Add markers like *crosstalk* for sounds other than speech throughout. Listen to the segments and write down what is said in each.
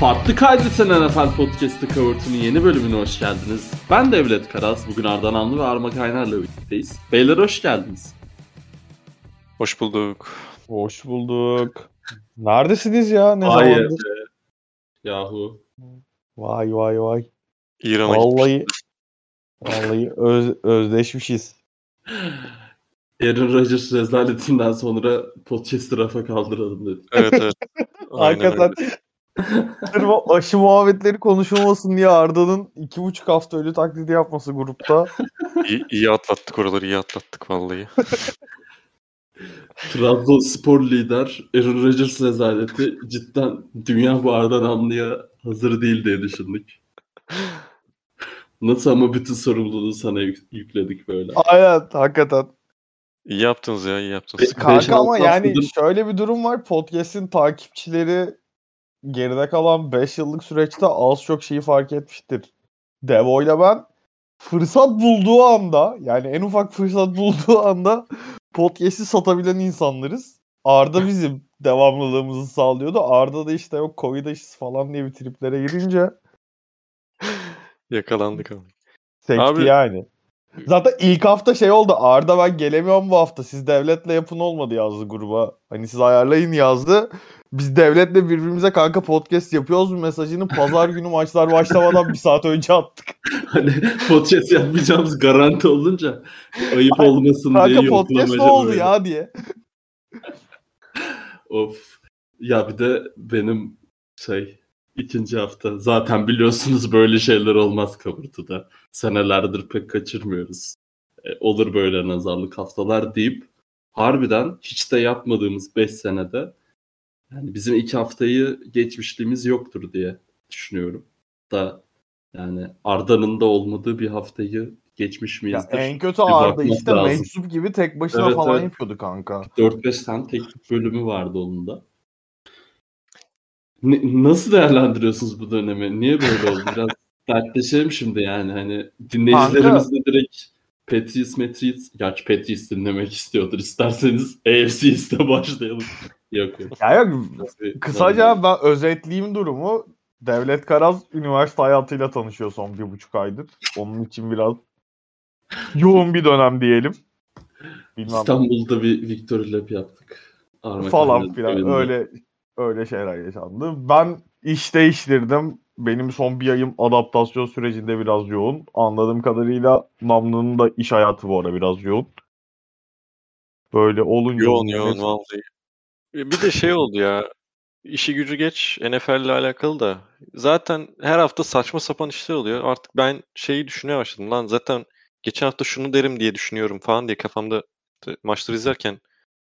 Farklı Kaydeten NFL Podcast'ı Covert'ının yeni bölümüne hoş geldiniz. Ben Devlet Karas, bugün Ardan Anlı ve Arma Kaynar'la birlikteyiz. Beyler hoş geldiniz. Hoş bulduk. Hoş bulduk. Neredesiniz ya? Ne Hayır zamandır? be. Yahu. Vay vay vay. İran'a Vallahi gitmiştim. vallahi öz, özdeşmişiz. Aaron Rodgers rezaletinden sonra podcast'ı rafa kaldıralım dedik. Evet evet. *laughs* Aynen Hakikaten öyle. Sırf aşı muhabbetleri konuşulmasın diye Arda'nın iki buçuk hafta ölü taklidi yapması grupta. İyi, iyi atlattık oraları iyi atlattık vallahi. *laughs* Trabzonspor lider Aaron Rodgers rezaleti cidden dünya bu Ardan Anlı'ya hazır değil diye düşündük. Nasıl ama bütün sorumluluğu sana yük- yükledik böyle. Aynen hakikaten. İyi yaptınız ya iyi yaptınız. Beş, Kanka ama yani haftadır- şöyle bir durum var. Podcast'in takipçileri geride kalan 5 yıllık süreçte az çok şeyi fark etmiştir. Devo ile ben fırsat bulduğu anda yani en ufak fırsat bulduğu anda podcast'i satabilen insanlarız. Arda bizim devamlılığımızı sağlıyordu. Arda da işte yok Covid aşısı falan diye bir triplere girince Yakalandık ama. sekti Abi- yani. Zaten ilk hafta şey oldu. Arda ben gelemiyorum bu hafta. Siz devletle yapın olmadı yazdı gruba. Hani siz ayarlayın yazdı. Biz devletle birbirimize kanka podcast yapıyoruz mu mesajını pazar günü maçlar başlamadan bir saat önce attık. *laughs* Hani podcast yapmayacağımız garanti olunca ayıp Ay, olmasın diye Kanka podcast ne oldu böyle. ya diye. *laughs* Of. Ya bir de benim şey ikinci hafta zaten biliyorsunuz böyle şeyler olmaz Kaburtu'da. Senelerdir pek kaçırmıyoruz. E, olur böyle nazarlık haftalar deyip harbiden hiç de yapmadığımız 5 senede yani bizim iki haftayı geçmişliğimiz yoktur diye düşünüyorum. Da yani Arda'nın da olmadığı bir haftayı geçmiş Ya miyizdir? en kötü Arda işte lazım. meczup gibi tek başına Evet, falan evet. yapıyordu kanka. 4-5 tane teknik bölümü vardı onun da. Ne- nasıl değerlendiriyorsunuz bu dönemi? Niye böyle oldu? Biraz *laughs* dertleşelim şimdi yani. Hani dinleyicilerimiz de direkt Patriots, Matriots, gerçi Patriots dinlemek istiyordur. İsterseniz AFC East'e başlayalım. Yok yok. Ya yok kısaca ben özetleyeyim durumu. Devlet Karaz üniversite hayatıyla tanışıyor son bir buçuk aydır. Onun için biraz yoğun bir dönem diyelim. Bilmem İstanbul'da bir Victory Lab yaptık. Arma falan filan evinde. öyle öyle şeyler yaşandı. Ben iş değiştirdim. Benim son bir ayım adaptasyon sürecinde biraz yoğun. Anladığım kadarıyla Namlu'nun da iş hayatı bu ara biraz yoğun. Böyle olunca Yoğun yoğun vallahi. E, Bir de şey oldu ya. İşi gücü geç NFL ile alakalı da. Zaten her hafta saçma sapan işler oluyor. Artık ben şeyi düşünmeye başladım. Lan zaten geçen hafta şunu derim diye düşünüyorum falan diye kafamda maçları izlerken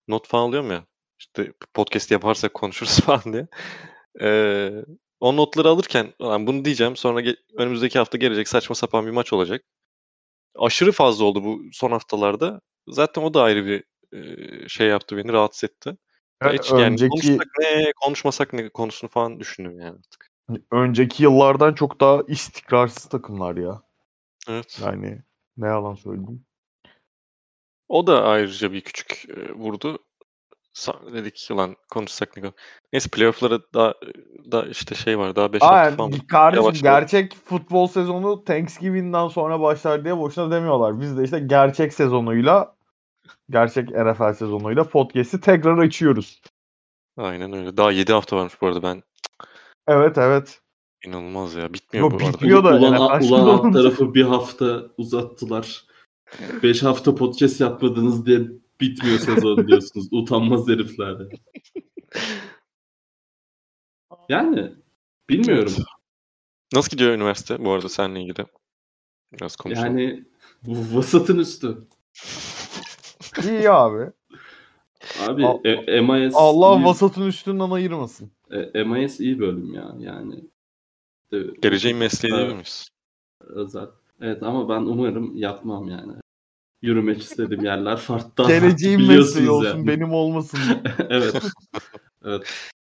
not falan alıyorum ya. İşte podcast yaparsak konuşuruz *laughs* falan diye. Ee, o notları alırken lan bunu diyeceğim sonra ge- önümüzdeki hafta gelecek saçma sapan bir maç olacak. Aşırı fazla oldu bu son haftalarda. Zaten o da ayrı bir e, şey yaptı beni rahatsız etti. Evet, Hiç yani önceki konuşsak ne, konuşmasak ne konusunu falan düşündüm yani artık. önceki yıllardan çok daha istikrarsız takımlar ya. Evet. Yani ne yalan söyleyeyim. O da ayrıca bir küçük e, vurdu. Sa- dedik ki lan konuşsak ne kon- Neyse playoff'lara daha da işte şey var daha 5 hafta falan kardeşim Yavaş yavaş. gerçek futbol sezonu Thanksgiving'den sonra başlar diye boşuna demiyorlar. Biz de işte gerçek sezonuyla gerçek NFL sezonuyla podcast'i tekrar açıyoruz. Aynen öyle. Daha 7 hafta varmış bu arada ben Evet evet. inanılmaz ya. Bitmiyor Yok, bu arada. bitmiyor. da ulan, NFL ulan alt olunca- tarafı bir hafta uzattılar. 5 hafta podcast yapmadınız diye bitmiyor sezon diyorsunuz. Utanmaz herifler. ya. Yani bilmiyorum. Nasıl gidiyor üniversite bu arada seninle ilgili? Biraz konuşalım. Yani bu vasatın üstü. İyi abi. Abi Al- e- MIS Allah iyi, vasatın üstünden ayırmasın. e, MIS iyi bölüm ya yani. De- Geleceğin mesleği Evet. değil miyiz? özel. Evet ama ben umarım yapmam yani. Yürümek istediğim yerler farklı. *laughs* Geleceğin mesleği olsun yani. benim olmasın. *laughs* evet. Evet.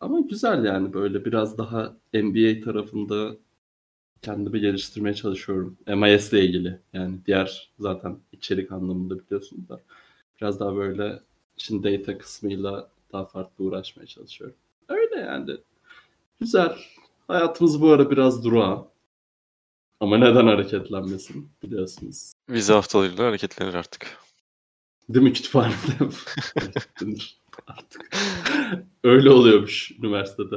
Ama güzel yani böyle biraz daha NBA tarafında kendimi geliştirmeye çalışıyorum. MIS ile ilgili. Yani diğer zaten içerik anlamında biliyorsunuz da. Biraz daha böyle şimdi data kısmıyla daha farklı uğraşmaya çalışıyorum. Öyle yani. Güzel. Hayatımız bu ara biraz durağan. Ama neden hareketlenmesin biliyorsunuz. Vize haftalarıyla hareketlenir artık. Değil mi kütüphanede? Artık. Öyle oluyormuş üniversitede.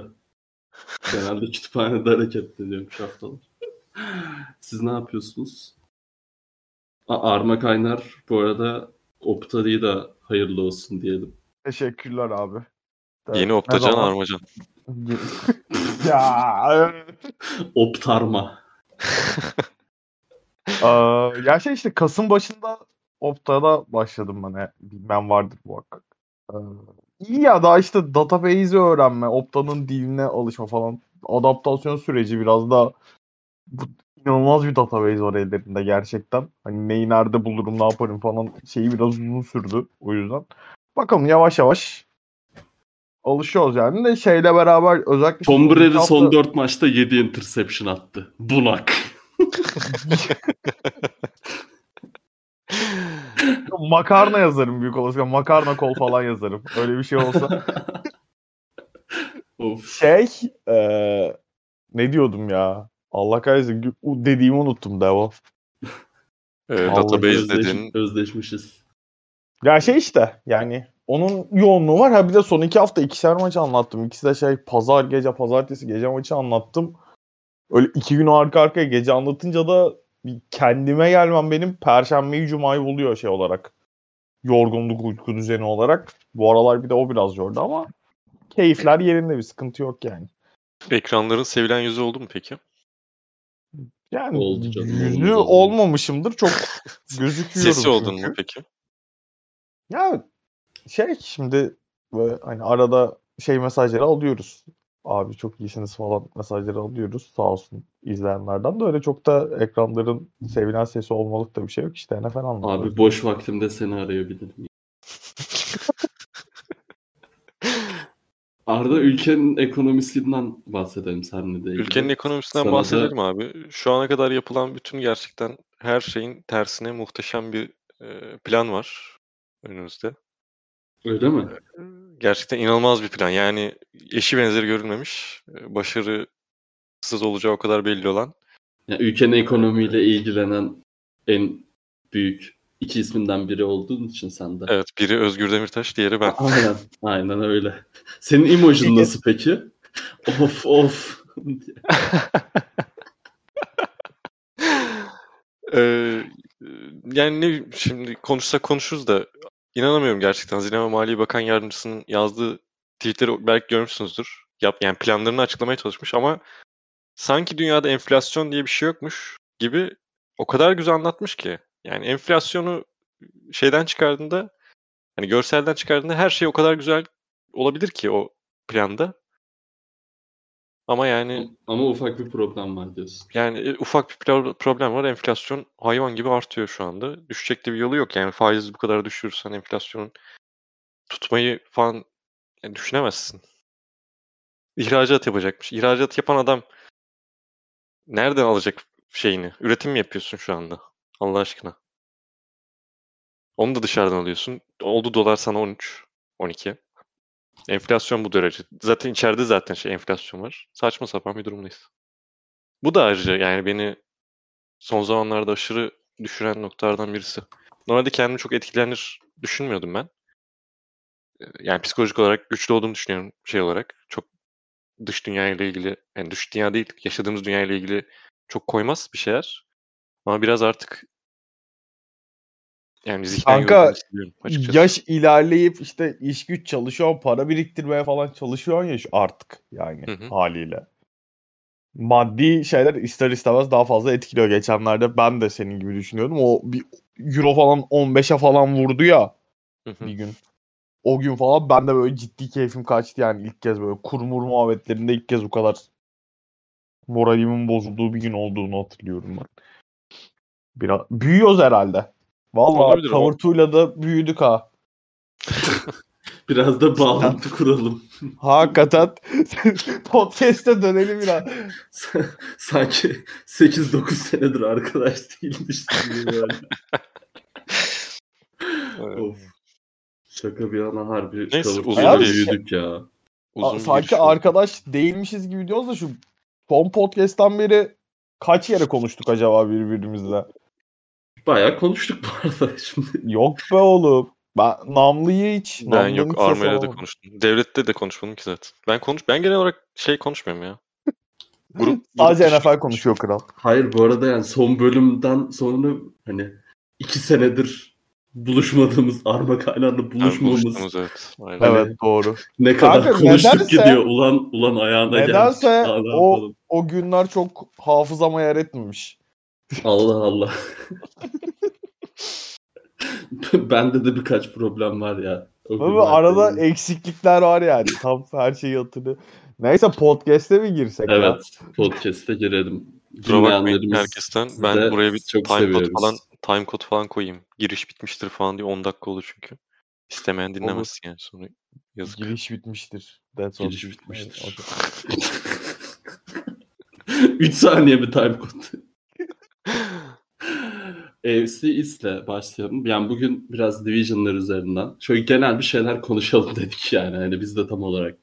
Genelde kütüphanede hareketleniyormuş haftalar. Siz ne yapıyorsunuz? A- Arma Kaynar bu arada Opta'yı da hayırlı olsun diyelim. Teşekkürler abi. Yeni Ne Optacan zaman- Armacan. *laughs* ya Optarma. Ee, ya şey işte Kasım başında Opta'da başladım ben. E, Bilmem vardır muhakkak. Ee, iyi ya daha işte database'i öğrenme, Opta'nın diline alışma falan. Adaptasyon süreci biraz da bu, inanılmaz bir database var ellerinde gerçekten. Hani neyi nerede bulurum, ne yaparım falan şeyi biraz uzun sürdü o yüzden. Bakalım yavaş yavaş alışıyoruz yani de şeyle beraber özellikle Tom Brady iki son hafta- 4 maçta 7 interception attı. Bunak. *laughs* Makarna yazarım büyük olasılıkla. Makarna kol falan yazarım. Öyle bir şey olsa. *laughs* of. Şey eee, ne diyordum ya? Allah kahretsin dediğimi unuttum Devo. Ee, Vallahi database Özdeş- dedin. özdeşmişiz. Ya şey işte yani onun yoğunluğu var. Ha bir de son iki hafta ikişer maç anlattım. İkisi de şey pazar gece pazartesi gece maçı anlattım. Öyle iki gün arka arkaya gece anlatınca da bir kendime gelmem benim perşembeyi cumayı buluyor şey olarak. Yorgunluk uyku düzeni olarak. Bu aralar bir de o biraz yordu ama keyifler yerinde bir sıkıntı yok yani. Ekranların sevilen yüzü oldu mu peki? Yani Oldu canım, yüzü mu? olmamışımdır. Çok *laughs* gözüküyorum Sesi oldun mu peki? Ya şey şimdi böyle hani arada şey mesajları alıyoruz. Abi çok iyisiniz falan mesajları alıyoruz. Sağ olsun izleyenlerden de öyle çok da ekranların sevilen sesi olmalık da bir şey yok işte NFL anlatıyor. Abi boş vaktimde seni arayabilirim. Arda ülkenin ekonomisinden bahsedelim seninle de ilgili. Ülkenin ekonomisinden Sana da- bahsedelim abi. Şu ana kadar yapılan bütün gerçekten her şeyin tersine muhteşem bir e, plan var önümüzde. Öyle mi? Gerçekten inanılmaz bir plan. Yani eşi benzeri görülmemiş, e, başarısız olacağı o kadar belli olan. Ya, ülkenin ekonomiyle ilgilenen en büyük iki isminden biri olduğun için sen de. Evet, biri Özgür Demirtaş, diğeri ben. *laughs* Aynen. Aynen öyle. Senin emojin nasıl peki? *laughs* of of. *laughs* Ee, yani ne şimdi konuşsak konuşuruz da inanamıyorum gerçekten. Hazine ve Maliye Bakan Yardımcısının yazdığı tweetleri belki görmüşsünüzdür. Yap, yani planlarını açıklamaya çalışmış ama sanki dünyada enflasyon diye bir şey yokmuş gibi o kadar güzel anlatmış ki. Yani enflasyonu şeyden çıkardığında hani görselden çıkardığında her şey o kadar güzel olabilir ki o planda. Ama yani Ama ufak bir problem var diyorsun. yani e, ufak bir pro- problem var. Enflasyon hayvan gibi artıyor şu anda. Düşecek de bir yolu yok. Yani faizi bu kadar düşürürsen enflasyonun tutmayı falan yani düşünemezsin. İhracat yapacakmış. İhracat yapan adam nereden alacak şeyini? Üretim mi yapıyorsun şu anda? Allah aşkına. Onu da dışarıdan alıyorsun. Oldu dolar sana 13, 12. Enflasyon bu derece. Zaten içeride zaten şey enflasyon var. Saçma sapan bir durumdayız. Bu da ayrıca yani beni son zamanlarda aşırı düşüren noktalardan birisi. Normalde kendimi çok etkilenir düşünmüyordum ben. Ee, Yani psikolojik olarak güçlü olduğumu düşünüyorum şey olarak. Çok dış dünya ile ilgili, yani dış dünya değil, yaşadığımız dünya ile ilgili çok koymaz bir şeyler. Ama biraz artık yani zihnen Kanka, açıkçası. Yaş ilerleyip işte iş güç çalışıyor, para biriktirmeye falan çalışıyor ya artık yani Hı hı. haliyle. Maddi şeyler ister istemez daha fazla etkiliyor. Geçenlerde ben de senin gibi düşünüyordum. O bir euro falan 15'e falan vurdu ya Hı hı. bir gün. O gün falan ben de böyle ciddi keyfim kaçtı yani ilk kez böyle kurmur muhabbetlerinde ilk kez bu kadar moralimin bozulduğu bir gün olduğunu hatırlıyorum ben. Biraz büyüyoruz herhalde. Vallahi tavırtuyla da büyüdük ha. *laughs* Biraz da bağlantı kuralım. *laughs* Hakikaten *laughs* podcast'e dönelim biraz. Sanki 8-9 senedir arkadaş değilmiş. Evet. of. Şaka bir yana harbi Neyse, uzun büyüdük ya. Uzun bir sanki oldu. arkadaş değilmişiz gibi diyoruz da şu son podcast'tan beri kaç yere konuştuk acaba birbirimizle? Bayağı konuştuk bu arada *laughs* şimdi. Yok be oğlum. Ben Namlı'yı hiç Ben Namlı'nın yok Arma'yla da konuştum. Devlette de konuşmadım ki zaten. Ben konuş ben genel olarak şey konuşmuyorum ya. *laughs* Grup, Sadece grup NFL konuşuyor kral. Hayır bu arada yani son bölümden sonra hani iki senedir buluşmadığımız Arma Kaynar'la Yani buluşmamız buluştuğumuz, evet. Aynen. Hani- Evet doğru. ne kadar Kanka, konuştuk nedense- gidiyor. Ulan ulan ayağına Nedense geldik. Daha ne o- yapalım? O günler çok hafızama yer etmemiş. Allah Allah. *laughs* Bende de birkaç problem var ya. O Ama arada eksiklikler var yani. Tam her şeyi hatırlıyor. Neyse podcast'e mi girsek ya? Evet. Podcast'e girelim. Dinleyenlerimiz herkesten. de Ben buraya bir çok time seviyoruz. code falan time code falan koyayım. Giriş bitmiştir falan diye 10 dakika olur çünkü. İstemeyen dinlemezsin yani sonra yazık. Giriş bitmiştir. That's all. Giriş bitmiştir. Evet, okey. 3 *laughs* saniye bir time code. *laughs* AFC East'le başlayalım. Yani bugün biraz division'lar üzerinden. Şöyle genel bir şeyler konuşalım *laughs* dedik yani. Hani biz de tam olarak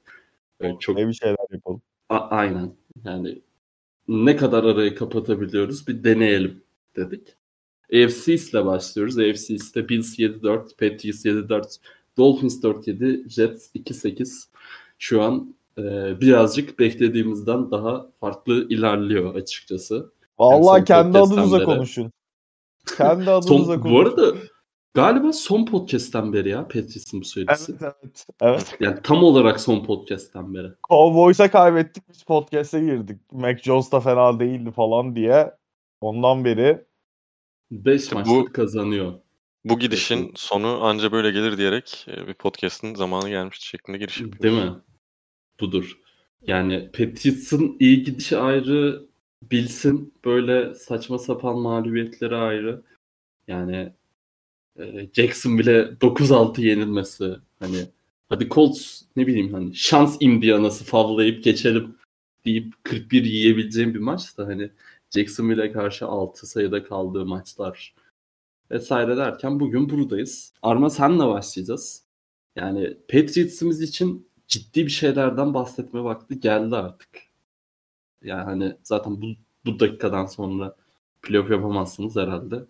e, çok Ne bir şeyler yapalım. A- aynen. Yani ne kadar arayı kapatabiliyoruz bir deneyelim dedik. AFC East'le başlıyoruz. AFC East'te Bills 7-4, Patriots 7-4, Dolphins 4-7, Jets 2-8. Şu an e, birazcık beklediğimizden daha farklı ilerliyor açıkçası. Vallahi kendi adınıza beri. konuşun. Kendi adınıza Son, konuşun. bu arada galiba son podcast'ten beri ya Patriots'ın bu söylesi. Evet evet. Evet. Yani tam olarak son podcast'ten beri. Cowboys'a kaybettik biz podcast'e girdik. Mac Jones da fena değildi falan diye. Ondan beri 5 İşte maçtır bu- kazanıyor. Bu gidişin sonu anca böyle gelir diyerek e, bir podcast'ın zamanı gelmişti şeklinde giriş yapıyoruz. Değil mi? Budur. Yani Patriots'ın iyi gidişi ayrı, Bills'in böyle saçma sapan mağlubiyetleri ayrı. Yani e, Jackson bile 9-6 yenilmesi. Hani hadi Colts ne bileyim hani şans Indiana'sı favlayıp geçelim deyip 41 yiyebileceğim bir maç da hani Jacksonville'e karşı 6 sayıda kaldığı maçlar vesaire derken bugün buradayız. Arma senle başlayacağız. Yani Patriots'ımız için ciddi bir şeylerden bahsetme vakti geldi artık. Yani hani zaten bu, bu dakikadan sonra playoff yapamazsınız herhalde.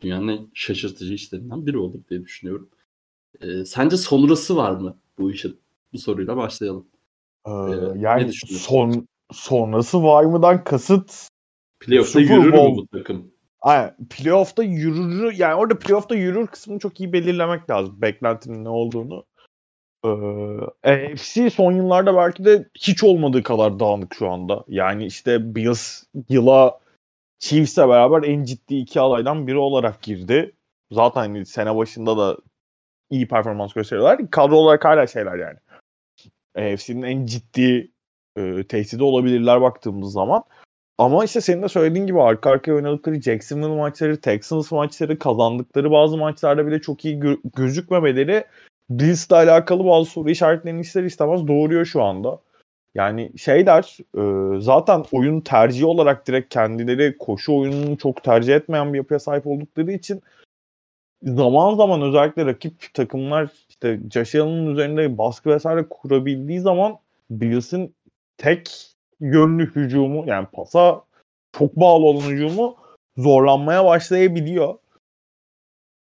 Dünyanın en şaşırtıcı işlerinden biri olur diye düşünüyorum. Ee, sence sonrası var mı bu işin? Bu soruyla başlayalım. e, ne yani son sonrası var mıdan kasıt Playoff'ta yürür mü bu takım? Aynen. Playoff'ta yürür yani orada playoff'ta yürür kısmını çok iyi belirlemek lazım. Beklentinin ne olduğunu. Ee, AFC son yıllarda belki de hiç olmadığı kadar dağınık şu anda. Yani işte Bills yıla Chiefs'le beraber en ciddi iki alaydan biri olarak girdi. Zaten sene başında da iyi performans gösteriyorlar. Kadro olarak hala şeyler yani. AFC'nin en ciddi e, tehdidi olabilirler baktığımız zaman. Ama işte senin de söylediğin gibi arka arkaya oynadıkları Jacksonville maçları, Texans maçları, kazandıkları bazı maçlarda bile çok iyi gö- gözükmemeleri Bills'le alakalı bazı soru işaretlerini ister istemez doğuruyor şu anda. Yani şeyler e, zaten oyun tercihi olarak direkt kendileri koşu oyununu çok tercih etmeyen bir yapıya sahip oldukları için zaman zaman özellikle rakip takımlar işte Josh üzerinde baskı vesaire kurabildiği zaman Bills'in tek yönlü hücumu yani pasa çok bağlı olan hücumu zorlanmaya başlayabiliyor.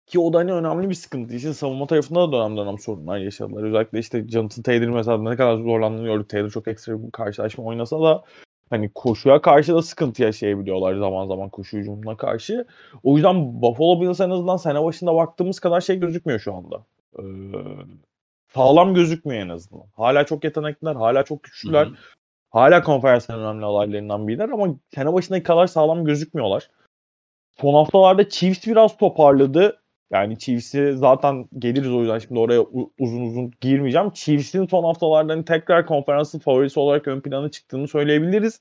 Ki o da hani önemli bir sıkıntı. İşin savunma tarafında da dönem dönem sorunlar yaşadılar. Özellikle işte Jonathan Taylor mesela ne kadar zorlandığını gördük. Taylor çok ekstra bir karşılaşma oynasa da hani koşuya karşı da sıkıntı yaşayabiliyorlar zaman zaman koşu hücumuna karşı. O yüzden Buffalo Bills en azından sene başında baktığımız kadar şey gözükmüyor şu anda. Ee, sağlam gözükmüyor en azından. Hala çok yetenekliler, hala çok güçlüler. Hala konferansın önemli alaylarından biriler ama sene başındaki kadar sağlam gözükmüyorlar. Son haftalarda Chiefs biraz toparladı. Yani Chiefs'i zaten geliriz o yüzden şimdi oraya uzun uzun girmeyeceğim. Chiefs'in son haftalarda hani tekrar konferansın favorisi olarak ön plana çıktığını söyleyebiliriz.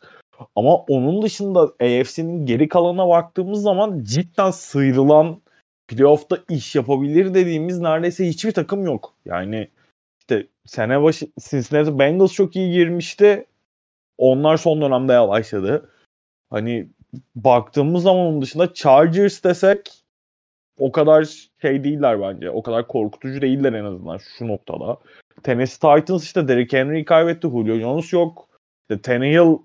Ama onun dışında AFC'nin geri kalanına baktığımız zaman cidden sıyrılan playoff'ta iş yapabilir dediğimiz neredeyse hiçbir takım yok. Yani işte sene başı Cincinnati Bengals çok iyi girmişti. Onlar son dönemde yavaşladı. Hani baktığımız zaman onun dışında Chargers desek o kadar şey değiller bence. O kadar korkutucu değiller en azından şu noktada. Tennessee Titans işte Derrick Henry'i kaybetti. Julio Jones yok. İşte Tannehill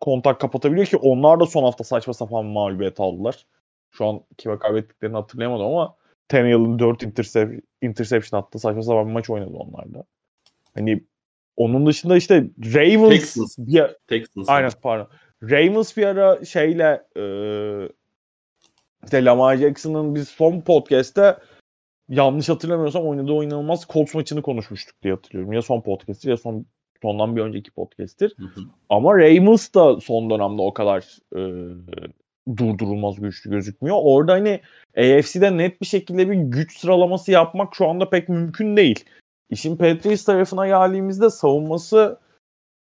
kontak kapatabiliyor ki onlar da son hafta saçma sapan mağlubiyet aldılar. Şu an kime kaybettiklerini hatırlayamadım ama Tannehill'in 4 intercep interception attı. Saçma sapan bir maç oynadı onlar da. Hani onun dışında işte Ravens Texans. bir, Texans. aynen pardon. Ravens bir ara şeyle e, işte Lamar Jackson'ın biz son podcast'te yanlış hatırlamıyorsam oynadığı o inanılmaz Colts maçını konuşmuştuk diye hatırlıyorum. Ya son podcast'tir ya son sondan bir önceki podcast'tir. Hı hı. Ama Ravens da son dönemde o kadar e, durdurulmaz güçlü gözükmüyor. Orada hani AFC'de net bir şekilde bir güç sıralaması yapmak şu anda pek mümkün değil. İşin Patriots tarafına geldiğimizde savunması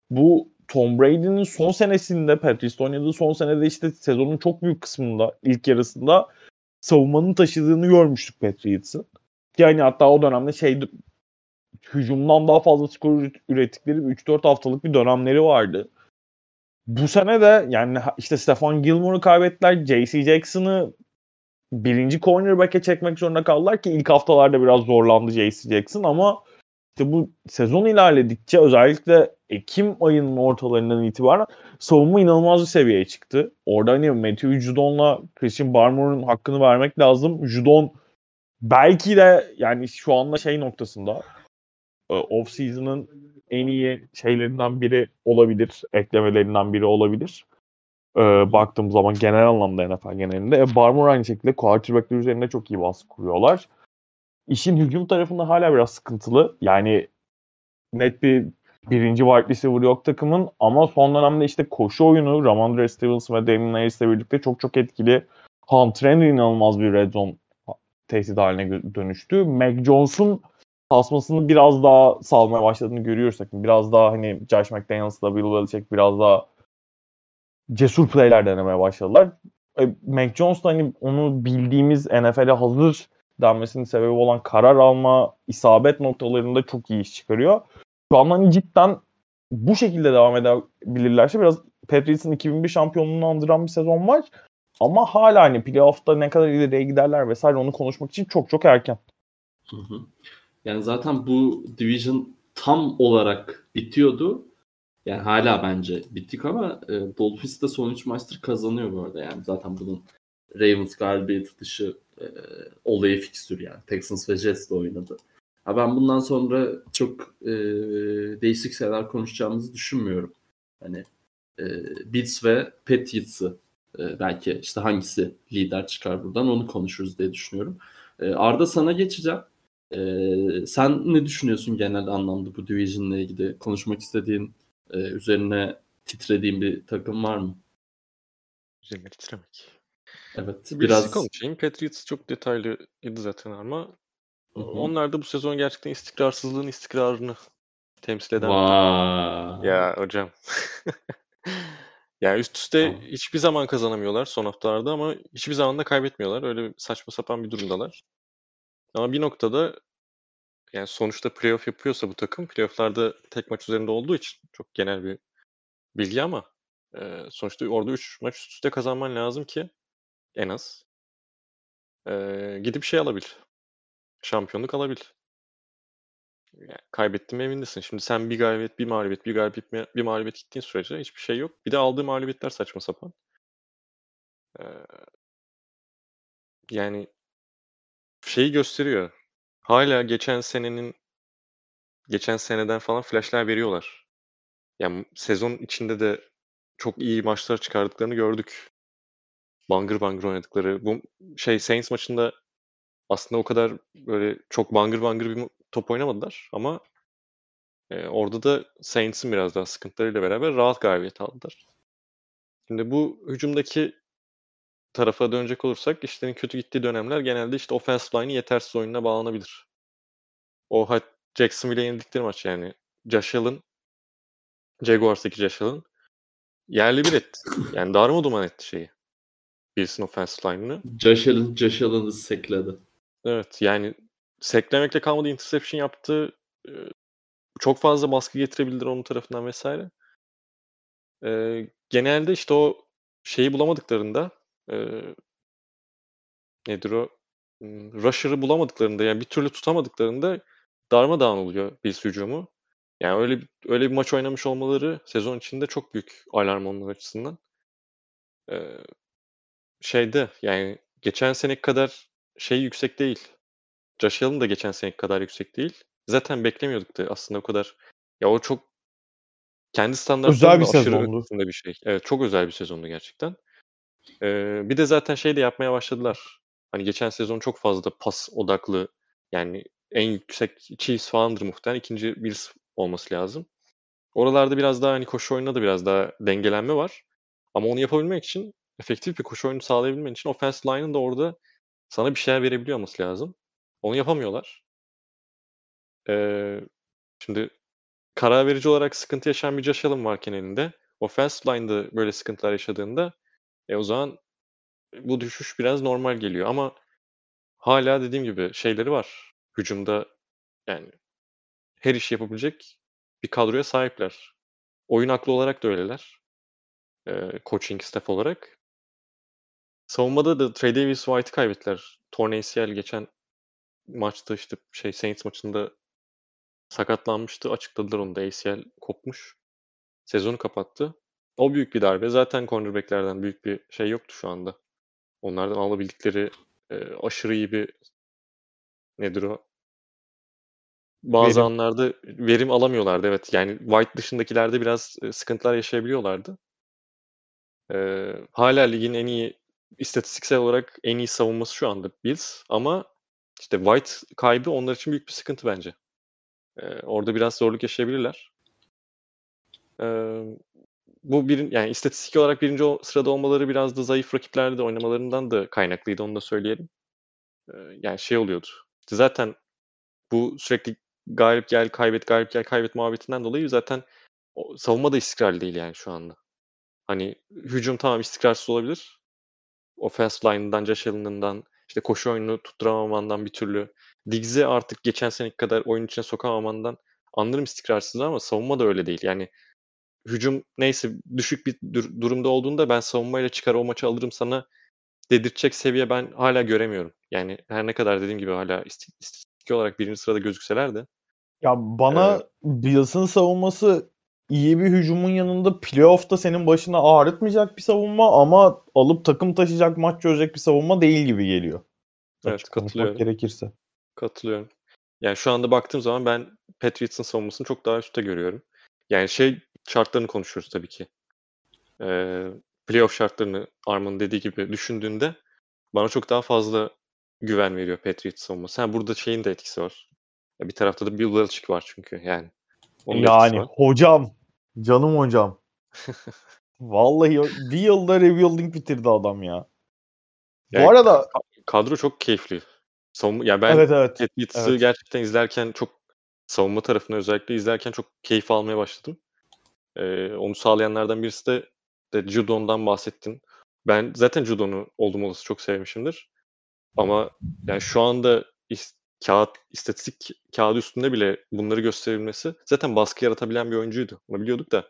bu Tom Brady'nin son senesinde Patriots oynadığı son senede işte sezonun çok büyük kısmında ilk yarısında savunmanın taşıdığını görmüştük Patriots'ın. Yani hatta o dönemde şey hücumdan daha fazla skor üret- ürettikleri 3-4 haftalık bir dönemleri vardı. Bu sene de yani işte Stefan Gilmore'u kaybettiler. J.C. Jackson'ı birinci cornerback'e çekmek zorunda kaldılar ki ilk haftalarda biraz zorlandı J.C. Jackson ama işte bu sezon ilerledikçe özellikle Ekim ayının ortalarından itibaren savunma inanılmaz bir seviyeye çıktı. Orada hani Matthew Judon'la Christian Barmore'un hakkını vermek lazım. Judon belki de yani şu anda şey noktasında e, off season'ın en iyi şeylerinden biri olabilir. Eklemelerinden biri olabilir. E, baktığım zaman genel anlamda NFL genelinde. E, Barmore aynı şekilde quarterback'ler üzerinde çok iyi baskı kuruyorlar. İşin hücum tarafında hala biraz sıkıntılı. Yani net bir birinci wide receiver yok takımın ama son dönemde işte koşu oyunu Ramondre Stevenson ve Damien Harris'le birlikte çok çok etkili. Hunter Henry inanılmaz bir red zone tehdit haline dönüştü. Mac Jones'un tasmasını biraz daha salmaya başladığını görüyoruz. takım. Biraz daha hani Josh McDaniels'la Bill Belichick biraz daha cesur playler denemeye başladılar. E, Mac Jones da hani onu bildiğimiz NFL'e hazır denmesinin sebebi olan karar alma, isabet noktalarında çok iyi iş çıkarıyor. Şu an hani cidden bu şekilde devam edebilirlerse biraz Patriots'ın 2001 şampiyonluğunu andıran bir sezon var. Ama hala hani playoff'ta ne kadar ileriye giderler vesaire onu konuşmak için çok çok erken. Hı hı. Yani zaten bu division tam olarak bitiyordu. Yani hala bence bittik ama e, Dolphins de son 3 maçtır kazanıyor bu arada. Yani zaten bunun Ravens galibiyeti dışı e, olayı fikstür yani. Texans ve Jets de oynadı. Ha ben bundan sonra çok e, değişik şeyler konuşacağımızı düşünmüyorum. Hani e, Bills ve Patriots'ı e, belki işte hangisi lider çıkar buradan onu konuşuruz diye düşünüyorum. E, Arda sana geçeceğim. Ee, sen ne düşünüyorsun genel anlamda bu division'la ilgili? Konuşmak istediğin, e, üzerine titrediğin bir takım var mı? Üzerine titremek. Evet, Biraz biraz konuşayım. Patriots çok detaylıydı zaten ama Hı hı. onlar da bu sezon gerçekten istikrarsızlığın istikrarını temsil eden Vay. Ya hocam. *laughs* Ya üst üste Tamam. hiçbir zaman kazanamıyorlar son haftalarda ama hiçbir zaman da kaybetmiyorlar. Öyle saçma sapan bir durumdalar. Ama bir noktada yani sonuçta playoff yapıyorsa bu takım playofflarda tek maç üzerinde olduğu için çok genel bir bilgi ama e, sonuçta orada 3 maç üst üste kazanman lazım ki en az e, gidip şey alabil. Şampiyonluk alabil. Yani kaybettin mi emindesin. Şimdi sen bir galibiyet, bir mağlubiyet, bir galibiyet, bir mağlubiyet gittiğin sürece hiçbir şey yok. Bir de aldığı mağlubiyetler saçma sapan. Ee, yani şeyi gösteriyor. Hala geçen senenin geçen seneden falan flashlar veriyorlar. Yani sezon içinde de çok iyi maçlar çıkardıklarını gördük. Bangır bangır oynadıkları. Bu şey Saints maçında aslında o kadar böyle çok bangır bangır bir top oynamadılar ama e, orada da Saints'in biraz daha sıkıntılarıyla beraber rahat galibiyet aldılar. Şimdi bu hücumdaki tarafa dönecek olursak işlerin kötü gittiği dönemler genelde işte offensive line'in yetersiz oyununa bağlanabilir. O Jacksonville'e yenildikleri maç yani. Josh Allen Jaguars'taki Josh Allen yerli bir etti. Yani darma duman etti şeyi. Bills'in offensive line'ını. Josh Allen, Josh Allen'ı sekledi. Evet yani seklemekle kalmadı interception yaptı. Çok fazla baskı getirebildiler onun tarafından vesaire. Ee, genelde işte o şeyi bulamadıklarında e, nedir o? Rusher'ı bulamadıklarında yani bir türlü tutamadıklarında darmadağın oluyor Bills hücumu. Yani öyle öyle bir maç oynamış olmaları sezon içinde çok büyük alarm onlar açısından. Ee, şeyde yani geçen seneki kadar şey yüksek değil. Josh Allen da geçen seneki kadar yüksek değil. Zaten beklemiyorduk da aslında o kadar. Ya o çok kendi standartlarında bir aşırı sezondu. ötesinde bir şey. Evet çok özel bir sezondu gerçekten. Ee, bir de zaten şey de yapmaya başladılar. Hani geçen sezon çok fazla pas odaklı yani en yüksek Chiefs falandır muhtemelen. ikinci Bills olması lazım. Oralarda biraz daha hani koşu oyununda da biraz daha dengelenme var. Ama onu yapabilmek için efektif bir koşu oyunu sağlayabilmen için offensive line'ın da orada sana bir şeyler verebiliyor olması lazım. Onu yapamıyorlar. Ee, şimdi karar verici olarak sıkıntı yaşayan bir Josh Allen varken elinde. Offensive line'da böyle sıkıntılar yaşadığında e o zaman bu düşüş biraz normal geliyor ama hala dediğim gibi şeyleri var. Hücumda yani her işi yapabilecek bir kadroya sahipler. Oyun aklı olarak da öyleler. Ee, coaching staff olarak. Savunmada da Trey Davis White'ı kaybettiler. Torn ACL geçen maçta işte şey Saints maçında sakatlanmıştı. Açıkladılar onu da ACL kopmuş. Sezonu kapattı. O büyük bir darbe. Zaten cornerback'lerden büyük bir şey yoktu şu anda. Onlardan alabildikleri e, aşırı iyi bir nedir o? Bazı Verim. anlarda verim alamıyorlardı evet. Yani White dışındakilerde biraz e, sıkıntılar yaşayabiliyorlardı. Ee, hala ligin en iyi istatistiksel olarak en iyi savunması şu anda Bills ama işte White kaybı onlar için büyük bir sıkıntı bence. Ee, orada biraz zorluk yaşayabilirler. Ee, bu bir yani istatistik olarak birinci sırada olmaları biraz da zayıf rakiplerde oynamalarından da kaynaklıydı onu da söyleyelim. Ee, yani şey oluyordu. Zaten bu sürekli galip gel kaybet galip gel kaybet muhabbetinden dolayı zaten savunma da istikrarlı değil yani şu anda. Hani hücum tamam istikrarsız olabilir. Offensive line'dan, Josh Allen'ından, işte koşu oyununu tutturamamandan bir türlü. Diggs'i artık geçen seneki kadar oyun içine sokamamandan anlarım istikrarsızlığı ama savunma da öyle değil. Yani hücum neyse düşük bir dur- durumda olduğunda ben savunmayla çıkar o maçı alırım sana dedirtecek seviye ben hala göremiyorum. Yani her ne kadar dediğim gibi hala ist- istatistik olarak birinci sırada gözükseler de Ya bana Bills'ın savunması iyi bir hücumun yanında playoff'ta senin başına ağrıtmayacak bir savunma ama alıp takım taşıyacak maç çözecek bir savunma değil gibi geliyor. Evet, Açık katılıyorum. gerekirse. Katılıyorum. Yani şu anda baktığım zaman ben Patriots'ın savunmasını çok daha üstte görüyorum. Yani şey şartlarını konuşuyoruz tabii ki. Ee, playoff şartlarını Arman'ın dediği gibi düşündüğünde bana çok daha fazla güven veriyor Patriots savunması. Ha, burada şeyin de etkisi var. Bir tarafta da Bill Belichick var çünkü yani. Onun Yani hocam, canım hocam. Vallahi bir yılda rebuilding bitirdi adam ya. Yani Bu arada Kadro çok keyifli. Savunma, ya ben evet evet. Patriots'ı evet. gerçekten izlerken çok savunma tarafını özellikle izlerken çok keyif almaya başladım. Ee, onu sağlayanlardan birisi de, de Judon'dan bahsettin. Ben zaten Judon'u oldum olası çok sevmişimdir. Ama yani şu anda is- kağıt, istatistik kağıdı üstünde bile bunları gösterilmesi zaten baskı yaratabilen bir oyuncuydu. Onu biliyorduk da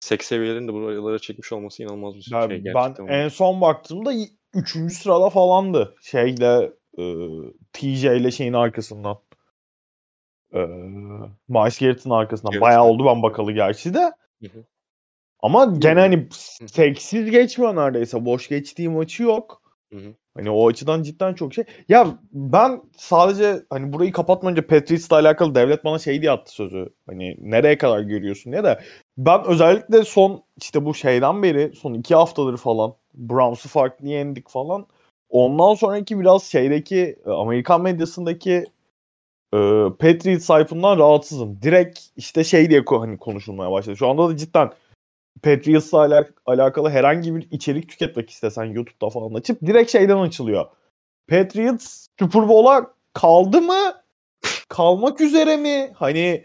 sek seviyelerini de buralara çekmiş olması inanılmaz bir Ya şey ben en son baktığımda 3. sırada falandı. Şeyle e, TJ ile şeyin arkasından. E, Miles Garrett'ın arkasından. Evet. Bayağı oldu ben bakalı gerçi de. Hı hı. Ama gene hani seksiz geçmiyor neredeyse. Boş geçtiği maçı yok. Hı hı. Hani o açıdan cidden çok şey. Ya ben sadece hani burayı kapatmadan önce Patriots'la alakalı devlet bana şey diye attı sözü. Hani nereye kadar görüyorsun diye de. Ben özellikle son işte bu şeyden beri son iki haftadır falan Browns'u farklı yendik falan. Ondan sonraki biraz şeydeki Amerikan medyasındaki e, Patriots sayfından rahatsızım. Direkt işte şey diye hani konuşulmaya başladı. Şu anda da cidden Patriots'la ala- alakalı herhangi bir içerik tüketmek istesen YouTube'da falan açıp direkt şeyden açılıyor. Patriots Super Bowl'a kaldı mı? Kalmak üzere mi? Hani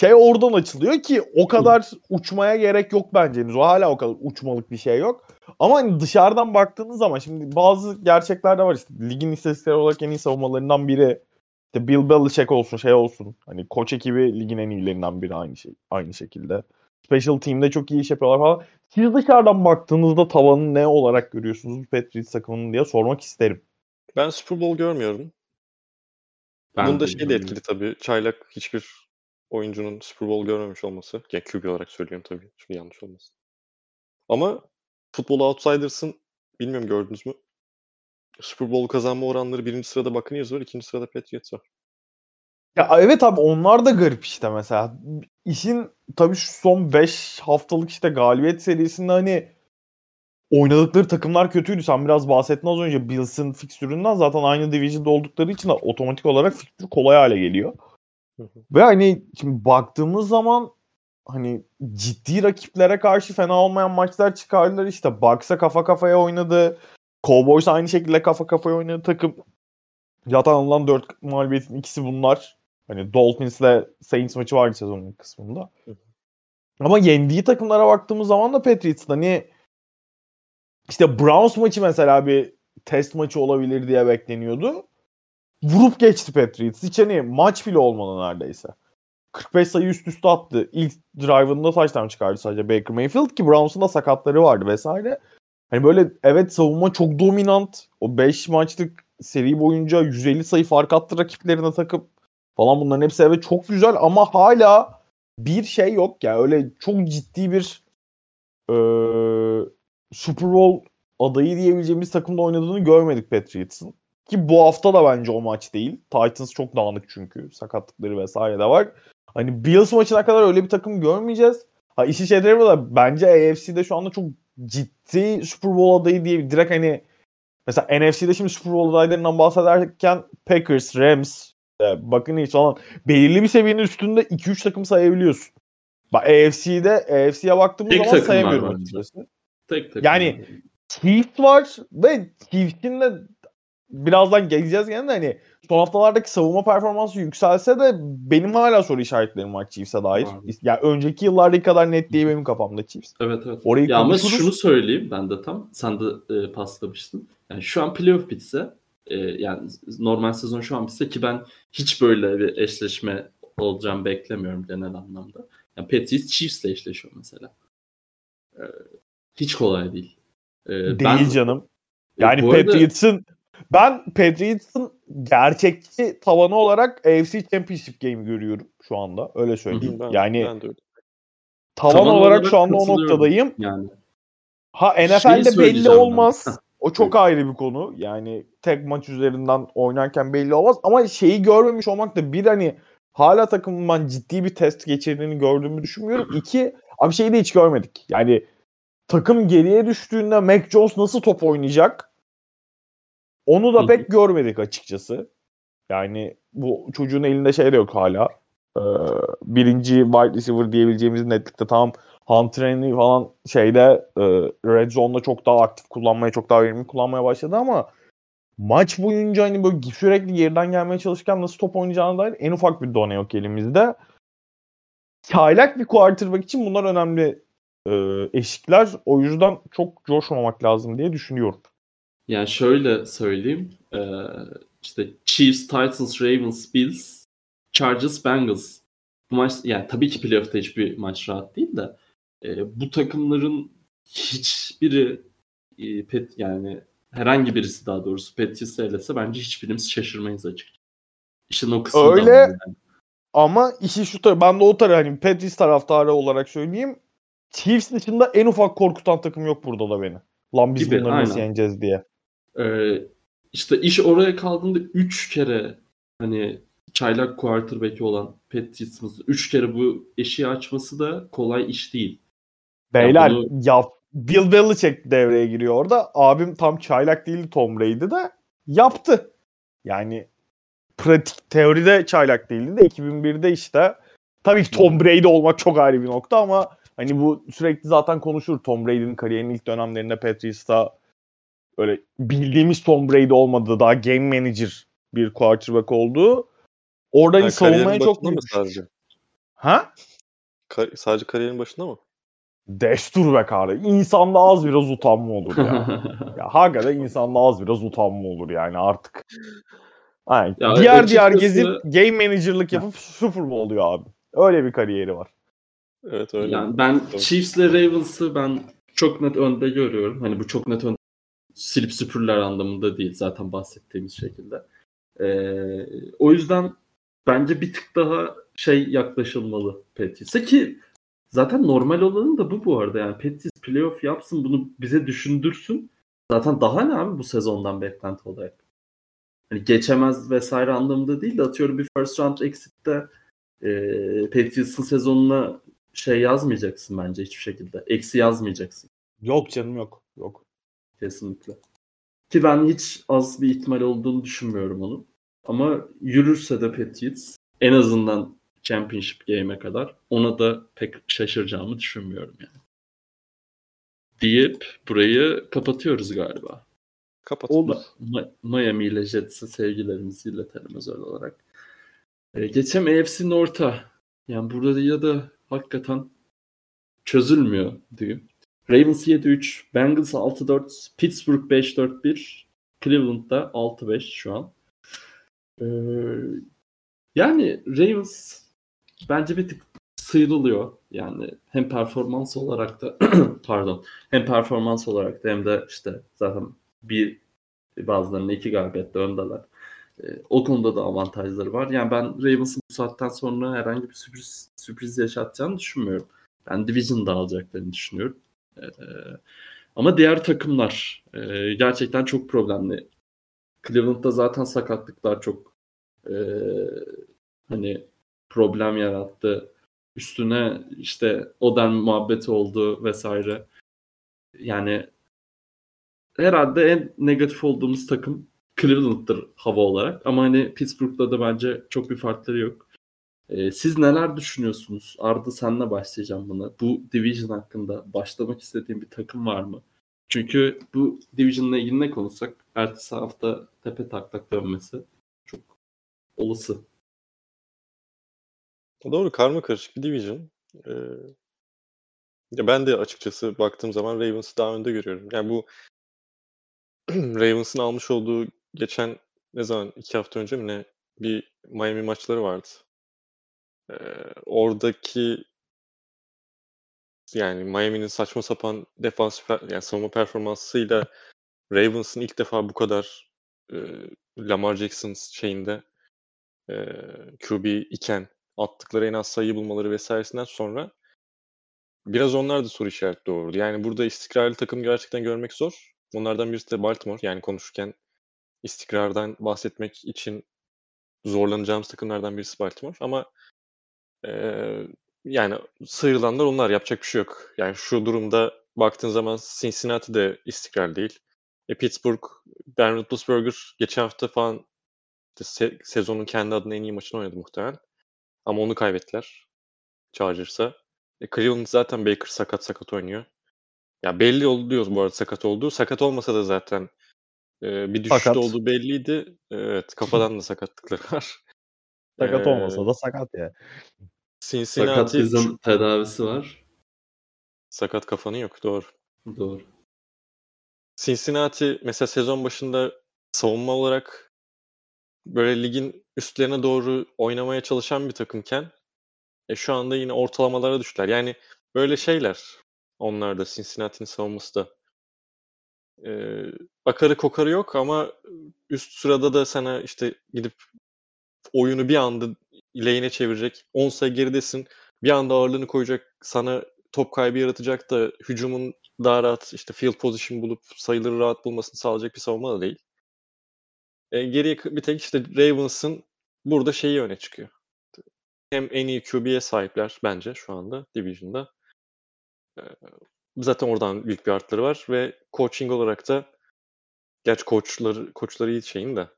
şey oradan açılıyor ki o kadar uçmaya gerek yok bence. O hala o kadar uçmalık bir şey yok. Ama hani dışarıdan baktığınız zaman şimdi bazı gerçekler de var işte ligin istatistikleri olarak en iyi savunmalarından biri işte Bill Belichick olsun şey olsun. Hani koç ekibi ligin en iyilerinden biri aynı şey aynı şekilde. Special team'de çok iyi iş yapıyorlar falan. Siz dışarıdan baktığınızda tavanı ne olarak görüyorsunuz Patriots takımının diye sormak isterim. Ben Super Bowl görmüyorum. Ben Bunda şey de etkili tabii. Çaylak hiçbir oyuncunun Super Bowl görmemiş olması. Yani QB olarak söylüyorum tabii. Şimdi yanlış olmasın. Ama Football Outsiders'ın bilmiyorum gördünüz mü? Super Bowl kazanma oranları birinci sırada Buccaneers var, ikinci sırada Patriots var. Ya evet abi onlar da garip işte mesela. İşin tabii şu son 5 haftalık işte galibiyet serisinde hani oynadıkları takımlar kötüydü. Sen biraz bahsettin az önce Bills'in fikstüründen zaten aynı division'da oldukları için de otomatik olarak fikstür kolay hale geliyor. Hı hı. Ve hani şimdi baktığımız zaman hani ciddi rakiplere karşı fena olmayan maçlar çıkardılar işte. Bucks'a kafa kafaya oynadı. Cowboys aynı şekilde kafa kafaya oynadı takım. Zaten alınan 4 mağlubiyetin ikisi bunlar. Hani Dolphins'le Saints maçı vardı sezonun kısmında. Ama yendiği takımlara baktığımız zaman da Patriots'ın hani işte Browns maçı mesela bir test maçı olabilir diye bekleniyordu. Vurup geçti Patriots. Hiç hani maç bile olmadı neredeyse. 45 sayı üst üste attı. İlk drive'ında touchdown çıkardı sadece Baker Mayfield ki Browns'un da sakatları vardı vesaire. Hani böyle evet savunma çok dominant. O 5 maçlık seri boyunca 150 sayı fark attı rakiplerine takıp falan bunların hepsi evet çok güzel ama hala bir şey yok ya. Öyle çok ciddi bir eee Super Bowl adayı diyebileceğimiz takımda oynadığını görmedik Patriots'ın. Ki bu hafta da bence o maç değil. Titans çok dağınık çünkü. Sakatlıkları vesaire de var. Hani Bills maçına kadar öyle bir takım görmeyeceğiz. Ha işi şey tarafı da bence AFC'de şu anda çok ciddi Super Bowl adayı diye direkt hani mesela NFC'de şimdi Super Bowl adaylarından bahsederken Packers, Rams, e, Buccaneers falan belirli bir seviyenin üstünde 2-3 takım sayabiliyorsun. Bak AFC'de AFC'ye baktığımız Tek zaman takım sayamıyorum açıkçası. Tek tek. Yani Chiefs var ve Chiefs'in de birazdan geleceğiz gene de hani son haftalardaki savunma performansı yükselse de benim hala soru işaretlerim var Chiefs'e dair. Var. Yani önceki yıllardaki kadar net değil benim kafamda Chiefs. Evet evet. Orayı ya ama konuşuruz. şunu söyleyeyim ben de tam. Sen de e, paslamıştın. Yani şu an playoff bitse e, yani normal sezon şu an bitse ki ben hiç böyle bir eşleşme olacağını beklemiyorum genel anlamda. Yani Patriots Chiefs'le eşleşiyor mesela. E, hiç kolay değil. E, Değil ben- canım. e, Yani arada- Patriots'ın ben Patriots'ın gerçekçi tavanı olarak AFC Championship Game görüyorum şu anda. Öyle söyleyeyim. Ben, yani ben tavan, Tavan olarak, olarak şu anda o noktadayım. yani Ha Şeyi NFL'de belli olmaz. O çok ayrı bir konu. Yani tek maç üzerinden oynarken belli olmaz. Ama şeyi görmemiş olmak da bir hani hala takımın ben ciddi bir test geçirdiğini gördüğümü düşünmüyorum. İki abi şeyi de hiç görmedik. Yani takım geriye düştüğünde Mac Jones nasıl top oynayacak? Onu da pek görmedik açıkçası. Yani bu çocuğun elinde şey de yok hala. Ee, birinci wide receiver diyebileceğimiz netlikte tam Hunter falan şeyde e, Red Zone'da çok daha aktif kullanmaya, çok daha verimli kullanmaya başladı ama maç boyunca hani böyle sürekli geriden gelmeye çalışırken nasıl top oynayacağına dair en ufak bir done yok elimizde. Çaylak bir quarterback için bunlar önemli e, eşikler. O yüzden çok coşmamak lazım diye düşünüyorum. Yani şöyle söyleyeyim. Ee, işte Chiefs, Titans, Ravens, Bills, Chargers, Bengals. Bu maç yani tabii ki playoff'ta hiçbir maç rahat değil de e, bu takımların hiçbiri e, pet yani herhangi birisi daha doğrusu Patriots'ı elese bence hiçbirimiz şaşırmayız açıkçası. İşin o kısmı Öyle. yani. Ama işi şu tarafı, ben de o tarafı hani Patriots taraftarı olarak söyleyeyim. Chiefs dışında en ufak korkutan takım yok burada da beni. Lan biz Gibi, bunları nasıl aynen. yeneceğiz diye. Ee, işte iş oraya kaldığında 3 kere hani çaylak quarterback'i olan Patriots'ımız 3 kere bu eşiği açması da kolay iş değil. Beyler bunu- ya Bill Belichick devreye giriyor orada. Abim tam çaylak değildi Tom Brady de yaptı. Yani pratik teoride çaylak değildi de 2001'de işte tabii ki Tom Brady olmak çok ayrı bir nokta ama hani bu sürekli zaten konuşur Tom Brady'nin kariyerinin ilk dönemlerinde Patriots'ta öyle bildiğimiz Tom Brady olmadığı daha game manager bir quarterback olduğu. Orada hani Ha, savunmaya çok mı sadece? Ha? Kar- sadece kariyerin başında mı? Destur be kardeşim. İnsanda az biraz utanma olur ya. *laughs* Ya hakikaten insanda az biraz utanma olur yani artık. Aynen. Ya diğer diğer gezip game manager'lık yapıp Super Bowl oluyor abi. Öyle bir kariyeri var. Evet öyle. Yani ben. Chiefs'le Ravens'ı ben çok net önde görüyorum. Hani bu çok net önde silip süpürler anlamında değil zaten bahsettiğimiz şekilde. Ee, o yüzden bence bir tık daha şey yaklaşılmalı Patriots'a ki zaten normal olanı da bu bu arada yani Patriots playoff yapsın bunu bize düşündürsün. Zaten daha ne abi bu sezondan beklenti olarak. Hani geçemez vesaire anlamında değil de atıyorum bir first round exit'te e, Patriots'ın sezonuna şey yazmayacaksın bence hiçbir şekilde. Eksi yazmayacaksın. Yok canım yok. Yok. Kesinlikle. Ki ben hiç az bir ihtimal olduğunu düşünmüyorum onun. Ama yürürse de Patriots en azından Championship Game'e kadar ona da pek şaşıracağımı düşünmüyorum yani. Deyip burayı kapatıyoruz galiba. Kapat. Olur. Ma- Miami ile Jets'e sevgilerimizi iletelim özel olarak. Ee, geçem AFC North'a. Yani burada ya da hakikaten çözülmüyor diyeyim. Ravens 7-3, Bengals 6-4, Pittsburgh 5-4-1, Cleveland'da 6-5 şu an. Ee, yani Ravens bence bir tık sıyrılıyor. Yani hem performans olarak da *clears throat* pardon hem performans olarak da hem de işte zaten bir bazılarının iki galibiyetle öndeler. Ee, o konuda da avantajları var. Yani ben Ravens'ın bu saatten sonra herhangi bir sürpriz sürpriz yaşatacağını düşünmüyorum. Ben Division dağılacaklarını düşünüyorum. Ee, ama diğer takımlar e, gerçekten çok problemli. Cleveland'da zaten sakatlıklar çok e, hani problem yarattı. Üstüne işte Oden muhabbeti oldu vesaire. Yani herhalde en negatif olduğumuz takım Cleveland'dır hava olarak. Ama hani Pittsburgh'da da bence çok bir farkları yok. Ee, siz neler düşünüyorsunuz? Arda senle başlayacağım buna. Bu division hakkında başlamak istediğin bir takım var mı? Çünkü bu division'la ilgili ne konuşsak ertesi hafta tepe taklak dönmesi çok olası. Doğru karma karışık bir division. Ee, ya ben de açıkçası baktığım zaman Ravens'ı daha önde görüyorum. Yani bu *clears throat* Ravens'ın almış olduğu geçen ne zaman iki hafta önce mi ne bir Miami maçları vardı. Ee, oradaki yani Miami'nin saçma sapan defans yani savunma performansıyla Ravens'ın ilk defa bu kadar e, Lamar Jackson şeyinde e, QB iken attıkları en az sayı bulmaları vesairesinden sonra biraz onlar da soru işareti doğurdu. Yani burada istikrarlı takım gerçekten görmek zor. Onlardan birisi de Baltimore. Yani konuşurken istikrardan bahsetmek için zorlanacağımız takımlardan birisi Baltimore. Ama e, yani sıyrılanlar onlar. Yapacak bir şey yok. Yani şu durumda baktığın zaman Cincinnati de istikrar değil. E, Pittsburgh, Ben Roethlisberger geçen hafta falan işte se- sezonun kendi adına en iyi maçını oynadı muhtemelen. Ama onu kaybettiler. Chargers'a. E, Cleveland zaten Baker sakat sakat oynuyor. Ya belli oldu diyoruz bu arada sakat olduğu. Sakat olmasa da zaten e, bir düşüşte Sakat. olduğu belliydi. Evet kafadan da sakatlıkları var. *laughs* Sakat Ee, olmasa da sakat ya. Cincinnati Sakatizm tedavisi var. sakat kafanı yok doğru. Doğru. Cincinnati mesela sezon başında savunma olarak böyle ligin üstlerine doğru oynamaya çalışan bir takımken e, şu anda yine ortalamalara düştüler. Yani böyle şeyler onlar da Cincinnati'nin savunması da. E, akarı kokarı yok ama üst sırada da sana işte gidip oyunu bir anda lane'e çevirecek. 10 sayı geridesin. Bir anda ağırlığını koyacak. Sana top kaybı yaratacak da hücumun daha rahat işte field position bulup sayıları rahat bulmasını sağlayacak bir savunma da değil. E, geriye bir tek işte Ravens'ın burada şeyi öne çıkıyor. Hem en iyi QB'ye sahipler bence şu anda Division'da. Zaten oradan büyük bir artları var ve coaching olarak da gerçi koçları koçları iyi şeyin de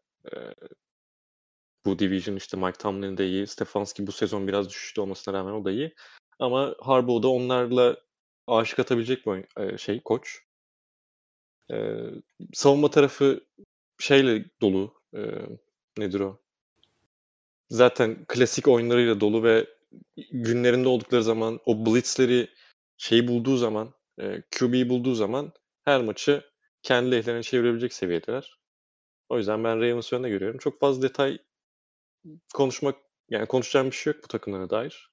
bu division işte Mike Tomlin de iyi. Stefanski bu sezon biraz düşüşte olmasına rağmen o da iyi. Ama Harbaugh da onlarla aşık atabilecek e, şey koç. Savunma tarafı şeyle dolu. E, nedir o? Zaten klasik oyunlarıyla dolu ve günlerinde oldukları zaman o blitzleri şeyi bulduğu zaman e, QB'yi bulduğu zaman her maçı kendi lehlerine çevirebilecek seviyedeler. O yüzden ben Ravens'ı önde görüyorum. Çok fazla detay konuşmak yani konuşacağım bir şey yok bu takımlara dair.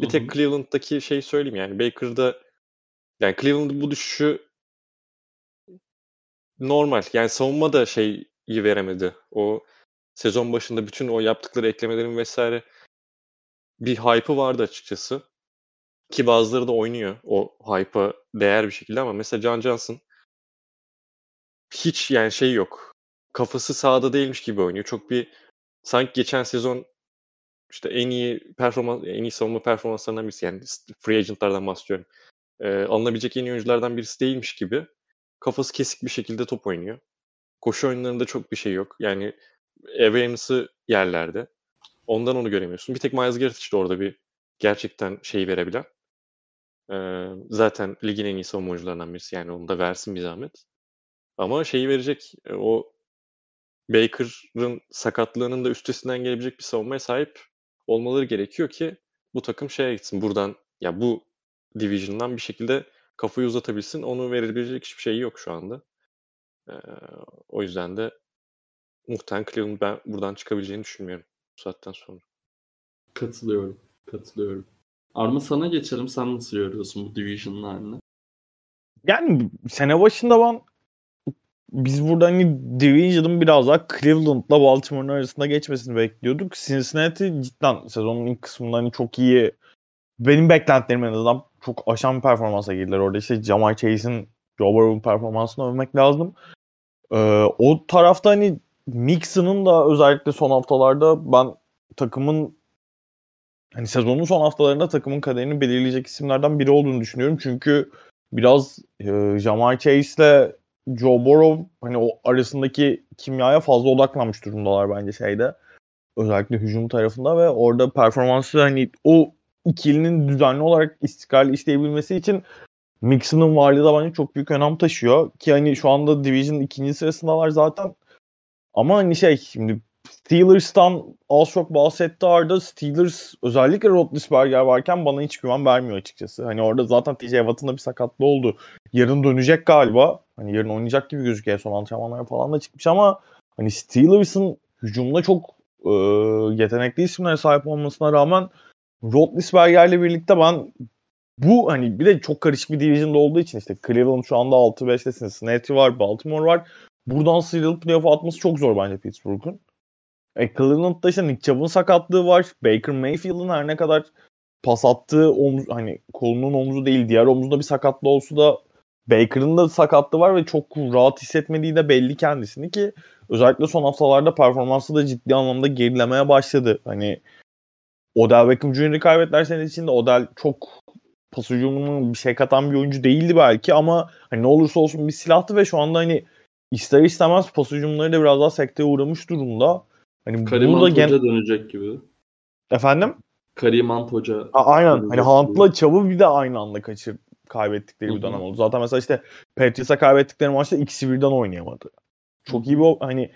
Bir tek Cleveland'daki şeyi söyleyeyim yani Baker'da yani Cleveland'ın bu düşüşü normal. Yani savunma da şeyi veremedi. O sezon başında bütün o yaptıkları eklemelerin vesaire bir hype'ı vardı açıkçası. Ki bazıları da oynuyor o hype'a değer bir şekilde ama mesela Can Johnson hiç yani şey yok. Kafası sahada değilmiş gibi oynuyor. Çok bir sanki geçen sezon işte en iyi performans en iyi savunma performanslarından birisi yani free agent'lardan bahsediyorum. Ee, alınabilecek en iyi oyunculardan birisi değilmiş gibi. Kafası kesik bir şekilde top oynuyor. Koşu oyunlarında çok bir şey yok. Yani awareness'ı yerlerde. Ondan onu göremiyorsun. Bir tek Miles Garrett işte orada bir gerçekten şeyi verebilen. Ee, zaten ligin en iyi savunma oyuncularından birisi. Yani onu da versin bir zahmet. Ama şeyi verecek. O Baker'ın sakatlığının da üstesinden gelebilecek bir savunmaya sahip olmaları gerekiyor ki bu takım şeye gitsin. Buradan ya bu division'dan bir şekilde kafayı uzatabilsin. Onu verebilecek hiçbir şey yok şu anda. Ee, o yüzden de muhtemelen Cleveland ben buradan çıkabileceğini düşünmüyorum bu saatten sonra. Katılıyorum. Katılıyorum. Arma sana geçelim. Sen nasıl görüyorsun bu division'larını? Yani sene başında ben biz burada hani Division'ın biraz daha Cleveland'la Baltimore'un arasında geçmesini bekliyorduk. Cincinnati cidden sezonun ilk kısmında hani çok iyi benim beklentilerim en azından çok aşan bir performansa girdiler. Orada işte Jamal Chase'in Joe Burrow'un performansını övmek lazım. Ee, o tarafta hani Mixon'ın da özellikle son haftalarda ben takımın hani sezonun son haftalarında takımın kaderini belirleyecek isimlerden biri olduğunu düşünüyorum. Çünkü biraz e, Jamal Chase'le Joe Burrow hani o arasındaki kimyaya fazla odaklanmış durumdalar bence şeyde. Özellikle hücum tarafında ve orada performansı hani o ikilinin düzenli olarak istikrarlı işleyebilmesi için Mixon'ın varlığı da bence çok büyük önem taşıyor. Ki hani şu anda Division ikinci sırasındalar zaten. Ama hani şey şimdi Steelers'tan az çok bahsetti Arda. Steelers özellikle Roethlisberger varken bana hiç güven vermiyor açıkçası. Hani orada zaten TJ Watt'ın da bir sakatlığı oldu. Yarın dönecek galiba. Hani yarın oynayacak gibi gözüküyor. Son antrenmanlara falan da çıkmış ama hani Steelers'ın hücumda çok e, yetenekli isimlere sahip olmasına rağmen Roethlisberger'le birlikte ben bu hani bir de çok karışık bir division'da olduğu için işte Cleveland şu anda 6-5'tesin. Cincinnati var, Baltimore var. Buradan sıyrılıp playoff atması çok zor bence Pittsburgh'un. E, Cleveland'da işte Nick Chubb'ın sakatlığı var. Baker Mayfield'ın her ne kadar pas attığı omuz, hani kolunun omuzu değil diğer omuzunda bir sakatlığı olsa da Baker'ın da sakatlığı var ve çok rahat hissetmediği de belli kendisini ki özellikle son haftalarda performansı da ciddi anlamda gerilemeye başladı. Hani Odell Beckham Jr.'ı kaybettiler senin içinde. Odell çok pas bir şey katan bir oyuncu değildi belki ama hani ne olursa olsun bir silahtı ve şu anda hani ister istemez pas hücumları da biraz daha sekteye uğramış durumda. Hani Karim burada gen... dönecek gibi. Efendim? Karim Ant Hoca. A- aynen. Hani Hunt'la Çav'ı bir de aynı anda kaçır kaybettikleri bir dönem oldu. Zaten mesela işte Patriots'a kaybettikleri maçta ikisi birden oynayamadı. Çok iyi bir hani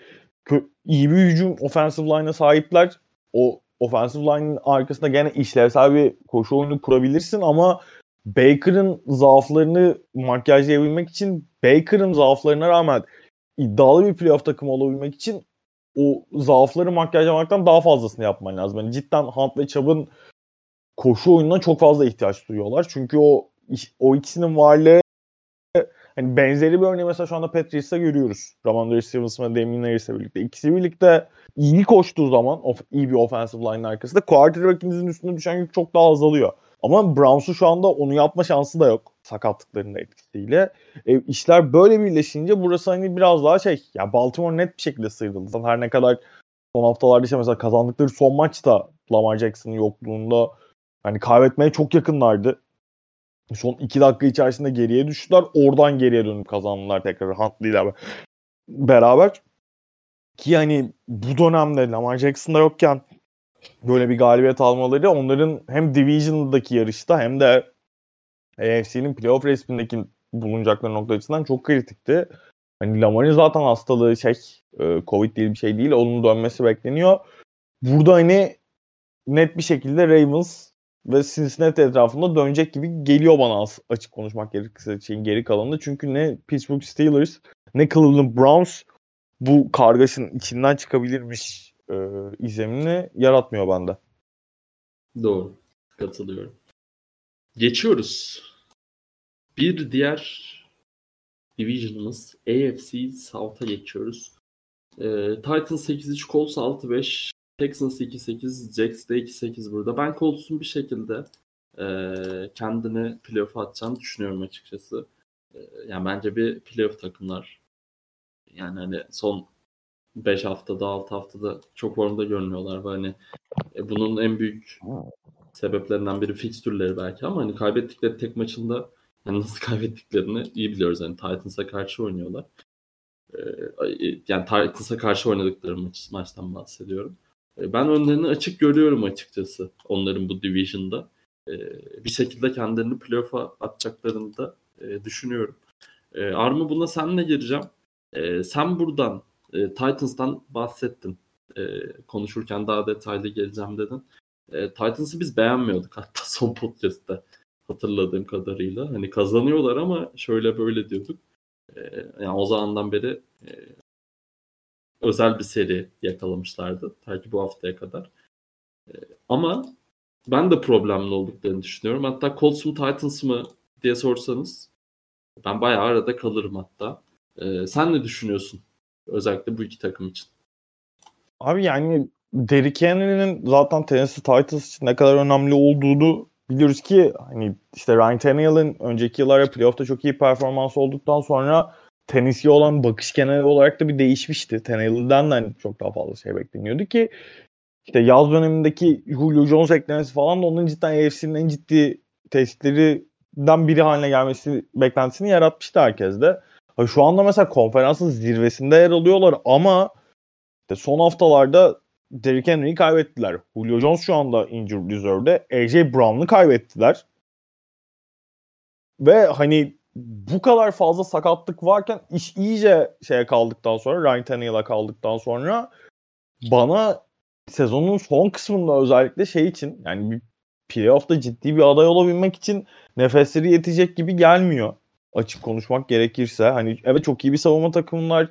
iyi bir hücum offensive line'a sahipler. O offensive line'ın arkasında gene işlevsel bir koşu oyunu kurabilirsin ama Baker'ın zaaflarını makyajlayabilmek için Baker'ın zaaflarına rağmen iddialı bir playoff takımı olabilmek için o zaafları makyajlamaktan daha fazlasını yapman lazım. Yani cidden Hunt ve Chubb'ın koşu oyununa çok fazla ihtiyaç duyuyorlar. Çünkü o o ikisinin varlığı hani benzeri bir örneği mesela şu anda Patriots'ta görüyoruz. Ramondre Stevenson ve Damien Harris'le birlikte. İkisi birlikte iyi koştuğu zaman of, iyi bir offensive line arkasında quarterback'inizin üstüne düşen yük çok daha azalıyor. Ama Browns'u şu anda onu yapma şansı da yok sakatlıklarının etkisiyle. E, işler böyle birleşince burası hani biraz daha şey ya Baltimore net bir şekilde sıyrıldı. Her ne kadar son haftalarda işte mesela kazandıkları son maçta Lamar Jackson'ın yokluğunda hani kaybetmeye çok yakınlardı. Son iki dakika içerisinde geriye düştüler. Oradan geriye dönüp kazandılar tekrar Huntley ile beraber. Ki hani bu dönemde Lamar Jackson'da yokken böyle bir galibiyet almaları onların hem Division'daki yarışta hem de AFC'nin playoff resmindeki bulunacakları nokta açısından çok kritikti. Hani Lamar'ın zaten hastalığı şey e, Covid değil bir şey değil. Onun dönmesi bekleniyor. Burada hani net bir şekilde Ravens ve Cincinnati etrafında dönecek gibi geliyor bana açık konuşmak gerekirse şeyin geri kalanında. Çünkü ne Pittsburgh Steelers ne Cleveland Browns bu kargaşın içinden çıkabilirmiş e, izlemini yaratmıyor bende. Doğru. Katılıyorum. Geçiyoruz. Bir diğer division'ımız AFC South'a geçiyoruz. E, Titans 8-3, Colts 6-5, Texans 2-8, Jacks de 2-8 burada. Ben Colts'un bir şekilde e, kendini playoff'a atacağını düşünüyorum açıkçası. E, yani bence bir playoff takımlar. Yani hani son 5 haftada 6 haftada çok formda görünüyorlar ve hani e, bunun en büyük sebeplerinden biri fikstürleri belki ama hani kaybettikleri tek maçında yani nasıl *laughs* kaybettiklerini iyi biliyoruz. Yani Titans'a karşı oynuyorlar. Ee, yani Titans'a karşı oynadıkları maç, maçtan bahsediyorum. Ee, ben önlerini açık görüyorum açıkçası onların bu division'da. Ee, bir şekilde kendilerini playoff'a atacaklarını da e, düşünüyorum. Ee, Armı buna senle gireceğim. Ee, sen buradan e, Titans'tan bahsettin. E, konuşurken daha detaylı geleceğim dedin. E, Titans'ı biz beğenmiyorduk hatta *laughs* son podcast'te hatırladığım kadarıyla. Hani kazanıyorlar ama şöyle böyle diyorduk. E, yani o zamandan beri e, özel bir seri yakalamışlardı. Ta ki bu haftaya kadar. E, ama ben de problemli olduklarını düşünüyorum. Hatta Colts mu Titans mı diye sorsanız ben bayağı arada kalırım hatta. E, sen ne düşünüyorsun? Özellikle bu iki takım için. Abi yani Derrick Henry'nin zaten Tennessee Titans için ne kadar önemli olduğunu biliyoruz ki hani işte Ryan Tannehill'in önceki yıllarda playoff'ta çok iyi performans olduktan sonra Tennessee'ye olan bakış genel olarak da bir değişmişti. Tannehill'den de hani çok daha fazla şey bekleniyordu ki işte yaz dönemindeki Julio Jones eklemesi falan da onun cidden AFC'nin en ciddi testlerinden biri haline gelmesi beklentisini yaratmıştı herkeste. Şu anda mesela konferansın zirvesinde yer alıyorlar ama işte son haftalarda Derrick Henry'i kaybettiler. Julio Jones şu anda injured reserve'de. AJ Brown'u kaybettiler. Ve hani bu kadar fazla sakatlık varken iş iyice şeye kaldıktan sonra Ryan Tannehill'a kaldıktan sonra bana sezonun son kısmında özellikle şey için yani bir playoff'ta ciddi bir aday olabilmek için nefesleri yetecek gibi gelmiyor. Açık konuşmak gerekirse. Hani evet çok iyi bir savunma takımlar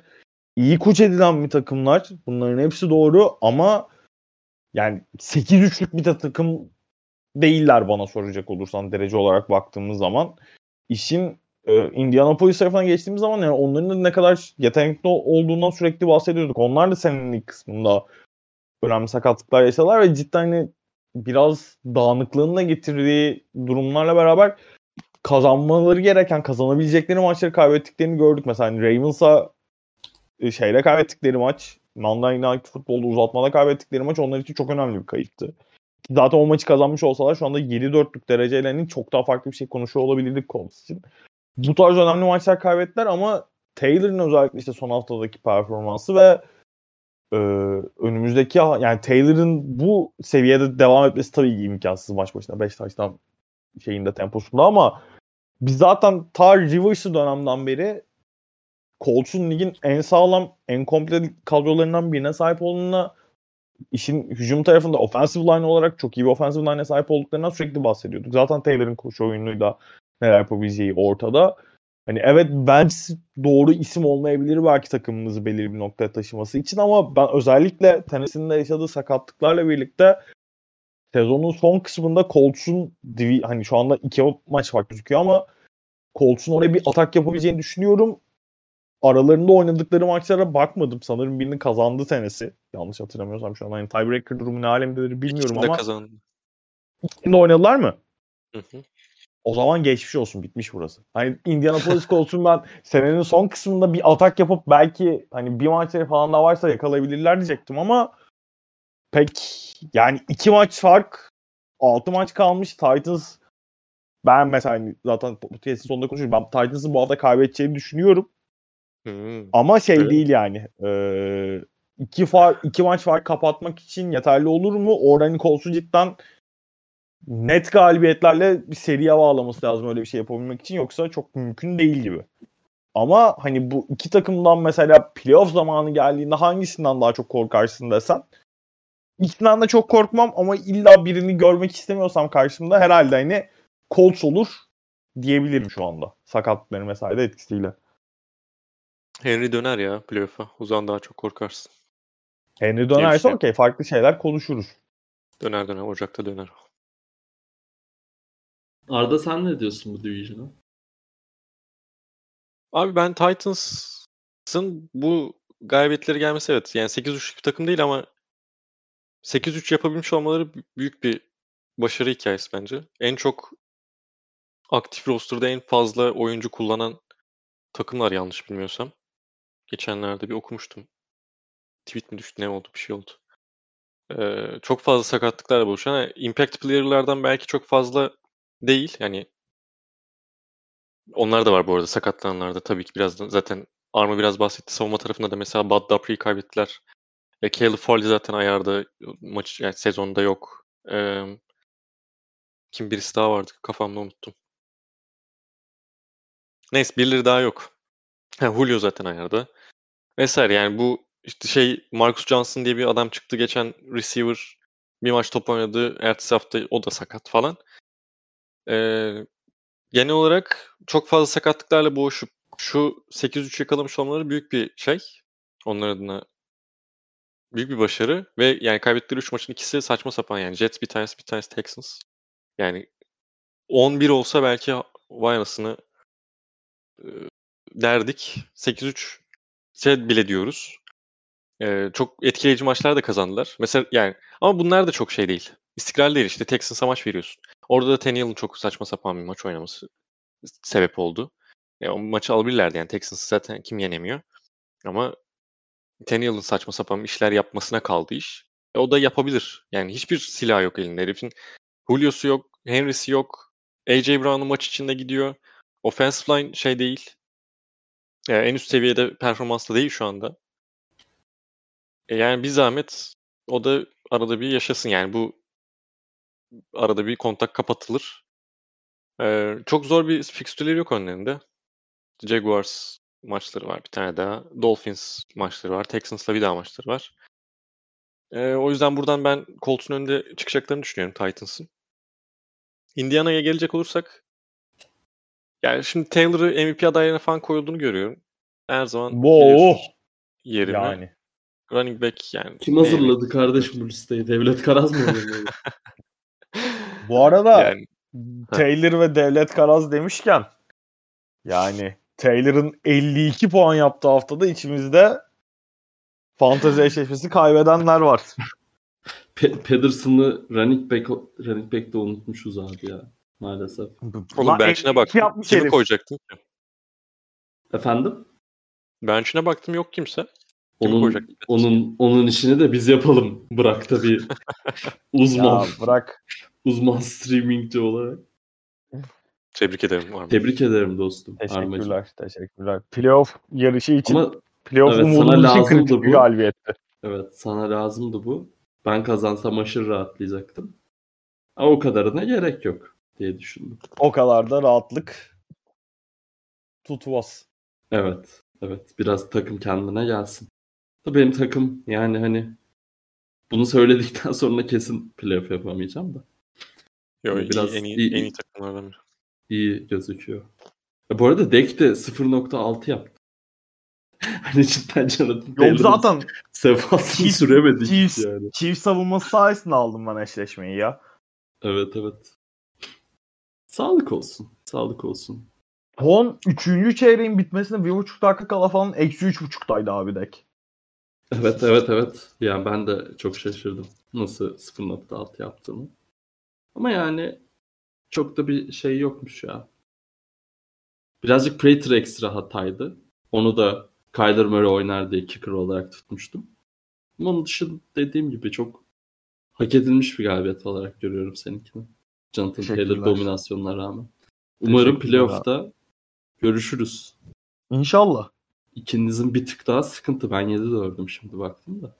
iyi koç edilen bir takımlar. Bunların hepsi doğru ama yani 8-3'lük bir takım değiller bana soracak olursan derece olarak baktığımız zaman. İşin e, Indianapolis tarafına geçtiğimiz zaman yani onların da ne kadar yetenekli olduğundan sürekli bahsediyorduk. Onlar da senin ilk kısmında önemli sakatlıklar yaşadılar ve cidden hani biraz dağınıklığın da getirdiği durumlarla beraber kazanmaları gereken, kazanabilecekleri maçları kaybettiklerini gördük. Mesela hani Ravens'a şeyle kaybettikleri maç Monday Night Football'da uzatmada kaybettikleri maç onlar için çok önemli bir kayıptı. Zaten o maçı kazanmış olsalar şu anda 7-4'lük derecelerinin çok daha farklı bir şey konuşuyor olabilirdik Colts için. Bu tarz önemli maçlar kaybettiler ama Taylor'ın özellikle işte son haftadaki performansı ve e, önümüzdeki yani Taylor'ın bu seviyede devam etmesi tabii ki imkansız maç başına 5 taştan şeyinde temposunda ama biz zaten ta Rivers'ı dönemden beri Colts'un ligin en sağlam, en komple kadrolarından birine sahip olduğuna işin hücum tarafında offensive line olarak çok iyi bir offensive line'e sahip olduklarından sürekli bahsediyorduk. Zaten Taylor'ın koşu oyunuyla neler yapabileceği ortada. Hani evet Wentz doğru isim olmayabilir belki takımımızı belirli bir noktaya taşıması için ama ben özellikle Tennessee'nin yaşadığı sakatlıklarla birlikte sezonun son kısmında Colts'un hani şu anda iki maç var gözüküyor ama Colts'un oraya bir atak yapabileceğini düşünüyorum aralarında oynadıkları maçlara bakmadım. Sanırım birini kazandı tenesi. Yanlış hatırlamıyorsam şu an. Hani tiebreaker durumu ne alemdedir bilmiyorum İkisinde ama. kazandı. İkisinde oynadılar mı? Hı hı. O zaman geçmiş olsun bitmiş burası. Hani Indianapolis Colts'un ben senenin son kısmında bir atak yapıp belki hani bir maçları falan da varsa yakalayabilirler diyecektim ama pek yani iki maç fark altı maç kalmış Titans ben mesela hani zaten podcast'in sonunda konuşuyorum. Ben Titans'ın bu hafta kaybedeceğini düşünüyorum. Hımm. Ama şey Evet. değil yani, eee, 2 far 2 maç fark kapatmak için yeterli olur mu? Oradan Colts'u cidden net galibiyetlerle bir seriye bağlaması lazım öyle bir şey yapabilmek için. Yoksa çok mümkün değil gibi. Ama hani bu iki takımdan mesela playoff zamanı geldiğinde hangisinden daha çok korkarsın desen ikisinden de çok korkmam ama illa birini görmek istemiyorsam karşımda herhalde hani Colts olur diyebilirim şu anda sakatlıkların vs. etkisiyle. Henry döner ya playoff'a. O zaman daha çok korkarsın. Henry dönerse şey. okey. Farklı şeyler konuşuruz. Döner döner. Ocak'ta döner. Arda sen ne diyorsun bu division'a? Abi ben Titans'ın bu galibiyetleri gelmesi evet. Yani 8-3'lük bir takım değil ama 8-3 yapabilmiş olmaları büyük bir başarı hikayesi bence. En çok aktif roster'da en fazla oyuncu kullanan takımlar yanlış bilmiyorsam. Geçenlerde bir okumuştum. Tweet mi düştü ne oldu bir şey oldu. Ee, çok fazla sakatlıklarla buluşan yani impact player'lardan belki çok fazla değil. Yani onlar da var bu arada sakatlananlarda tabii ki biraz zaten Arma biraz bahsetti. Savunma tarafında da mesela Bud Dupree'yi kaybettiler. E, Caleb Farley zaten ayarda maç yani sezonda yok. E, kim birisi daha vardı kafamda unuttum. Neyse birileri daha yok. Ha, Julio zaten ayarda. Vesaire yani bu işte şey Marcus Johnson diye bir adam çıktı geçen receiver bir maç top oynadı. Ertesi hafta o da sakat falan. Ee, genel olarak çok fazla sakatlıklarla boğuşup şu 8-3 yakalamış olmaları büyük bir şey. Onlar adına büyük bir başarı ve yani kaybettikleri 3 maçın ikisi saçma sapan yani. Jets bir tanesi bir tanesi Texans. Yani 11 olsa belki vay anasını derdik. 8-3 şey bile diyoruz. E, çok etkileyici maçlar da kazandılar. Mesela yani ama bunlar da çok şey değil. İstikrar değil işte Texans'a maç veriyorsun. Orada da Tannehill'in çok saçma sapan bir maç oynaması sebep oldu. E, o maçı alabilirlerdi yani Texans zaten kim yenemiyor. Ama Tannehill'in saçma sapan işler yapmasına kaldı iş. E, o da yapabilir. Yani hiçbir silah yok elinde. Herifin Julio'su yok, Henry'si yok. AJ Brown'un maç içinde gidiyor. Offensive line şey değil. Yani en üst seviyede performansla değil şu anda. E yani bir zahmet o da arada bir yaşasın. Yani bu arada bir kontak kapatılır. Ee, çok zor bir fikstürleri yok önlerinde. Jaguars maçları var bir tane daha. Dolphins maçları var. Texans'la bir daha maçları var. Ee, o yüzden buradan ben Colts'un önünde çıkacaklarını düşünüyorum Titans'ın. Indiana'ya gelecek olursak yani şimdi Taylor'ı MVP adaylarına falan koyulduğunu görüyorum. Her zaman wow. yerine. Yani. Running back yani. Kim hazırladı kardeşim bu listeyi? Devlet Karaz mı *laughs* *laughs* bu arada yani, Taylor ve Devlet Karaz demişken yani Taylor'ın 52 puan yaptığı haftada içimizde fantezi eşleşmesi kaybedenler var. Pe- Pedersen'ı running back running back'te unutmuşuz abi ya maalesef. Oğlum bench'ine bak. Kimi herif. koyacaktın? Efendim? Bench'ine baktım yok kimse. onun onun onun işini de biz yapalım. Bırak da bir *laughs* uzman. ya bırak. uzman streamingci olarak. Tebrik ederim. Arma. Tebrik ederim dostum. Teşekkürler. Armacığım. Teşekkürler. Playoff yarışı için Ama, playoff evet, umudumuz için kritik bir galibiyetti. Evet sana lazımdı bu. Ben kazansam aşırı rahatlayacaktım. Ama o kadarına gerek yok diye düşündüm. O kadar da rahatlık tutmaz. Evet. Evet. Biraz takım kendine gelsin. Da benim takım yani hani bunu söyledikten *laughs* sonra kesin playoff yapamayacağım da. Yok yani biraz en iyi, iyi, en iyi takımlardan biri iyi gözüküyor. Ya bu arada deck de 0.6 yaptı. *laughs* hani cidden Jonathan Yok zaten sefasını süremedik Chiefs, yani. Chiefs savunması sayesinde aldım ben eşleşmeyi ya. Evet evet. Sağlık olsun. Sağlık olsun. Son 3. çeyreğin bitmesine bir buçuk dakika kala falan eksi 3.5'taydı abi deck. Evet evet evet. Yani ben de çok şaşırdım. Nasıl 0.6 yaptığını. Ama yani çok da bir şey yokmuş ya. Birazcık Prater ekstra hataydı. Onu da Kyler Murray oynar diye kicker olarak tutmuştum. Ama onun dışında dediğim gibi çok hak edilmiş bir galibiyet olarak görüyorum seninkini. Jonathan Taylor dominasyonuna rağmen. Umarım playoff'ta görüşürüz. İnşallah. İkinizin bir tık daha sıkıntı. Ben 7 dördüm şimdi baktım da.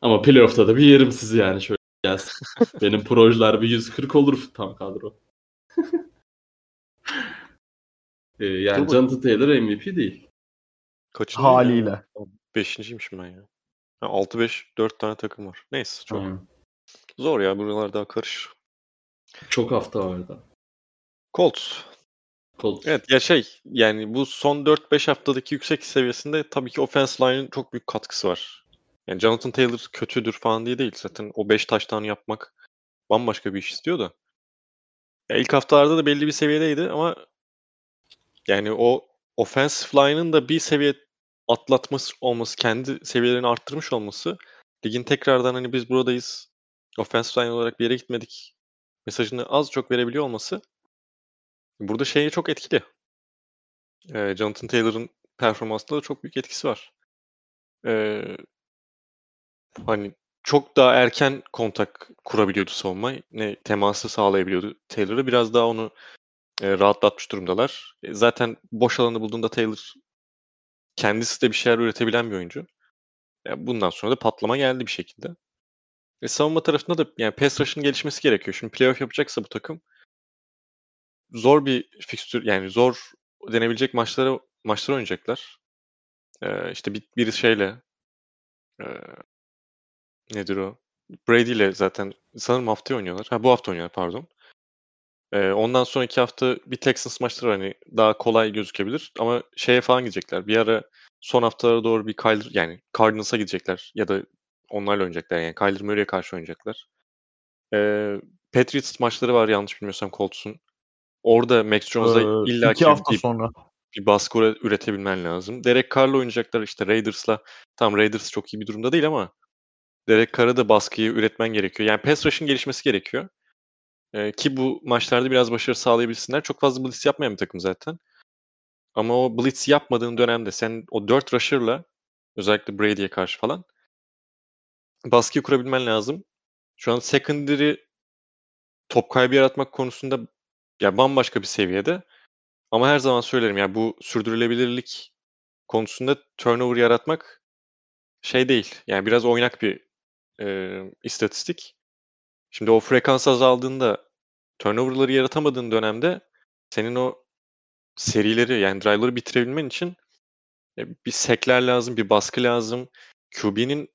Ama playoff'ta da bir yerim sizi yani şöyle gelsin. *laughs* Benim projeler bir 140 olur tam kadro. *laughs* ee, yani Jonathan Taylor MVP değil. Kaçıncı Haliyle. Ya? Beşinciymişim ben ya. 6-5 4 tane takım var. Neyse çok hmm. zor ya buralar daha karış. Çok hafta var da. Colts. Colts. Evet ya şey yani bu son 4-5 haftadaki yüksek seviyesinde tabii ki offense line'ın çok büyük katkısı var. Yani Jonathan Taylor kötüdür falan diye değil. Zaten o 5 taştan yapmak bambaşka bir iş istiyor da. Ya ilk haftalarda da belli bir seviyedeydi ama yani o offensive line'ın da bir seviye atlatması olması, kendi seviyelerini arttırmış olması, ligin tekrardan hani biz buradayız, offensive line olarak bir yere gitmedik mesajını az çok verebiliyor olması burada şeye çok etkili. Eee, Jonathan Taylor'ın performansında da çok büyük etkisi var. Eee hani çok daha erken kontak kurabiliyordu savunma. Ne teması sağlayabiliyordu Taylor'ı. Biraz daha onu e, rahatlatmış durumdalar. E, zaten boş alanı bulduğunda Taylor kendisi de bir şeyler üretebilen bir oyuncu. Yani bundan sonra da patlama geldi bir şekilde. E, savunma tarafında da yani pass rush'ın gelişmesi gerekiyor. Şimdi playoff yapacaksa bu takım zor bir fikstür yani zor denebilecek maçlara maçlar oynayacaklar. Ee, işte bir, bir şeyle e, nedir o? Brady ile zaten sanırım hafta oynuyorlar. Ha bu hafta oynuyorlar pardon. Ee, ondan sonraki hafta bir Texans maçları. Hani daha kolay gözükebilir. Ama şeye falan gidecekler. Bir ara son haftalara doğru bir Kyler yani Cardinals'a gidecekler. Ya da onlarla oynayacaklar. Yani Kyler Murray'e karşı oynayacaklar. Ee, Patriots maçları var yanlış bilmiyorsam Colts'un. Orada Max Jones'a Ee, illa iki hafta bir, sonra. bir baskı üre- üretebilmen lazım. Derek Carr'la oynayacaklar işte Raiders'la. Tam Raiders çok iyi bir durumda değil ama Derek Carr'a da baskıyı üretmen gerekiyor. Yani pass rush'ın gelişmesi gerekiyor. Ee, ki bu maçlarda biraz başarı sağlayabilsinler. Çok fazla blitz yapmayan bir takım zaten. Ama o blitz yapmadığın dönemde sen o 4 rusher'la özellikle Brady'ye karşı falan baskıyı kurabilmen lazım. Şu an secondary top kaybı yaratmak konusunda ya bambaşka bir seviyede. Ama her zaman söylerim ya bu sürdürülebilirlik konusunda turnover yaratmak şey değil. Yani biraz oynak bir e, istatistik. Şimdi o frekans azaldığında turnover'ları yaratamadığın dönemde senin o serileri yani drive'ları bitirebilmen için e, bir sekler lazım, bir baskı lazım. QB'nin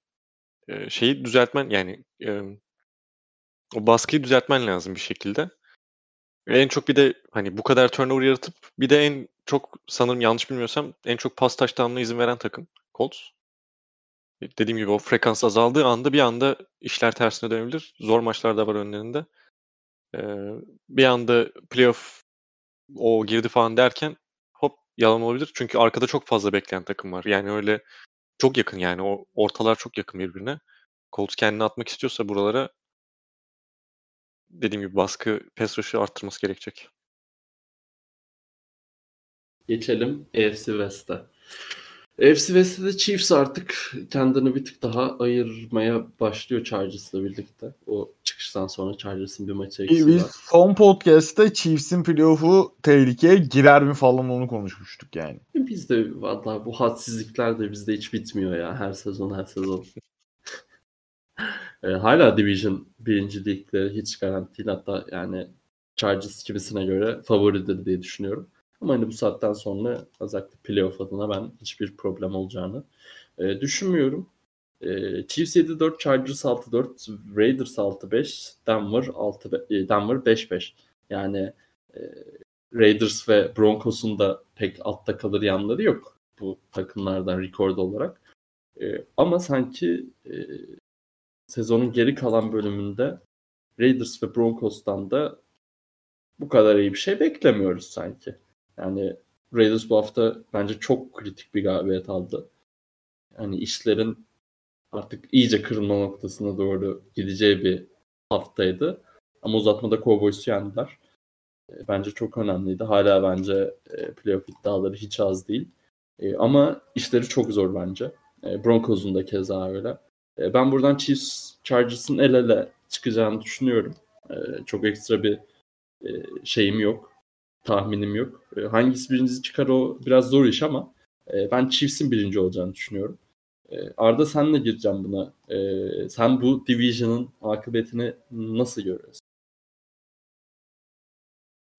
şeyi düzeltmen yani e, o baskıyı düzeltmen lazım bir şekilde. Ve en çok bir de hani bu kadar turnover yaratıp bir de en çok sanırım yanlış bilmiyorsam en çok pas touchdown'ına izin veren takım Colts. E, Dediğim gibi o frekans azaldığı anda bir anda işler tersine dönebilir. Zor maçlar da var önlerinde. Ee, bir anda playoff o girdi falan derken hop yalan olabilir. Çünkü arkada çok fazla bekleyen takım var. Yani öyle çok yakın yani o ortalar çok yakın birbirine. Colts kendini atmak istiyorsa buralara dediğim gibi baskı pass rush'ı arttırması gerekecek. Geçelim AFC West'e. AFC West'te de Chiefs artık kendini bir tık daha ayırmaya başlıyor Chargers'la birlikte. O çıkıştan sonra Chargers'ın bir maçı eksiği Biz var. son podcast'te Chiefs'in playoff'u tehlikeye girer mi falan onu konuşmuştuk yani. Biz de valla bu hadsizlikler de bizde hiç bitmiyor ya her sezon her sezon. *laughs* E, hala Division birincilikleri hiç garanti değil. Hatta yani Chargers gibisine göre favoridir diye düşünüyorum. Ama hani bu saatten sonra özellikle playoff adına ben hiçbir problem olacağını e, düşünmüyorum. E, Chiefs 7-4, Chargers 6-4, Raiders 6-5, Denver 6 e, Denver 5-5. Yani e, Raiders ve Broncos'un da pek altta kalır yanları yok bu takımlardan record olarak. E, ama sanki e, sezonun geri kalan bölümünde Raiders ve Broncos'tan da bu kadar iyi bir şey beklemiyoruz sanki. Yani Raiders bu hafta bence çok kritik bir galibiyet aldı. Yani işlerin artık iyice kırılma noktasına doğru gideceği bir haftaydı. Ama uzatmada Cowboys'u yendiler. E, Bence çok önemliydi. Hala bence e, playoff iddiaları hiç az değil. E, Ama işleri çok zor bence. Broncos'un da keza öyle. Ben buradan Chiefs Chargers'ın el ele çıkacağını düşünüyorum. Çok ekstra bir şeyim yok. Tahminim yok. E, Hangisi birincisi çıkar o biraz zor iş ama e, ben Chiefs'in birinci olacağını düşünüyorum. E, Arda senle gireceğim buna. E, Sen bu division'ın akıbetini nasıl görüyorsun?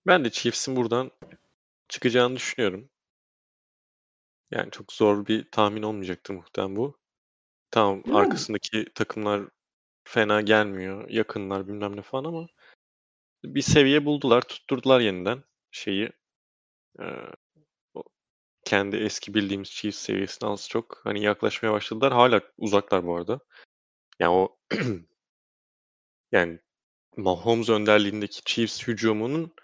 Ben de Chiefs'in buradan çıkacağını düşünüyorum. Yani çok zor bir tahmin olmayacaktır muhtemelen bu. Tamam Yani. arkasındaki takımlar fena gelmiyor. Yakınlar bilmem ne falan ama bir seviye buldular. Tutturdular yeniden şeyi. O kendi eski bildiğimiz Chiefs seviyesine az çok hani yaklaşmaya başladılar. Hala uzaklar bu arada. Yani o *clears throat* yani Mahomes önderliğindeki Chiefs hücumunun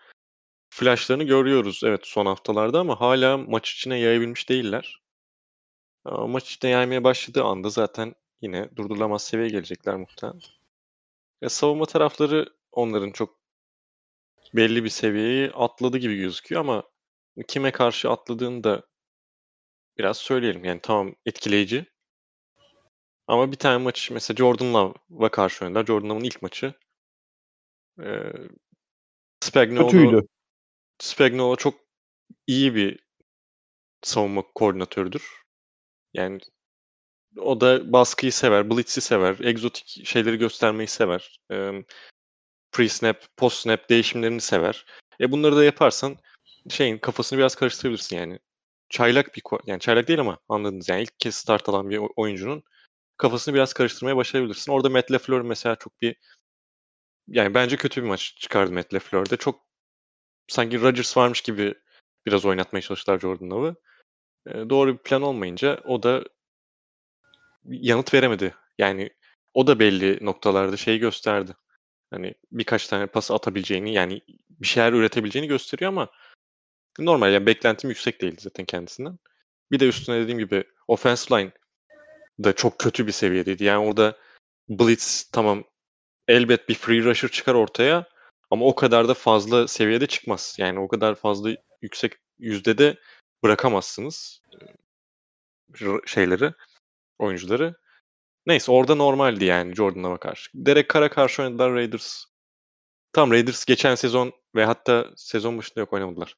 flashlarını görüyoruz evet son haftalarda ama hala maç içine yayabilmiş değiller. Ama maç içinde yaymaya başladığı anda zaten yine durdurulamaz seviyeye gelecekler muhtemelen. Ya savunma tarafları onların çok belli bir seviyeyi atladı gibi gözüküyor ama kime karşı atladığını da biraz söyleyelim. Yani tamam etkileyici. Ama bir tane maç mesela Jordan Love'a karşı oynadılar. Jordan Love'ın ilk maçı. Ee, Spagnuolo, Kötüydü. Spagnuolo çok iyi bir savunma koordinatörüdür. Yani o da baskıyı sever, blitz'i sever, egzotik şeyleri göstermeyi sever. Ee, pre-snap, post-snap değişimlerini sever. E bunları da yaparsan şeyin kafasını biraz karıştırabilirsin yani. Çaylak bir yani çaylak değil ama anladınız yani ilk kez start alan bir oyuncunun kafasını biraz karıştırmaya başarabilirsin. Orada Matt LaFleur mesela çok bir yani bence kötü bir maç çıkardı Matt LaFleur'de. Çok sanki Rodgers varmış gibi biraz oynatmaya çalıştılar Jordan Love'ı. E, doğru bir plan olmayınca o da yanıt veremedi. Yani o da belli noktalarda şeyi gösterdi. Hani birkaç tane pas atabileceğini yani bir şeyler üretebileceğini gösteriyor ama normal yani beklentim yüksek değildi zaten kendisinden. Bir de üstüne dediğim gibi offensive line da çok kötü bir seviyedeydi. Yani orada blitz tamam elbet bir free rusher çıkar ortaya ama o kadar da fazla seviyede çıkmaz. Yani o kadar fazla yüksek yüzdede bırakamazsınız şeyleri, oyuncuları. Neyse orada normaldi yani Jordan'a karşı. Derek Carr'a karşı oynadılar Raiders. Tam Raiders geçen sezon ve hatta sezon başında yok oynamadılar.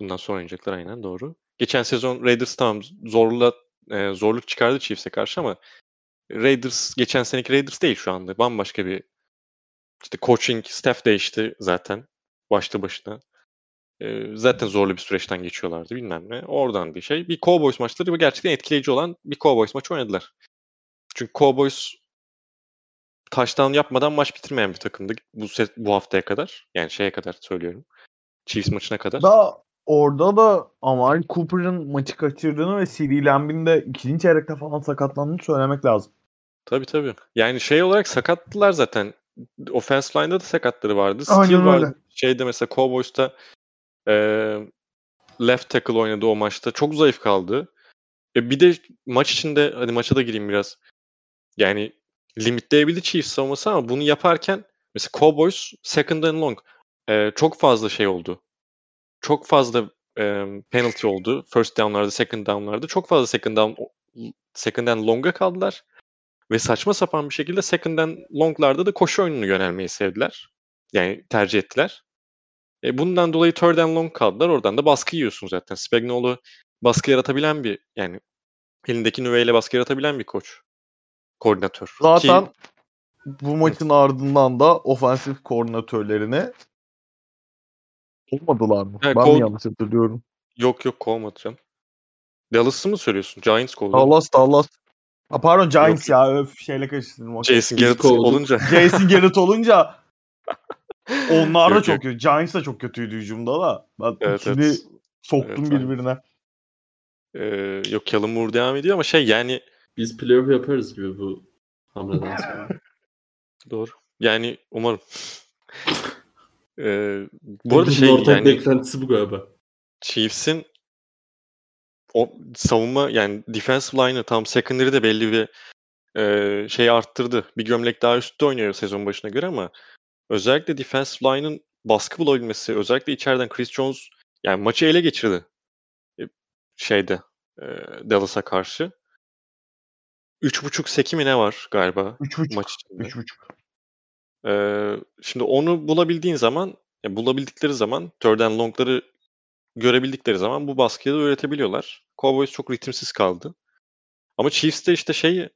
Bundan sonra oynayacaklar aynen doğru. Geçen sezon Raiders tamam zorla e, zorluk çıkardı Chiefs'e karşı ama Raiders geçen seneki Raiders değil şu anda. Bambaşka bir işte coaching staff değişti zaten başlı başına. E, zaten zorlu bir süreçten geçiyorlardı bilmem ne. Oradan bir şey. Bir Cowboys maçları gerçekten etkileyici olan bir Cowboys maçı oynadılar. Çünkü Cowboys taştan yapmadan maç bitirmeyen bir takımdı bu se- bu haftaya kadar. Yani şeye kadar söylüyorum. Chiefs maçına kadar. Da orada da Amari Cooper'ın maçı kaçırdığını ve CD Lamb'in de ikinci çeyrekte falan sakatlandığını söylemek lazım. Tabii tabii. Yani şey olarak sakattılar zaten. Offense line'da da sakatları vardı. Aynen Skill öyle. vardı. Şeyde mesela Cowboys'ta eee, left tackle oynadı o maçta. Çok zayıf kaldı. E bir de maç içinde hadi maça da gireyim biraz. Yani limitleyebildi Chiefs savunması ama bunu yaparken mesela Cowboys second and long eee, çok fazla şey oldu. Çok fazla eee, penalty oldu. First down'larda, second down'larda. Çok fazla second down second and long'a kaldılar. Ve saçma sapan bir şekilde second and long'larda da koşu oyununu yönelmeyi sevdiler. Yani tercih ettiler. E bundan dolayı third and long kaldılar. Oradan da baskı yiyorsun zaten. Spagnuolo baskı yaratabilen bir yani elindeki nüveyle baskı yaratabilen bir koç. Koordinatör. Zaten Ki, bu maçın ardından da ofensif koordinatörlerini olmadılar mı? Evet, ben kol- mi yanlış hatırlıyorum? yok yok kovmadı canım. Dallas'ı mı söylüyorsun? Giants kovdu. Dallas Dallas. Ha, pardon Giants Yok. ya öf şeyle karıştırdım. *laughs* Jason Garrett olunca. Jason Garrett olunca onlar da çok yok. kötü. Giants da çok kötüydü hücumda da. Ben Evet, ikili evet. soktum Evet, birbirine. Ee, yok Kellen Moore devam ediyor ama şey yani Biz playoff yaparız gibi bu hamleden sonra. *laughs* doğru. Yani umarım. *laughs* Ee, bu arada şey ortak yani beklentisi bu galiba. Chiefs'in o savunma yani defensive line'ı tam secondary de belli bir e, şey arttırdı. Bir gömlek daha üstte oynuyor sezon başına göre ama özellikle defensive line'ın baskı bulabilmesi, özellikle içeriden Chris Jones yani maçı ele geçirdi. E, şeyde e, Dallas'a karşı. 3.5 seki mi ne var galiba 3.5. maç içinde. 3.5. Ee, şimdi onu bulabildiğin zaman, ya bulabildikleri zaman, third and long'ları görebildikleri zaman bu baskıyı da üretebiliyorlar. Cowboys çok ritimsiz kaldı. Ama Chiefs de işte şey,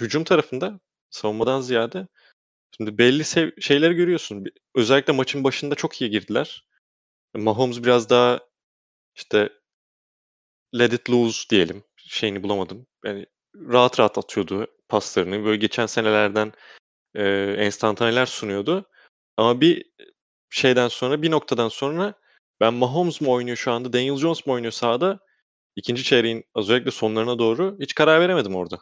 hücum tarafında savunmadan ziyade şimdi belli sev- şeyleri görüyorsun. Özellikle maçın başında çok iyi girdiler. Mahomes biraz daha işte let it loose diyelim. Şeyini bulamadım. Yani rahat rahat atıyordu paslarını. Böyle geçen senelerden e, enstantaneler sunuyordu. Ama bir şeyden sonra, bir noktadan sonra ben Mahomes mu oynuyor şu anda, Daniel Jones mu oynuyor sahada? İkinci çeyreğin özellikle sonlarına doğru hiç karar veremedim orada.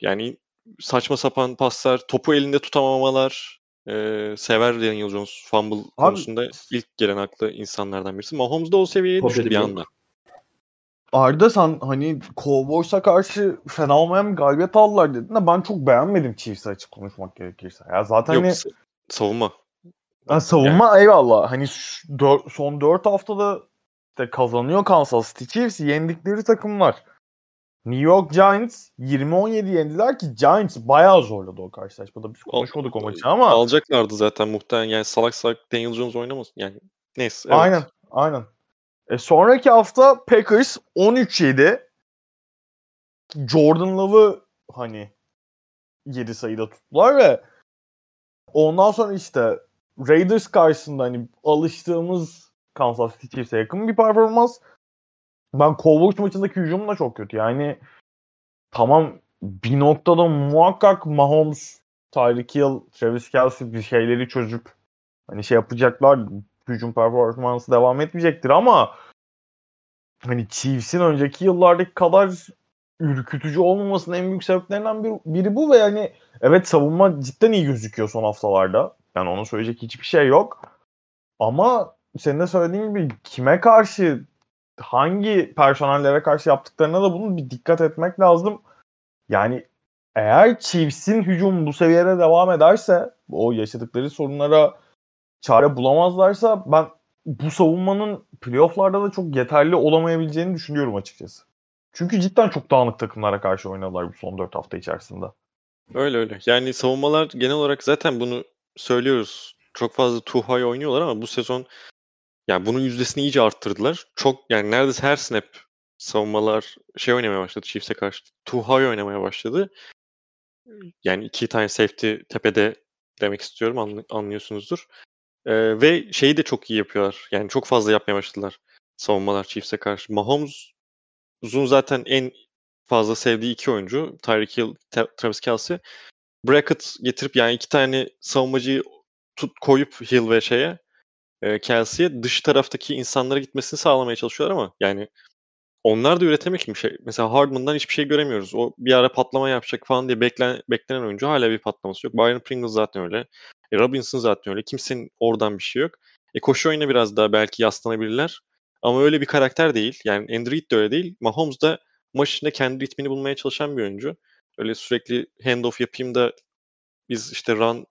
Yani saçma sapan paslar, topu elinde tutamamalar, e, sever Daniel Jones fumble konusunda ilk gelen aklı insanlardan birisi. Mahomes da o seviyeye düştü bir anda. Arda sen hani Cowboys'a karşı fena olmayan bir galibiyet aldılar dedin de ben çok beğenmedim Chiefs'i açık konuşmak gerekirse. Ya zaten Yok hani sa- savunma. Ha, savunma eyvallah. Hani dör- son 4 haftada işte kazanıyor Kansas City Chiefs. Yendikleri takımlar. New York Giants 20-17 yendiler ki Giants bayağı zorladı o karşılaşmada. Biz konuşmadık o maçı ama. Alacaklardı zaten muhtemelen. Yani salak salak Daniel Jones oynamasın. Yani neyse. Evet. Aynen. Aynen. E, sonraki hafta Packers 13-7. Jordan Love'ı hani 7 sayıda tuttular ve ondan sonra işte Raiders karşısında hani alıştığımız Kansas City Chiefs'e yakın bir performans. Ben Cowboys maçındaki hücum da çok kötü. Yani tamam bir noktada muhakkak Mahomes, Tyreek Hill, Travis Kelsey bir şeyleri çözüp hani şey yapacaklar. Hücum performansı devam etmeyecektir ama hani Chiefs'in önceki yıllardaki kadar ürkütücü olmamasının en büyük sebeplerinden biri, biri bu ve yani evet savunma cidden iyi gözüküyor son haftalarda. Yani ona söyleyecek hiçbir şey yok. Ama senin de söylediğin gibi kime karşı hangi personellere karşı yaptıklarına da bunu bir dikkat etmek lazım. Yani eğer Chiefs'in hücum bu seviyede devam ederse o yaşadıkları sorunlara çare bulamazlarsa ben bu savunmanın playofflarda da çok yeterli olamayabileceğini düşünüyorum açıkçası. Çünkü cidden çok dağınık takımlara karşı oynadılar bu son 4 hafta içerisinde. Öyle öyle. Yani savunmalar genel olarak zaten bunu söylüyoruz. Çok fazla high oynuyorlar ama bu sezon yani bunun yüzdesini iyice arttırdılar. Çok yani neredeyse her snap savunmalar şey oynamaya başladı Chiefs'e karşı. High oynamaya başladı. Yani iki tane safety tepede demek istiyorum anlı- anlıyorsunuzdur. Ee, ve şeyi de çok iyi yapıyorlar. Yani çok fazla yapmaya başladılar savunmalar Chiefs'e karşı. Mahomes uzun zaten en fazla sevdiği iki oyuncu. Tyreek Hill, Travis Kelsey. Bracket getirip yani iki tane savunmacıyı tut koyup Hill ve şeye e, Kelsey'e dış taraftaki insanlara gitmesini sağlamaya çalışıyorlar ama yani onlar da üretemiyor ki şey. Mesela Hardman'dan hiçbir şey göremiyoruz. O bir ara patlama yapacak falan diye beklen, beklenen oyuncu hala bir patlaması yok. Byron Pringle zaten öyle. E, Robinson zaten öyle. Kimsenin oradan bir şey yok. E, koşu oyuna biraz daha belki yaslanabilirler. Ama öyle bir karakter değil. Yani Andrew Reid de öyle değil. Mahomes da maç içinde kendi ritmini bulmaya çalışan bir oyuncu. Öyle sürekli handoff yapayım da biz işte run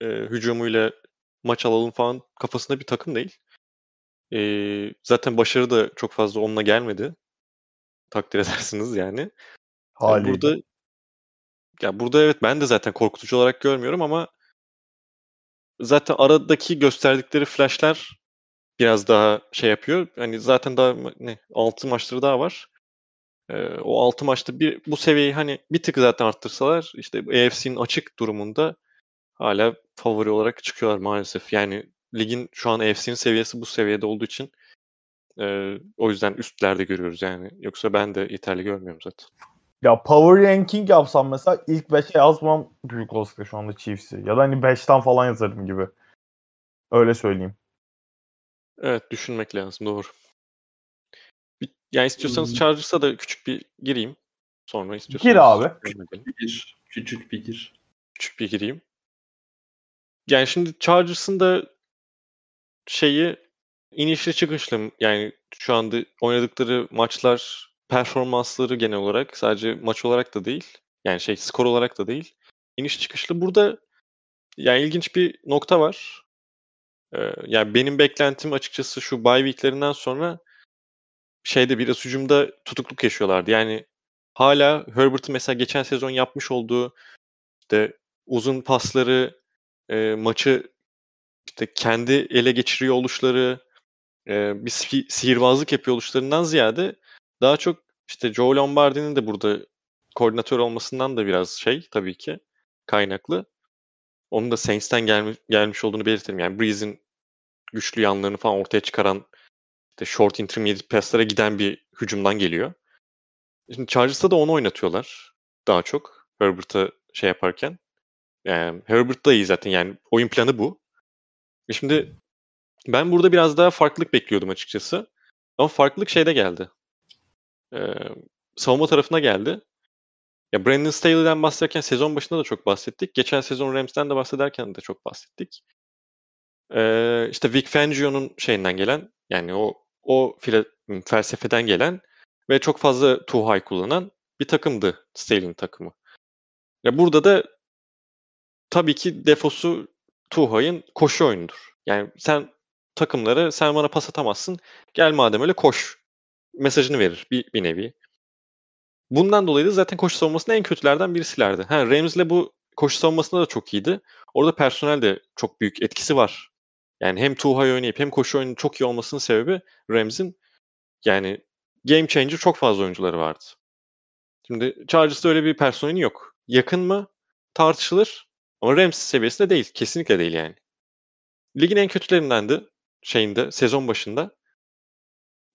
e, hücumuyla maç alalım falan kafasında bir takım değil. E, zaten başarı da çok fazla onunla gelmedi. Takdir *laughs* edersiniz yani. Yani Haliyle. burada ya burada evet ben de zaten korkutucu olarak görmüyorum ama zaten aradaki gösterdikleri flashlar biraz daha şey yapıyor. Hani zaten daha ne 6 maçları daha var. Ee, o 6 maçta bir bu seviyeyi hani bir tık zaten arttırsalar işte AFC'nin açık durumunda hala favori olarak çıkıyorlar maalesef. Yani ligin şu an AFC'nin seviyesi bu seviyede olduğu için e, o yüzden üstlerde görüyoruz yani. Yoksa ben de yeterli görmüyorum zaten. Ya power ranking yapsam mesela ilk 5'e yazmam büyük olasılıkla şu anda Chiefs'i. Ya da hani 5'ten falan yazarım gibi. Öyle söyleyeyim. Evet düşünmek lazım doğru. Bir, yani istiyorsanız Hmm. Chargers'a da küçük bir gireyim. Sonra istiyorsanız Gir abi. edelim. Bir gir. Küçük bir gir. küçük bir gireyim. Yani şimdi Chargers'ın da şeyi inişli çıkışlı yani şu anda oynadıkları maçlar performansları genel olarak sadece maç olarak da değil yani şey skor olarak da değil iniş çıkışlı. Burada yani ilginç bir nokta var. Ee, yani benim beklentim açıkçası şu bye week'lerinden sonra şeyde biraz hücumda tutukluk yaşıyorlardı. Yani hala Herbert'ın mesela geçen sezon yapmış olduğu işte uzun pasları, e, maçı işte kendi ele geçiriyor oluşları, e, bir si- sihirbazlık yapıyor oluşlarından ziyade daha çok işte Joe Lombardi'nin de burada koordinatör olmasından da biraz şey tabii ki kaynaklı. Onun da Saints'ten gelmiş, gelmiş olduğunu belirtelim. Yani Breeze'in güçlü yanlarını falan ortaya çıkaran işte short intermediate pass'lara giden bir hücumdan geliyor. Şimdi Chargers'ta da onu oynatıyorlar daha çok Herbert'a şey yaparken. Yani Herbert da iyi zaten yani oyun planı bu. E şimdi ben burada biraz daha farklılık bekliyordum açıkçası. Ama farklılık şeyde geldi. Ee, savunma tarafına geldi. Ya Brandon Staley'den bahsederken sezon başında da çok bahsettik. Geçen sezon Rams'ten de bahsederken de çok bahsettik. Ee, işte Vic Fangio'nun şeyinden gelen yani o o file, felsefeden gelen ve çok fazla too high kullanan bir takımdı Staley'in takımı. Ya burada da tabii ki defosu Tuhay'ın koşu oyunudur. Yani sen takımlara sen bana pas atamazsın. Gel madem öyle koş mesajını verir bir, bir nevi. Bundan dolayı da zaten koşu savunmasında en kötülerden birisilerdi. Ha, Rams'le bu koşu savunmasında da çok iyiydi. Orada personel de çok büyük etkisi var. Yani hem Tuhay oynayıp hem koşu oyunu çok iyi olmasının sebebi Rams'in yani game changer çok fazla oyuncuları vardı. Şimdi Chargers'da öyle bir personeli yok. Yakın mı? Tartışılır. Ama Rams seviyesinde değil. Kesinlikle değil yani. Ligin en kötülerindendi şeyinde sezon başında.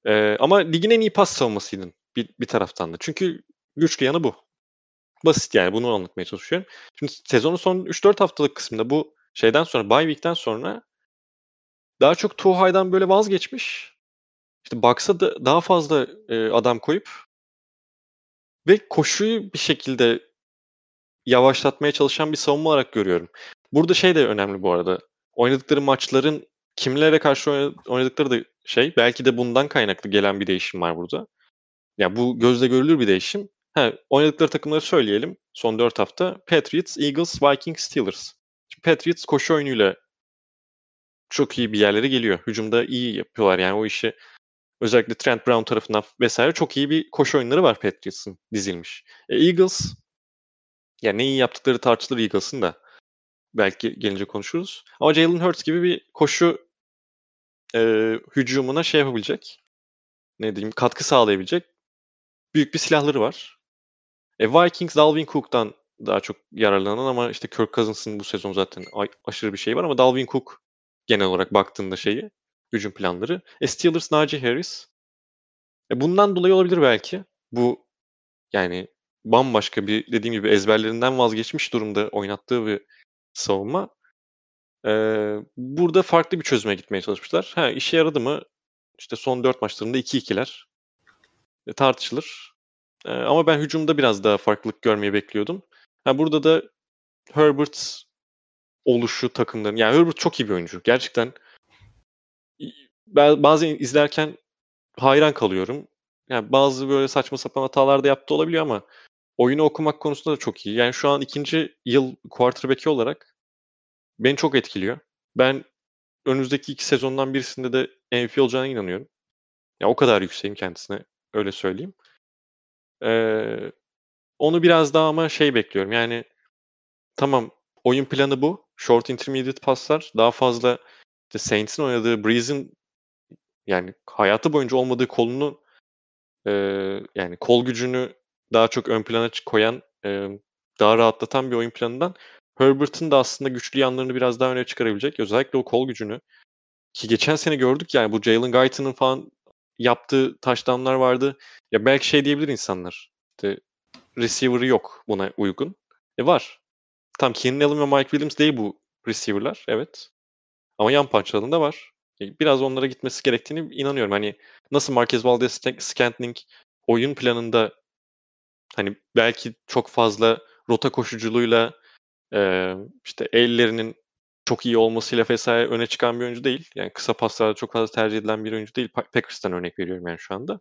Ee, ama ligin en iyi pas savunmasıydın bir, bir taraftan da. Çünkü güçlü yanı bu. Basit yani bunu anlatmaya çalışıyorum. Şimdi sezonun son 3-4 haftalık kısmında bu şeyden sonra bye week'ten sonra daha çok Tuhay'dan böyle vazgeçmiş. İşte Bucks'a da daha fazla e, adam koyup ve koşuyu bir şekilde yavaşlatmaya çalışan bir savunma olarak görüyorum. Burada şey de önemli bu arada. Oynadıkları maçların kimlere karşı oynadıkları da şey. Belki de bundan kaynaklı gelen bir değişim var burada. Ya yani bu gözle görülür bir değişim. Ha, oynadıkları takımları söyleyelim. Son 4 hafta Patriots, Eagles, Vikings, Steelers. Şimdi Patriots koşu oyunuyla çok iyi bir yerlere geliyor. Hücumda iyi yapıyorlar yani o işi. Özellikle Trent Brown tarafından vesaire çok iyi bir koşu oyunları var Patriots'ın dizilmiş. E, Eagles yani ne iyi yaptıkları tartışılır Eagles'ın da. Belki gelince konuşuruz. Ama Jalen Hurts gibi bir koşu e, hücumuna şey yapabilecek. Ne diyeyim katkı sağlayabilecek büyük bir silahları var. E, Vikings Dalvin Cook'tan daha çok yararlanan ama işte Kirk Cousins'ın bu sezon zaten aşırı bir şey var ama Dalvin Cook genel olarak baktığında şeyi hücum planları. E, Steelers Najee Harris. E, bundan dolayı olabilir belki. Bu yani bambaşka bir dediğim gibi ezberlerinden vazgeçmiş durumda oynattığı bir savunma. Ee, burada farklı bir çözüme gitmeye çalışmışlar. Ha işe yaradı mı? İşte son 4 maçlarında 2-2'ler. E, tartışılır. E, ama ben hücumda biraz daha farklılık görmeyi bekliyordum. Ha burada da Herbert oluşu takımların. Yani Herbert çok iyi bir oyuncu. Gerçekten ben bazen izlerken hayran kalıyorum. Yani bazı böyle saçma sapan hatalar da yaptı olabiliyor ama oyunu okumak konusunda da çok iyi. Yani şu an ikinci yıl quarterback'i olarak beni çok etkiliyor. Ben önümüzdeki iki sezondan birisinde de MVP olacağına inanıyorum. Ya o kadar yükseğim kendisine öyle söyleyeyim. Ee, onu biraz daha ama şey bekliyorum. Yani tamam oyun planı bu. Short intermediate paslar. Daha fazla işte Saints'in oynadığı Breeze'in yani hayatı boyunca olmadığı kolunu e, yani kol gücünü daha çok ön plana koyan, e, daha rahatlatan bir oyun planından Herbert'ın da aslında güçlü yanlarını biraz daha öne çıkarabilecek. Özellikle o kol gücünü. Ki geçen sene gördük yani bu Jalen Guyton'ın falan yaptığı touchdownlar vardı. Ya belki şey diyebilir insanlar. İşte receiver'ı yok buna uygun. E var. Tam Keenan Allen ve Mike Williams değil bu receiver'lar. Evet. Ama yan parçalarında var. E, biraz onlara gitmesi gerektiğini inanıyorum. Hani nasıl Marquez Valdez Scantling oyun planında Hani belki çok fazla rota koşuculuğuyla e, işte ellerinin çok iyi olmasıyla vesaire öne çıkan bir oyuncu değil. Yani kısa paslarda çok fazla tercih edilen bir oyuncu değil. Packers'tan örnek veriyorum yani şu anda.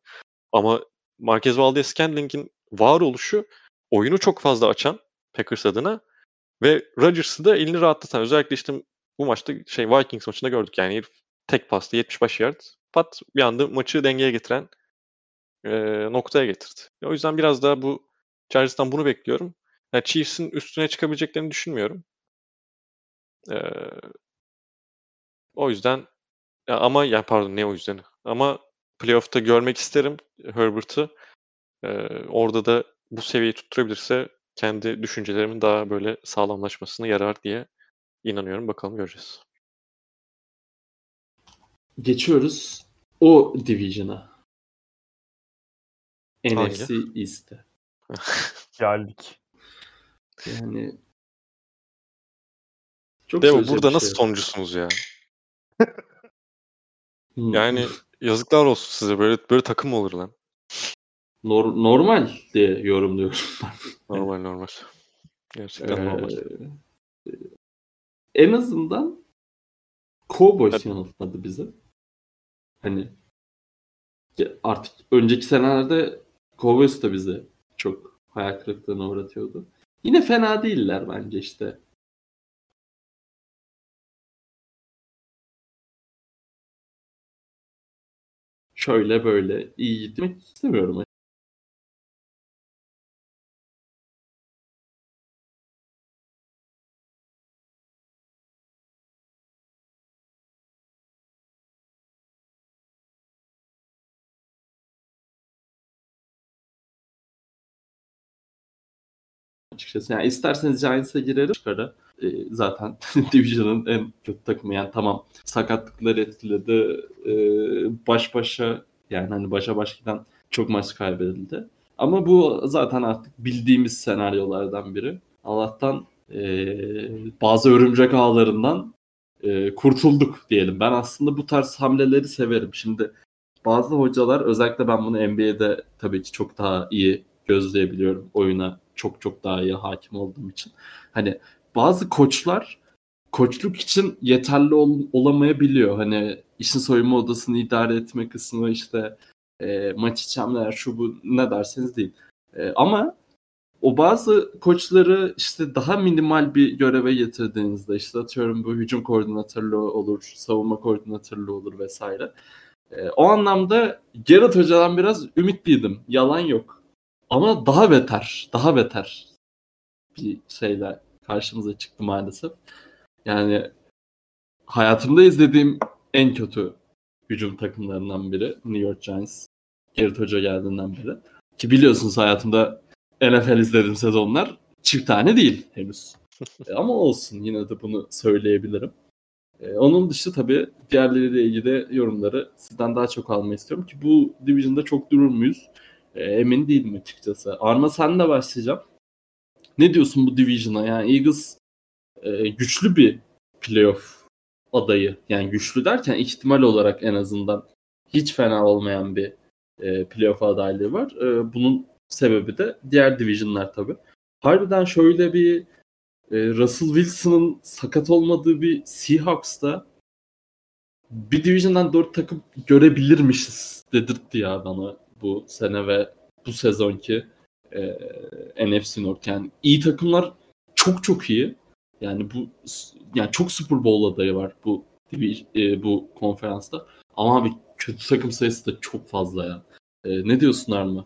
Ama Marquez Valdez-Scantlingg'in varoluşu oyunu çok fazla açan Packers adına ve Rodgers'ı da elini rahatlatan. Özellikle işte bu maçta şey Vikings maçında gördük yani tek pasta 75 yard pat bir anda maçı dengeye getiren e, noktaya getirdi. O yüzden biraz daha bu Chargers'tan bunu bekliyorum. Yani Chiefs'in üstüne çıkabileceklerini düşünmüyorum. E, o yüzden ya ama yani pardon ne o yüzden ama playoff'ta görmek isterim Herbert'ı. E, orada da bu seviyeyi tutturabilirse kendi düşüncelerimin daha böyle sağlamlaşmasına yarar diye inanıyorum. Bakalım göreceğiz. Geçiyoruz o division'a. NFC East'e. *laughs* Geldik. Yani çok Devo burada şey nasıl sonuncusunuz ya? yani yazıklar olsun size böyle böyle takım mı olur lan? Nor normal diye yorumluyorum normal normal. Gerçekten ee, normal. En azından Cowboys evet. yanıltmadı bizi. Hani artık önceki senelerde Cowboys da bizi çok hayal kırıklığına uğratıyordu. Yine fena değiller bence işte. Şöyle böyle iyi demek istemiyorum. Açıkçası. Yani isterseniz Giants'a girerim çıkarı. E, zaten *laughs* Division'ın en kötü takımı. Yani tamam sakatlıklar etkiledi. E, baş başa yani hani başa baş giden çok maç kaybedildi. Ama bu zaten artık bildiğimiz senaryolardan biri. Allah'tan e, bazı örümcek ağlarından e, kurtulduk diyelim. Ben aslında bu tarz hamleleri severim. Şimdi bazı hocalar özellikle ben bunu NBA'de tabii ki çok daha iyi gözleyebiliyorum oyuna çok çok daha iyi hakim olduğum için. Hani bazı koçlar koçluk için yeterli ol, olamayabiliyor. Hani işin soyunma odasını idare etme kısmı işte e, maç içemler şu bu ne derseniz değil. E, ama o bazı koçları işte daha minimal bir göreve getirdiğinizde işte atıyorum bu hücum koordinatörlüğü olur, savunma koordinatörlüğü olur vesaire. E, o anlamda Gerrit Hoca'dan biraz ümitliydim. Yalan yok. Ama daha beter, daha beter bir şeyle karşımıza çıktı maalesef. Yani hayatımda izlediğim en kötü hücum takımlarından biri New York Giants. Gerrit Hoca geldiğinden beri. Ki biliyorsunuz hayatımda NFL izlediğim sezonlar çift tane değil henüz. *laughs* E, ama olsun yine de bunu söyleyebilirim. Ee, onun dışı tabii diğerleriyle ilgili yorumları sizden daha çok almayı istiyorum ki bu division'da çok durur muyuz? E, emin değilim açıkçası. Arma sen de başlayacağım. Ne diyorsun bu division'a? Yani Eagles e, güçlü bir playoff adayı. Yani güçlü derken ihtimal olarak en azından hiç fena olmayan bir e, playoff adaylığı var. E, bunun sebebi de diğer division'lar tabii. Harbiden şöyle bir e, Russell Wilson'ın sakat olmadığı bir Seahawks'ta bir division'dan dört takım görebilirmişiz dedirtti ya bana bu sene ve bu sezonki e, NFC North. Yani iyi takımlar çok çok iyi. Yani bu yani çok Super Bowl adayı var bu e, bu konferansta. Ama abi kötü takım sayısı da çok fazla ya. E, ne diyorsun Arma?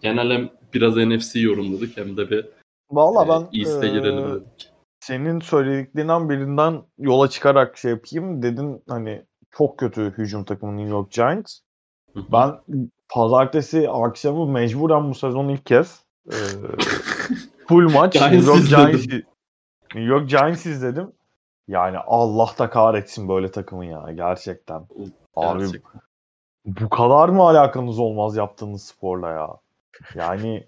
Genel hem biraz NFC yorumladık hem de bir Valla e, ben East'e girelim dedik. Senin söylediklerinden birinden yola çıkarak şey yapayım. Dedin hani çok kötü hücum takımı New York Giants. Ben pazartesi akşamı mecburen bu sezon ilk kez e, full *laughs* maç New York Giants New York Giants izledim. Yani Allah da kahretsin böyle takımı ya gerçekten. Abi bu kadar mı alakanız olmaz yaptığınız sporla ya? Yani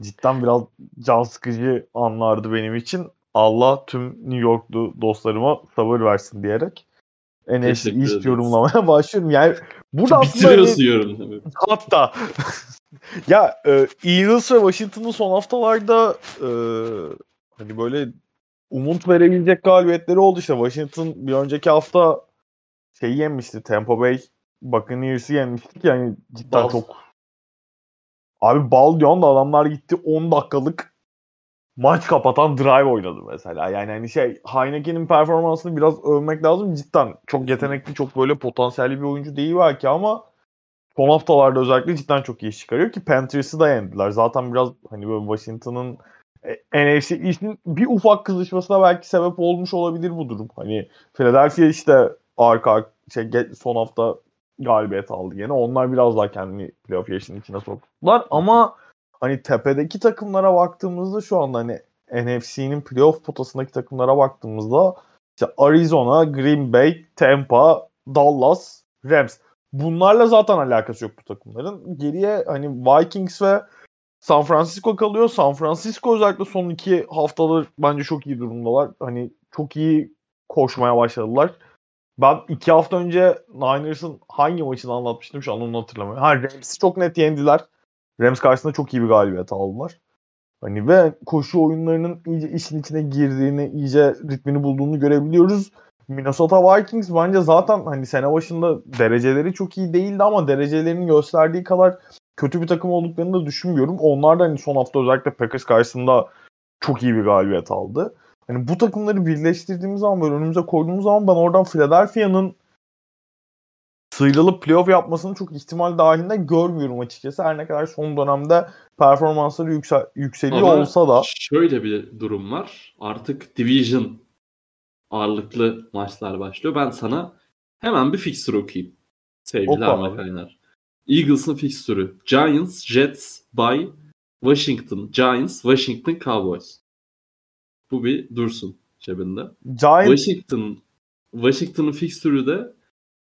cidden biraz can sıkıcı anlardı benim için. Allah tüm New Yorklu dostlarıma sabır versin diyerek NFC East yorumlamaya *laughs* başlıyorum. Yani burada bitiriyorsun yorum Hatta *laughs* ya e, Eagles ve Washington'ın son haftalarda e, hani böyle umut verebilecek galibiyetleri oldu işte. Washington bir önceki hafta şeyi yenmişti. Tampa Bay Buccaneers'ı yenmiştik yani cidden bal. çok Abi bal diyorsun da adamlar gitti 10 dakikalık maç kapatan drive oynadı mesela. Yani hani şey Heineken'in performansını biraz övmek lazım. Cidden çok yetenekli, çok böyle potansiyelli bir oyuncu değil belki ama son haftalarda özellikle cidden çok iyi iş çıkarıyor ki Panthers'ı da yendiler. Zaten biraz hani böyle Washington'ın e, NFC işin bir ufak kızışmasına belki sebep olmuş olabilir bu durum. Hani Philadelphia işte arka şey son hafta galibiyet aldı yine. Onlar biraz daha kendini playoff yarışının içine soktular ama hani tepedeki takımlara baktığımızda şu anda hani NFC'nin playoff potasındaki takımlara baktığımızda işte Arizona, Green Bay, Tampa, Dallas, Rams. Bunlarla zaten alakası yok bu takımların. Geriye hani Vikings ve San Francisco kalıyor. San Francisco özellikle son iki haftalar bence çok iyi durumdalar. Hani çok iyi koşmaya başladılar. Ben iki hafta önce Niners'ın hangi maçını anlatmıştım şu an onu hatırlamıyorum. Ha Rams'i çok net yendiler. Rams karşısında çok iyi bir galibiyet aldılar. Hani ve koşu oyunlarının iyice işin içine girdiğini, iyice ritmini bulduğunu görebiliyoruz. Minnesota Vikings bence zaten hani sene başında dereceleri çok iyi değildi ama derecelerini gösterdiği kadar kötü bir takım olduklarını da düşünmüyorum. Onlar da hani son hafta özellikle Packers karşısında çok iyi bir galibiyet aldı. Hani bu takımları birleştirdiğimiz zaman böyle önümüze koyduğumuz zaman ben oradan Philadelphia'nın sıyrılıp playoff yapmasını çok ihtimal dahilinde görmüyorum açıkçası. Her ne kadar son dönemde performansları yüksel yükseliyor Ama olsa da. şöyle bir durum var. Artık division ağırlıklı maçlar başlıyor. Ben sana hemen bir fixture okuyayım. Sevgili Ahmet abi. Kaynar. Eagles'ın fixture'ü. Giants, Jets, by Washington, Giants, Washington Cowboys. Bu bir dursun cebinde. Giants Washington Washington'ın fixture'ü de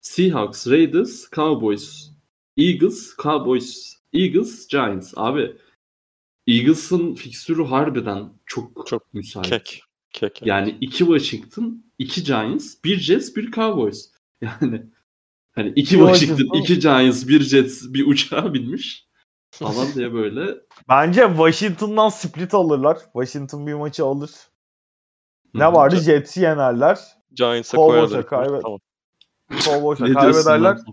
Seahawks, Raiders, Cowboys, Eagles, Cowboys, Eagles, Giants. Abi Eagles'ın fixture'ü harbiden çok Çok müsait. Kek. Kek. Yani iki Washington, iki Giants, bir Jets, bir Cowboys. *laughs* Yani hani iki Washington, iki Giants, bir Jets, bir uçağa *laughs* binmiş. Falan diye böyle. bence Washington'dan split alırlar. Washington bir maçı alır. Ne vardı? Jets'i yenerler. Giants'a Cowboys'a koyarlar. kaybet- Tamam. Ne diyorsun kaybederler. lan?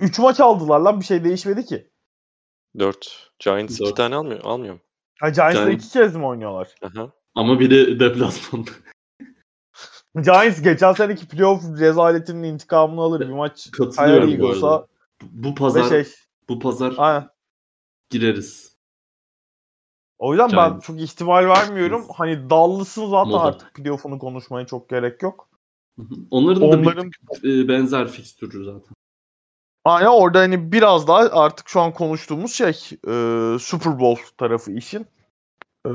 3 maç aldılar lan bir şey değişmedi ki. 4. Giants iki Dört. tane almıyor. Almıyor mu? Ha Giants'la Giants- iki kez mi oynuyorlar? Aha. Ama biri deplasmanda. *laughs* Giants geçen seneki playoff rezaletinin intikamını alır. Bir maç Katılıyorum bu arada. Bu pazar şey. bu pazar Aynen. gireriz. O yüzden ben Giants. çok ihtimal vermiyorum. Hani Dallas'ın zaten Moda. artık playoff'unu konuşmaya çok gerek yok. Hı. Onların da Onların bir e, benzer fikstürü zaten. Aynen orada hani biraz daha artık şu an konuştuğumuz şey e, Super Bowl tarafı işin. E,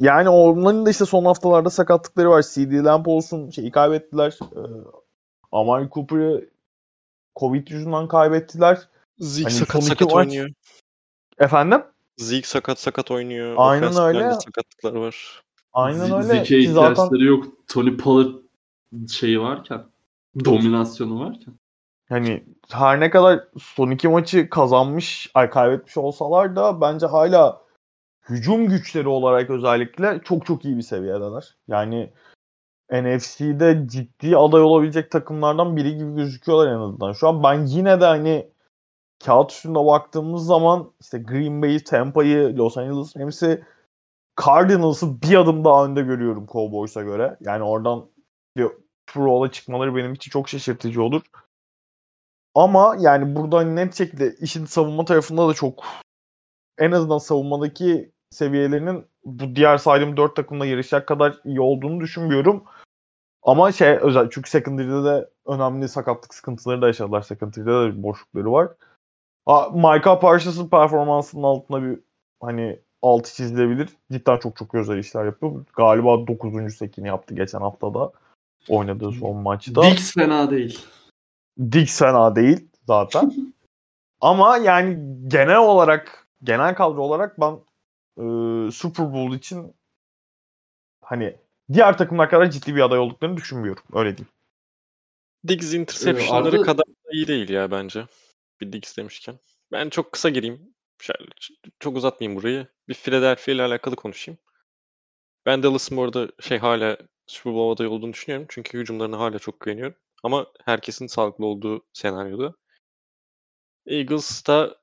yani onların da işte son haftalarda sakatlıkları var. CD Lamb olsun şeyi kaybettiler. E, Amari Cooper'ı Covid yüzünden kaybettiler. Zeke Hani sakat sakat maç- oynuyor. Efendim? Zeke sakat sakat oynuyor. Aynen öyle. sakatlıklar var. Aynen Z- öyle. Zeke'ye Ki zaten ihtiyaçları yok. Tony Pollard şeyi varken. Dominasyonu varken. hani her ne kadar son iki maçı kazanmış, ay kaybetmiş olsalar da bence hala hücum güçleri olarak özellikle çok çok iyi bir seviyedeler. Yani NFC'de ciddi aday olabilecek takımlardan biri gibi gözüküyorlar en azından. Şu an ben yine de hani kağıt üstünde baktığımız zaman işte Green Bay'i, Tampa'yı, Los Angeles Rams'i, Cardinals'ı bir adım daha önde görüyorum Cowboys'a göre. Yani oradan bir Bowl'a çıkmaları benim için çok şaşırtıcı olur. Ama yani burada net şekilde işin savunma tarafında da çok en azından savunmadaki seviyelerinin bu diğer saydığım 4 takımla yarışacak kadar iyi olduğunu düşünmüyorum. Ama şey özel çünkü secondary'de de önemli sakatlık sıkıntıları da yaşadılar. Secondary'de de boşlukları var. Ha, Micah Parsons'ın performansının altında bir hani altı çizilebilir. Cidden çok çok özel işler yapıyor. Galiba 9. sekini yaptı geçen haftada. Oynadığı son maçta. Dix fena değil. Dix fena değil zaten. *laughs* Ama yani genel olarak genel kadro olarak ben e, Super Bowl için hani diğer takımlar kadar ciddi bir aday olduklarını düşünmüyorum. Öyle diyeyim. Diggs interception'ları Arda- kadar da iyi değil ya bence. Bir Diggs demişken. Ben çok kısa gireyim. Şöyle, çok uzatmayayım burayı. Bir Philadelphia ile alakalı konuşayım. Ben Dallas'ın bu arada şey hala Super Bowl adayı olduğunu düşünüyorum. Çünkü hücumlarına hala çok güveniyorum. Ama herkesin sağlıklı olduğu senaryoda. Eagles da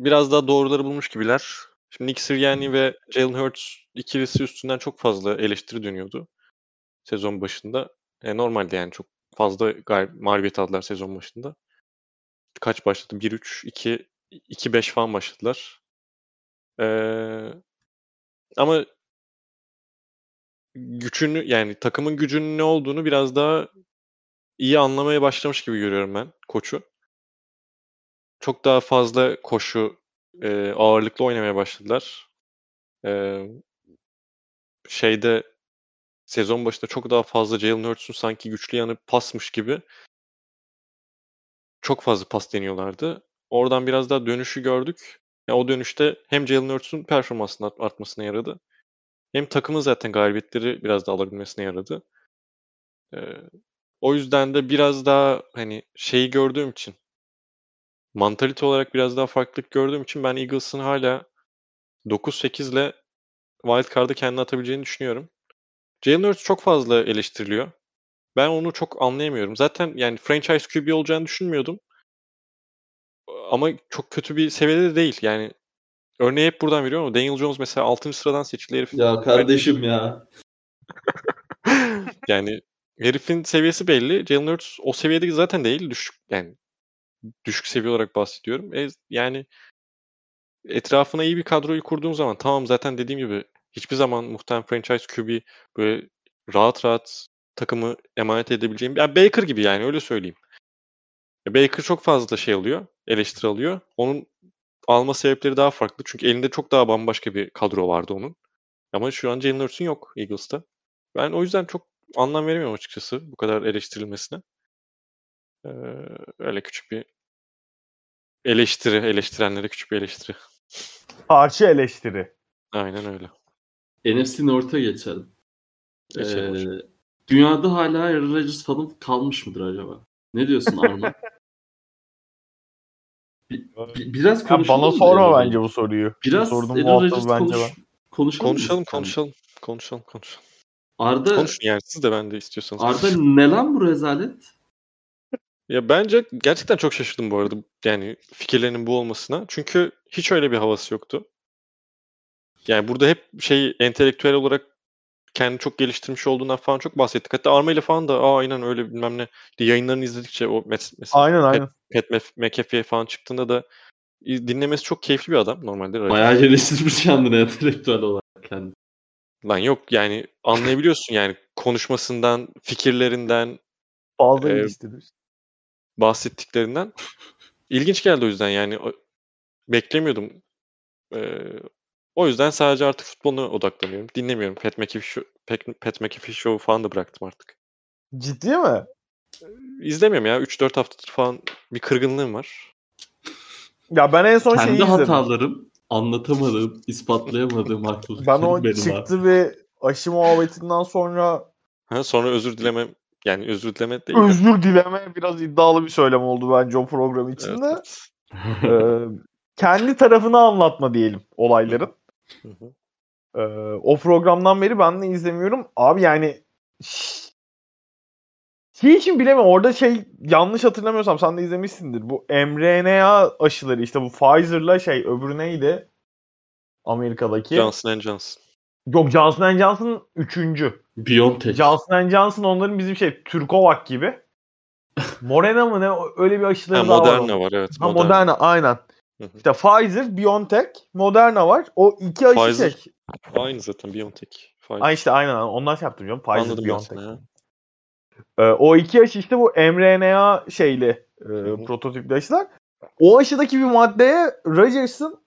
biraz daha doğruları bulmuş gibiler. Şimdi Nick Sirianni ve Jalen Hurts ikilisi üstünden çok fazla eleştiri dönüyordu sezon başında. E, normalde yani çok fazla gal- mağlubiyet aldılar sezon başında. Kaç başladı? 1-3, 2 2-5 falan başladılar. Ee, ama gücünü yani takımın gücünün ne olduğunu biraz daha iyi anlamaya başlamış gibi görüyorum ben koçu. Çok daha fazla koşu e, ağırlıklı oynamaya başladılar. Ee, şeyde sezon başında çok daha fazla Jalen Hurts'un sanki güçlü yanı pasmış gibi çok fazla pas deniyorlardı. Oradan biraz daha dönüşü gördük. Ya o dönüşte hem Jalen Hurts'un performansının art- artmasına yaradı. Hem takımın zaten galibiyetleri biraz daha alabilmesine yaradı. Ee, o yüzden de biraz daha hani şeyi gördüğüm için mantalite olarak biraz daha farklılık gördüğüm için ben Eagles'ın hala 9-8 ile wildcard'ı kendine atabileceğini düşünüyorum. Jalen Hurts çok fazla eleştiriliyor. Ben onu çok anlayamıyorum. Zaten yani franchise QB olacağını düşünmüyordum. ama çok kötü bir seviyede de değil. Yani örneği hep buradan veriyorum ama Daniel Jones mesela 6. sıradan seçildi herif. Ya kardeşim ya. *laughs* yani herifin seviyesi belli. Jalen Hurts o seviyede zaten değil. Düşük yani düşük seviye olarak bahsediyorum. E, yani etrafına iyi bir kadroyu kurduğum zaman tamam zaten dediğim gibi hiçbir zaman muhtemelen franchise QB böyle rahat rahat takımı emanet edebileceğim. Yani Baker gibi yani öyle söyleyeyim. Baker çok fazla şey alıyor, eleştiri alıyor. Onun alma sebepleri daha farklı. Çünkü elinde çok daha bambaşka bir kadro vardı onun. Ama şu an Jalen Hurts'un yok Eagles'ta. Ben o yüzden çok anlam veremiyorum açıkçası bu kadar eleştirilmesine. Ee, öyle küçük bir eleştiri, eleştirenlere küçük bir eleştiri. Karşı eleştiri. Aynen öyle. NFC North'a geçelim. Geçelim Ee, hocam. dünyada hala Aaron Rodgers falan kalmış mıdır acaba? Ne diyorsun Arman? *laughs* Bir- bir- biraz Ya konuşalım. bana da sorma Aaron bence bu soruyu. Biraz Sordum Aaron Rodgers bence konuş, ben. konuşalım. Konuşalım, konuşalım, konuşalım, konuşalım. Arda, Konuşun yani siz de ben de istiyorsanız. Arda ne lan bu rezalet? Ya bence gerçekten çok şaşırdım bu arada yani fikirlerinin bu olmasına. Çünkü hiç öyle bir havası yoktu. Yani burada hep şey entelektüel olarak kendini çok geliştirmiş olduğundan falan çok bahsettik. Hatta Arma ile falan da aa aynen öyle bilmem ne diye yayınlarını izledikçe o mes- mesela Aynen aynen. Pat McAfee falan çıktığında da dinlemesi çok keyifli bir adam normalde. Bayağı geliştirmiş kendini entelektüel *laughs* olarak kendi. Lan yok yani anlayabiliyorsun yani konuşmasından, fikirlerinden, Fazla Ee, geliştirmiş. bahsettiklerinden. İlginç geldi o yüzden yani beklemiyordum. Ee, o yüzden sadece artık futboluna odaklanıyorum. Dinlemiyorum. Pat McAfee, Show, Pat, McAfee Show'u falan da bıraktım artık. Ciddi mi? İzlemiyorum ya. 3-4 haftadır falan bir kırgınlığım var. Ya ben en son şeyi Kendi izledim. hatalarım, anlatamadığım, ispatlayamadığım haklılıklarım Ben o benim abi. çıktı ve aşı muhabbetinden sonra Ha, sonra özür dileme yani özür dileme değil de. özür dileme biraz iddialı bir söylem oldu bence o program içinde. evet. Ee, kendi tarafını anlatma diyelim olayların. Hı hı. Ee, o programdan beri ben de izlemiyorum. Abi yani şey için bilemiyorum. Orada şey yanlış hatırlamıyorsam sen de izlemişsindir. Bu mRNA aşıları işte bu Pfizer'la şey öbürü neydi? Amerika'daki. Johnson Johnson. Yok Johnson Johnson üçüncü. Biontech. Johnson Johnson onların bizim şey Türkovak gibi. *laughs* Morena mı ne öyle bir aşıları Ha, daha var. Moderna var evet. Ha, Moderna aynen. İşte Pfizer, BioNTech, Moderna var. O iki aşı Pfizer, şey. Aynı zaten BioNTech. Pfizer. Ay işte aynen ondan şey yaptım canım. Pfizer, Anladım BioNTech. ya. Ee, o iki aşı işte bu mRNA şeyli e, prototipli aşılar. O aşıdaki bir maddeye Rogers'ın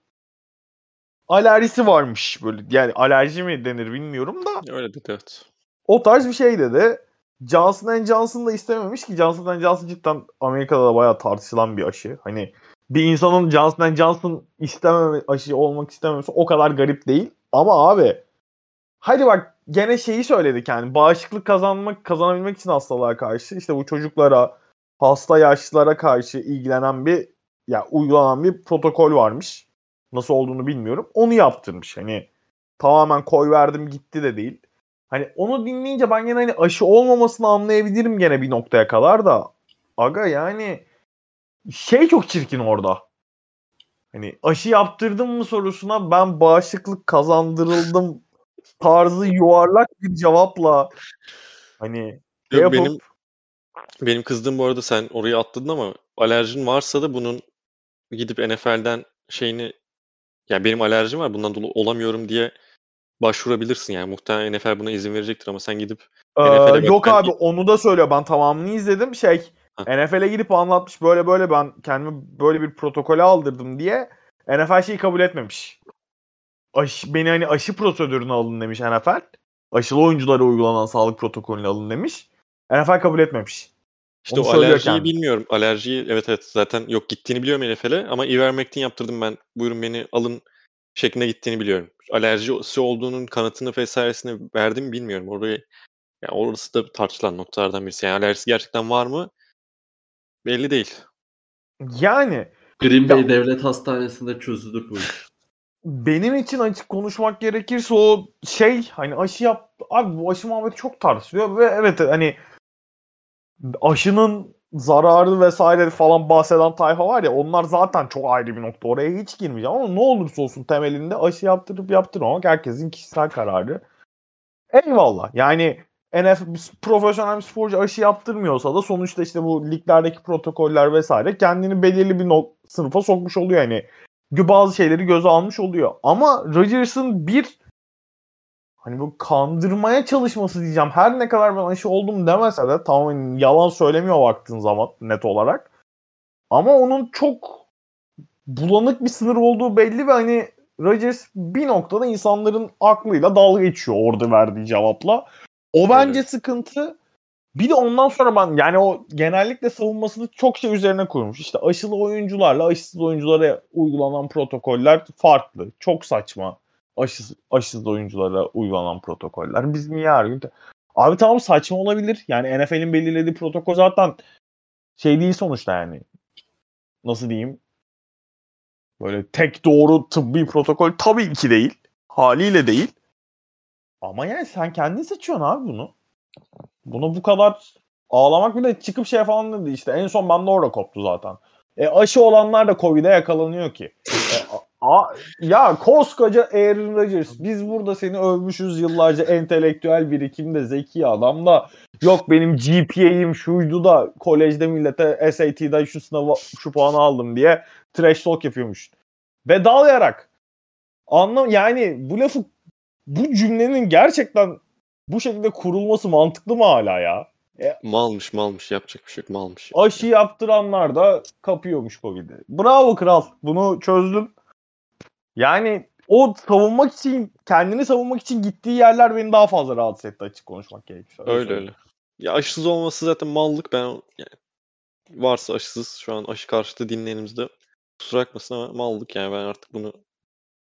alerjisi varmış böyle. Yani alerji mi denir bilmiyorum da Öyle dedi evet. o tarz bir şey dedi. Johnson Johnson da istememiş ki Johnson Johnson cidden Amerika'da da bayağı tartışılan bir aşı. Hani bir insanın Johnson Johnson istememe aşı olmak istememesi o kadar garip değil. Ama abi hadi bak gene şeyi söyledik yani bağışıklık kazanmak kazanabilmek için hastalığa karşı işte bu çocuklara hasta yaşlılara karşı ilgilenen bir ya uygulanan bir protokol varmış. Nasıl olduğunu bilmiyorum. Onu yaptırmış. Hani tamamen koy verdim gitti de değil. Hani onu dinleyince ben gene hani aşı olmamasını anlayabilirim gene bir noktaya kadar da. Aga yani şey çok çirkin orada. Hani aşı yaptırdım mı sorusuna ben bağışıklık kazandırıldım tarzı yuvarlak bir cevapla hani şey Yok, yapıp benim benim kızdığım bu arada sen oraya atladın ama alerjin varsa da bunun gidip NFL'den şeyini yani benim alerjim var bundan dolayı olamıyorum diye başvurabilirsin yani muhtemelen NFL buna izin verecektir ama sen gidip Ee, yok abi onu da söylüyor. Ben tamamını izledim. Şey. NFL'e gidip anlatmış böyle böyle ben kendimi böyle bir protokole aldırdım diye NFL şeyi kabul etmemiş. Aşı, beni hani aşı prosedürüne alın demiş NFL. Aşılı oyunculara uygulanan sağlık protokolüne alın demiş. NFL kabul etmemiş. işte Onu o alerjiyi kendi. bilmiyorum. Alerjiyi evet evet zaten yok gittiğini biliyorum NFL'e ama ivermectin yaptırdım ben. Buyurun beni alın şeklinde gittiğini biliyorum. Alerjisi olduğunun kanıtını vesairesini verdim bilmiyorum. Orayı yani orası da tartışılan noktalardan birisi. Yani alerjisi gerçekten var mı? Belli değil. Yani Green Bay Ya- Devlet Hastanesi'nde çözülür bu iş. benim için açık konuşmak gerekirse o şey hani aşı yap abi bu aşı muhabbeti çok tartışılıyor ve evet hani aşının zararı vesaire falan bahseden tayfa var ya onlar zaten çok ayrı bir nokta. Oraya hiç girmeyeceğim ama ne olursa olsun temelinde aşı yaptırıp yaptırmamak herkesin kişisel kararı. Eyvallah. Yani NFL profesyonel bir sporcu aşı yaptırmıyorsa da sonuçta işte bu liglerdeki protokoller vesaire kendini belirli bir not, sınıfa sokmuş oluyor yani. Bazı şeyleri göze almış oluyor. Ama Rodgers'ın bir hani bu kandırmaya çalışması diyeceğim. Her ne kadar ben aşı oldum demese de tamamen yalan söylemiyor baktığın zaman net olarak. Ama onun çok bulanık bir sınır olduğu belli ve hani Rodgers bir noktada insanların aklıyla dalga geçiyor orada verdiği cevapla. O bence evet. sıkıntı. Bir de ondan sonra ben yani o genellikle savunmasını çok şey üzerine kurmuş. İşte aşılı oyuncularla aşısız oyunculara uygulanan protokoller farklı. Çok saçma aşısız, aşısız oyunculara uygulanan protokoller. Biz niye her gün... Abi tamam saçma olabilir. Yani NFL'in belirlediği protokol zaten şey değil sonuçta yani. Nasıl diyeyim? Böyle tek doğru tıbbi protokol tabii ki değil. Haliyle değil. Ama yani sen kendin seçiyorsun abi bunu. Bunu bu kadar ağlamak bile çıkıp şey falan dedi işte. En son bende orada koptu zaten. E aşı olanlar da Covid'e yakalanıyor ki. E, a, ya koskoca Aaron Rodgers biz burada seni övmüşüz yıllarca entelektüel birikimde zeki adam da yok benim GPA'im şuydu da kolejde millete SAT'da şu sınavı şu puanı aldım diye trash talk yapıyormuş. Ve dalayarak anlam yani bu lafı bu cümlenin gerçekten bu şekilde kurulması mantıklı mı hala ya? E, malmış malmış yapacak bir şey yok malmış. Aşı yaptıranlar da kapıyormuş Covid'i. Bravo kral bunu çözdün. Yani o savunmak için kendini savunmak için gittiği yerler beni daha fazla rahatsız etti açık konuşmak gerekirse. Öyle öyle. öyle. Ya aşısız olması zaten mallık ben yani varsa aşısız şu an aşı karşıtı dinleyenimizde kusura bakmasın ama mallık yani ben artık bunu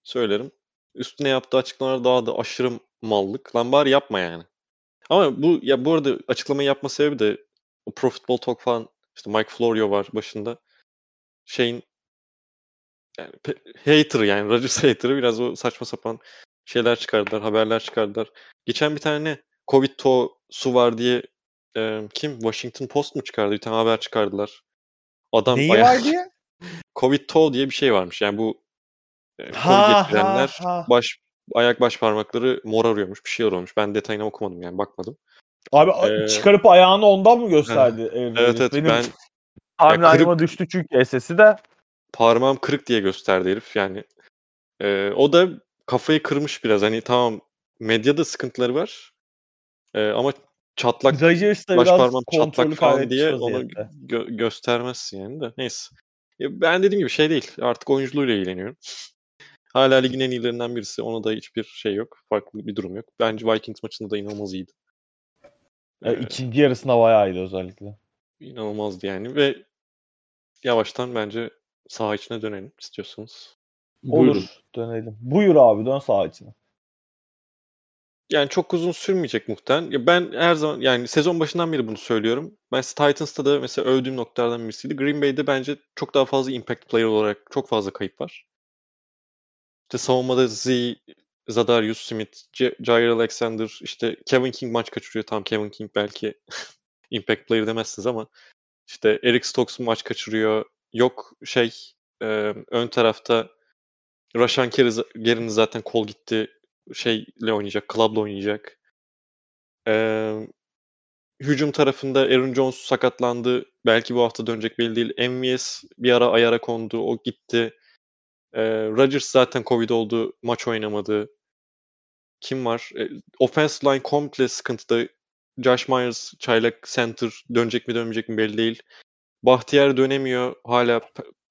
söylerim. Üstüne yaptığı açıklamalar daha da aşırı mallık. Lan bari yapma yani. Ama bu ya bu arada açıklamayı yapma sebebi de o Pro Football Talk falan işte Mike Florio var başında. Şeyin yani hater yani Rodgers hater'ı biraz o saçma sapan şeyler çıkardılar, haberler çıkardılar. Geçen bir tane Covid su var diye e, kim Washington Post mu çıkardı? Bir tane haber çıkardılar. Adam Neyi bayağı... var diye? *laughs* Covid toe diye bir şey varmış. Yani bu e, Covid getirenler ha, ha. baş ayak baş parmakları mor arıyormuş. Bir şey arıyormuş. Ben detayına okumadım yani bakmadım. Abi ee, çıkarıp ayağını ondan mı gösterdi? evet evet Benim ben timeline düştü çünkü SS'i de. Parmağım kırık diye gösterdi herif yani. Ee, o da kafayı kırmış biraz. Hani tamam medyada sıkıntıları var. Ee, ama çatlak baş parmağım çatlak falan diye onu gö- göstermezsin yani de. Neyse. Ben dediğim gibi şey değil. Artık oyunculuğuyla ilgileniyorum. Hala ligin en iyilerinden birisi. Ona da hiçbir şey yok. Farklı bir durum yok. Bence Vikings maçında da inanılmaz iyiydi. E, ee, ikinci yarısında bayağı iyiydi özellikle. İnanılmazdı yani ve yavaştan bence saha içine dönelim istiyorsanız. Olur Buyurun. dönelim. Buyur abi dön saha içine. Yani çok uzun sürmeyecek muhtemelen. Ben her zaman yani sezon başından beri bunu söylüyorum. Ben Titans'ta da mesela övdüğüm noktalardan birisiydi. Green Bay'de bence çok daha fazla impact player olarak çok fazla kayıp var. İşte savunmada Z, Zadarius Smith, J- Jair Alexander, işte Kevin King maç kaçırıyor. Tam Kevin King belki *laughs* impact player demezsiniz ama işte Eric Stokes maç kaçırıyor. Yok şey e, ön tarafta Rashan Gary'nin zaten kol gitti şeyle oynayacak, club'la oynayacak. Ee, hücum tarafında Aaron Jones sakatlandı. Belki bu hafta dönecek belli değil. MVS bir ara ayara kondu. O gitti. Ee, Rodgers zaten Covid oldu. Maç oynamadı. Kim var? E, offense line komple sıkıntıda. Josh Myers, çaylak center dönecek mi dönmeyecek mi belli değil. Bahtiyar dönemiyor. Hala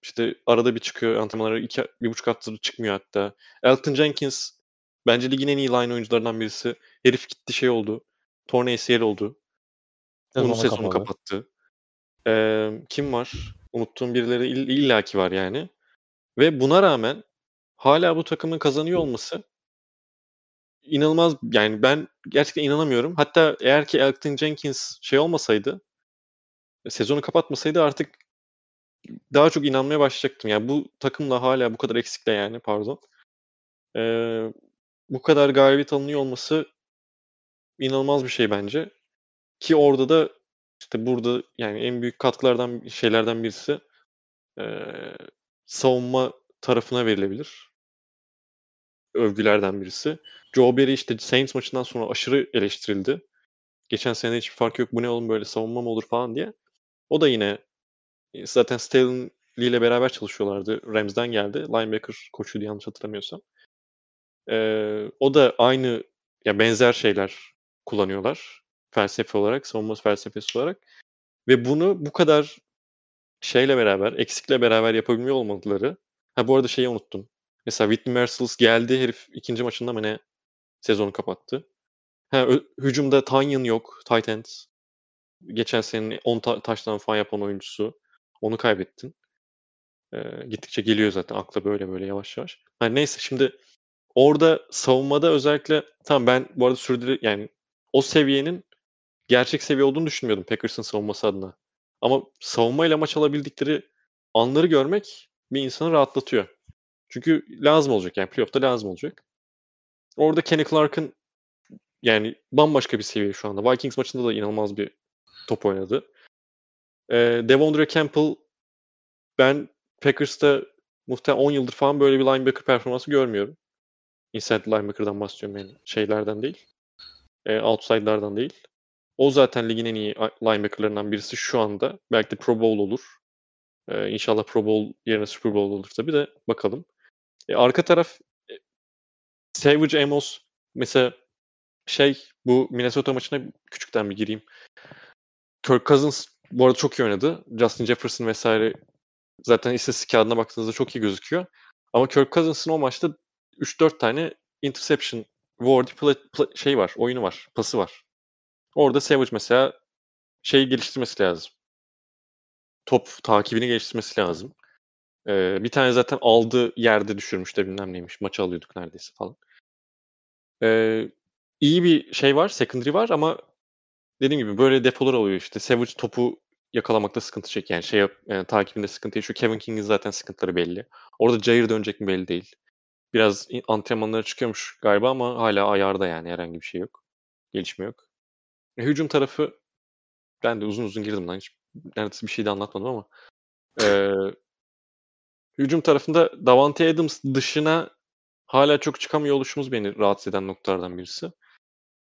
işte arada bir çıkıyor antrenmanlara. iki, bir buçuk haftadır çıkmıyor hatta. Elton Jenkins Bence ligin en iyi line oyuncularından birisi. Herif gitti şey oldu. Torna ACL oldu. Sezonu Onun sezonu kapattı. Ee, kim var? Unuttuğum birileri ill- illaki var yani. Ve buna rağmen hala bu takımın kazanıyor olması inanılmaz yani ben gerçekten inanamıyorum. Hatta eğer ki Elton Jenkins şey olmasaydı sezonu kapatmasaydı artık daha çok inanmaya başlayacaktım. Yani bu takımla hala bu kadar eksikle yani pardon. Ee, bu kadar galibiyet alınıyor olması inanılmaz bir şey bence. Ki orada da İşte burada yani en büyük katkılardan şeylerden birisi savunma tarafına verilebilir. Övgülerden birisi. Joe Barry işte Saints maçından sonra aşırı eleştirildi. Geçen sene hiçbir fark yok bu ne oğlum böyle savunma mı olur falan diye. O da yine e, zaten Staley ile beraber çalışıyorlardı. Rams'den geldi. Linebacker koçuydu yanlış hatırlamıyorsam. Eee, o da aynı ya benzer şeyler kullanıyorlar felsefe olarak, savunma felsefesi olarak. Ve bunu bu kadar şeyle beraber, eksikle beraber yapabilmiyor olmaları. Ha bu arada şeyi unuttum. Mesela Whitney Merciless geldi herif ikinci maçında mı ne sezonu kapattı. Ha, hücumda Tanyan yok. Tight end. Geçen senenin 10 ta- taştan falan yapan oyuncusu. Onu kaybettin. Ee, gittikçe geliyor zaten akla böyle böyle yavaş yavaş. Ha, neyse şimdi orada savunmada özellikle tamam ben bu arada sürdürü yani o seviyenin gerçek seviye olduğunu düşünmüyordum Packers'ın savunması adına. Ama savunmayla maç alabildikleri anları görmek bir insanı rahatlatıyor. Çünkü lazım olacak yani playoff'ta lazım olacak. Orada Kenny Clark'ın yani bambaşka bir seviye şu anda. Vikings maçında da inanılmaz bir top oynadı. Ee, Devondre Campbell ben Packers'ta muhtemelen 10 yıldır falan böyle bir linebacker performansı görmüyorum. Inside linebacker'dan bahsediyorum yani şeylerden değil. E, outside'lardan değil. O zaten ligin en iyi linebacker'larından birisi şu anda. Belki de Pro Bowl olur. E, inşallah Pro Bowl yerine Super Bowl olur tabii de bakalım. E, arka taraf e, Savage Amos mesela şey bu Minnesota maçına küçükten bir gireyim. Kirk Cousins bu arada çok iyi oynadı. Justin Jefferson vesaire zaten istatistik kağıdına baktığınızda çok iyi gözüküyor. Ama Kirk Cousins'ın o maçta 3-4 tane interception Wardy play, play, şey var, oyunu var, pası var. Orada Savage mesela şeyi geliştirmesi lazım. Top takibini geliştirmesi lazım. Ee, bir tane zaten aldı yerde düşürmüş de bilmem neymiş. Maçı alıyorduk neredeyse falan. Ee, iyi bir şey var, secondary var ama dediğim gibi böyle depolar oluyor işte. Savage topu yakalamakta sıkıntı çekiyor. Yani şey yani, takibinde sıkıntı yaşıyor. Kevin King'in zaten sıkıntıları belli. Orada Jair dönecek mi belli değil. Biraz antrenmanlara çıkıyormuş galiba ama hala ayarda yani herhangi bir şey yok. Gelişme yok. E, hücum tarafı ben de uzun uzun girdim lan. Hiç neredeyse bir şey de anlatmadım ama. E, hücum tarafında Davante Adams dışına hala çok çıkamıyor oluşumuz beni rahatsız eden noktalardan birisi.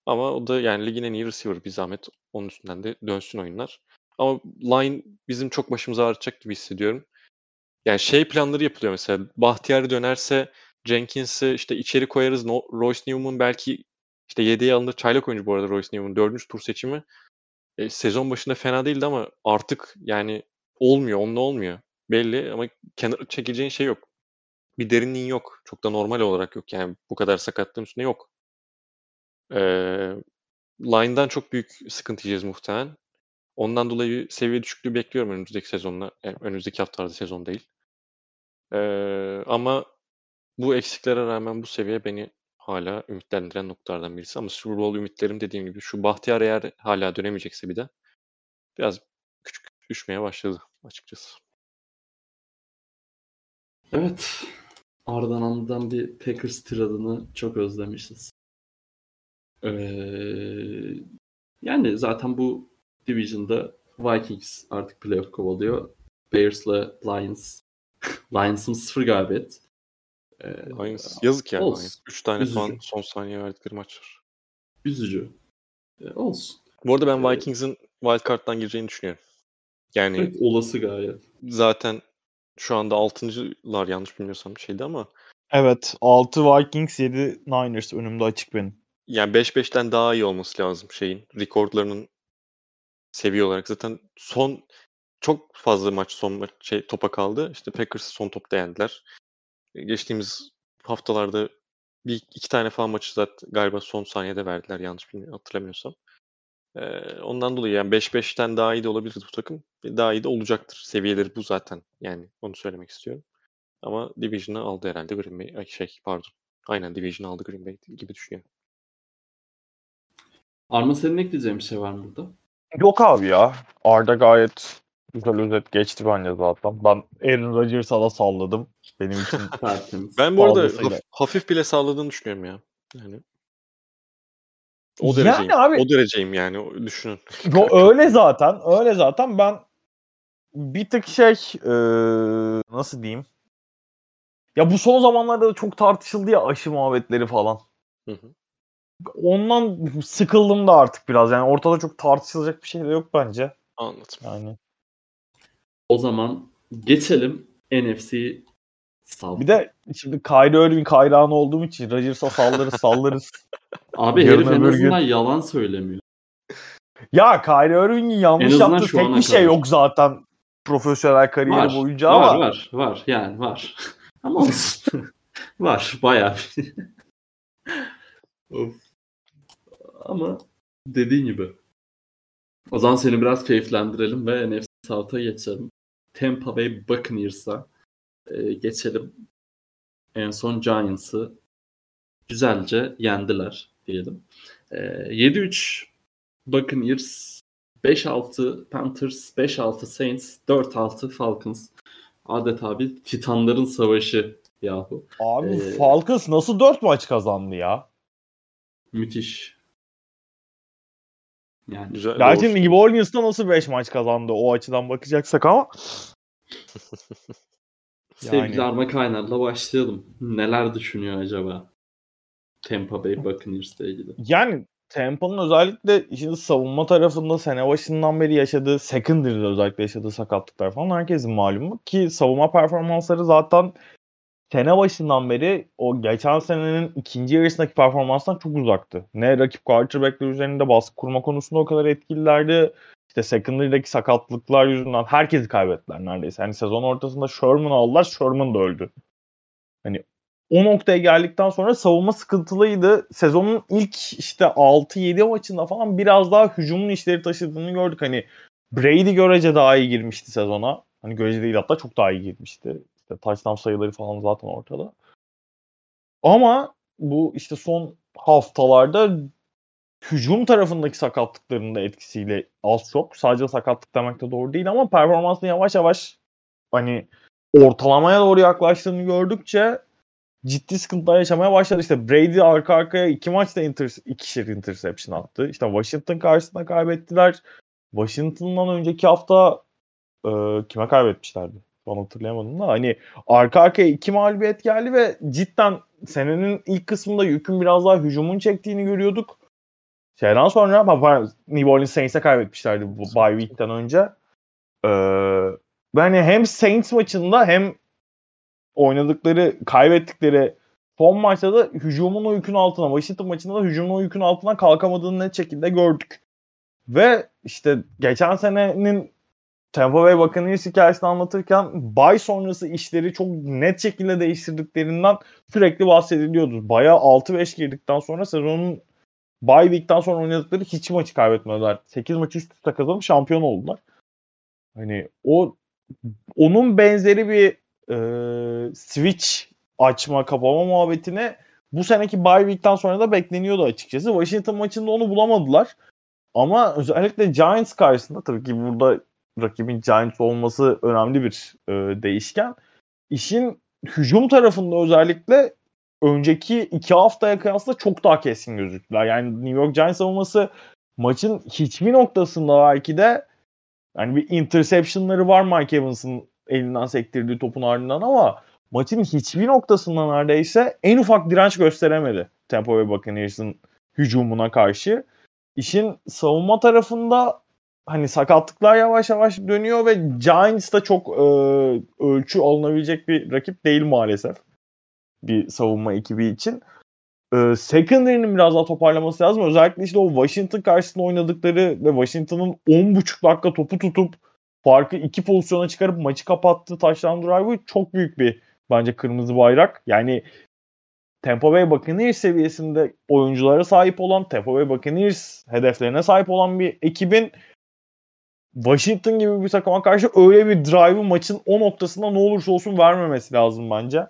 Ama o da yani ligin en iyi receiver bir zahmet. Onun üstünden de dönsün oyunlar. Ama line bizim çok başımıza ağrıtacak gibi hissediyorum. Yani şey planları yapılıyor mesela. Bahtiyar dönerse Jenkins'i işte içeri koyarız. No, Royce Newman belki işte yedeğe alınır. Çaylak oyuncu bu arada Royce Newman. Dördüncü tur seçimi. E, sezon başında fena değildi ama artık yani olmuyor. Onunla olmuyor. Belli ama kenar çekeceğin şey yok. Bir derinliğin yok. Çok da normal olarak yok. Yani bu kadar sakatlığın üstünde yok. Ee, line'dan çok büyük sıkıntı yiyeceğiz muhtemelen. Ondan dolayı seviye düşüklüğü bekliyorum önümüzdeki sezonla. Yani önümüzdeki haftalarda sezon değil. Ee, ama bu eksiklere rağmen bu seviye beni hala ümitlendiren noktalardan birisi. Ama Super Bowl ümitlerim dediğim gibi şu Bahtiyar eğer hala dönemeyecekse bir de biraz küçük düşmeye başladı açıkçası. Evet. Ardından bir Packers tiradını çok özlemişiz. Ee, yani zaten bu division'da Vikings artık playoff kovalıyor. Bears'la Lions. *laughs* Lions'ın sıfır galibiyet. Ee, Lions yazık yani. Olsun. Lions. 3 tane Üzücü. falan son saniye verdikleri maç var. Üzücü. Ee, olsun. Bu arada ben Evet. Vikings'in wildcard'dan gireceğini düşünüyorum. Yani Evet, olası gayet. zaten şu anda 6.lar yanlış bilmiyorsam şeydi ama Evet 6 Vikings 7 Niners önümde açık benim. yani 5-5'ten daha iyi olması lazım şeyin. Rekordlarının seviye olarak. Zaten son çok fazla maç son maç şey topa kaldı. İşte Packers son topta yendiler. Geçtiğimiz haftalarda bir iki tane falan maçı zaten galiba son saniyede verdiler yanlış bilmiyorum hatırlamıyorsam. Ee, ondan dolayı yani 5-5'ten daha iyi de olabilirdi bu takım. Daha iyi de olacaktır. Seviyeleri bu zaten. Yani onu söylemek istiyorum. Ama Division'ı aldı herhalde Green Bay. Ay şey pardon. Aynen Division'ı aldı Green Bay gibi düşünüyorum. Arma senin ekleyeceğin bir şey var mı burada? Yok abi ya. Arda gayet güzel özet geçti bence zaten. Ben Aaron Rodgers'a da salladım. Benim için. *laughs* Ben bu arada haf- hafif bile sağladığını düşünüyorum ya. Yani O Yani dereceyim. abi- O dereceyim yani. o- Düşünün. Yo, öyle zaten. Öyle zaten. Ben bir tık şey eee, nasıl diyeyim? Ya bu son zamanlarda da çok tartışıldı ya aşı muhabbetleri falan. Hı hı. Ondan sıkıldım da artık biraz. Yani ortada çok tartışılacak bir şey de yok bence. Anladım. Yani. O zaman geçelim NFC South. Bir de şimdi Kyrie Irving hayranı olduğum için Rodgers'a sallarız sallarız. *laughs* Abi yarın herif en öbür gün- azından yalan söylemiyor. ya Kyrie Irving'in yanlış azından yaptığı tek bir şey kadar. yok zaten profesyonel kariyeri Var, boyunca var, ama var, var. Yani var. *laughs* Ama olsun. *laughs* var, bayağı bir. of. Ama dediğin gibi. O zaman seni biraz keyiflendirelim ve NFC South'a geçelim. Tampa Bay Buccaneers'a e, geçelim. En son Giants'ı güzelce yendiler diyelim. E, 7-3 Buccaneers 5-6 Panthers, 5-6 Saints, 4-6 Falcons. Adeta bir Titanların savaşı yahu. abi Ee, Falcons nasıl 4 maç kazandı ya? Müthiş. Yani Güzel. Gerçi. New Orleans'ta nasıl 5 maç kazandı o açıdan bakacaksak ama *laughs* sevgili yani. Arma Kaynar'la başlayalım. Neler düşünüyor acaba Tampa Bay Buccaneers'le ilgili? yani Tampa'nın özellikle işin savunma tarafında sene başından beri yaşadığı secondary'de özellikle yaşadığı sakatlıklar falan herkesin malumu ki savunma performansları zaten sene başından beri o geçen senenin ikinci yarısındaki performanstan çok uzaktı. Ne rakip quarterback'ler üzerinde baskı kurma konusunda o kadar etkililerdi. İşte secondary'deki sakatlıklar yüzünden herkesi kaybettiler neredeyse. Hani sezon ortasında Sherman aldılar, Sherman da öldü. Hani o noktaya geldikten sonra savunma sıkıntılıydı. Sezonun ilk işte 6-7 maçında falan biraz daha hücumun işleri taşıdığını gördük. Hani Brady görece daha iyi girmişti sezona. Hani görece değil hatta çok daha iyi girmişti. İşte touchdown sayıları falan zaten ortada. Ama bu işte son haftalarda hücum tarafındaki sakatlıkların da etkisiyle az çok. Sadece sakatlık demek de doğru değil ama performansın yavaş yavaş hani ortalamaya doğru yaklaştığını gördükçe ciddi sıkıntılar yaşamaya başladı. İşte Brady arka arkaya iki maçta inter ikişer interception attı. İşte Washington karşısında kaybettiler. Washington'dan önceki hafta e, kime kaybetmişlerdi? An hatırlayamadım da. Hani arka arkaya iki mağlubiyet geldi ve cidden senenin ilk kısmında yükün biraz daha hücumun çektiğini görüyorduk. Şeyden sonra pardon, New Orleans Saints'e kaybetmişlerdi bu bye week'ten önce. Ee, ve hani hem Saints maçında hem oynadıkları, kaybettikleri son maçta da hücumun o yükün altına, Washington maçında da hücumun o yükün altına kalkamadığını net şekilde gördük. Ve işte geçen senenin Tampa Bay Buccaneers hikayesini anlatırken bay sonrası işleri çok net şekilde değiştirdiklerinden sürekli bahsediliyordu. Bayağı 6-5 girdikten sonra sezonun bye week'ten sonra oynadıkları hiç maçı kaybetmediler. 8 maçı üst üste kazanıp şampiyon oldular. Hani o onun benzeri bir e, switch açma kapama muhabbetine bu seneki bye week'ten sonra da bekleniyordu açıkçası. Washington maçında onu bulamadılar. Ama özellikle Giants karşısında tabii ki burada rakibin Giants olması önemli bir e, değişken. İşin hücum tarafında özellikle önceki iki haftaya kıyasla çok daha kesin gözüktüler. Yani New York Giants savunması maçın hiçbir noktasında belki de yani bir interceptionları var Mike Evans'ın elinden sektirdiği topun ardından ama maçın hiçbir noktasında neredeyse en ufak direnç gösteremedi Tampa Bay Buccaneers'ın hücumuna karşı. İşin savunma tarafında hani sakatlıklar yavaş yavaş dönüyor ve Giants da çok e, ölçü alınabilecek bir rakip değil maalesef bir savunma ekibi için. E, secondary'nin biraz daha toparlaması lazım. Özellikle işte o Washington karşısında oynadıkları ve Washington'ın 10.5 dakika topu tutup farkı iki pozisyona çıkarıp maçı kapattığı touchdown drive'ı çok büyük bir bence kırmızı bayrak. Yani Tampa Bay Buccaneers seviyesinde oyunculara sahip olan, Tampa Bay Buccaneers hedeflerine sahip olan bir ekibin Washington gibi bir takıma karşı öyle bir drive'ı maçın o noktasında ne olursa olsun vermemesi lazım bence.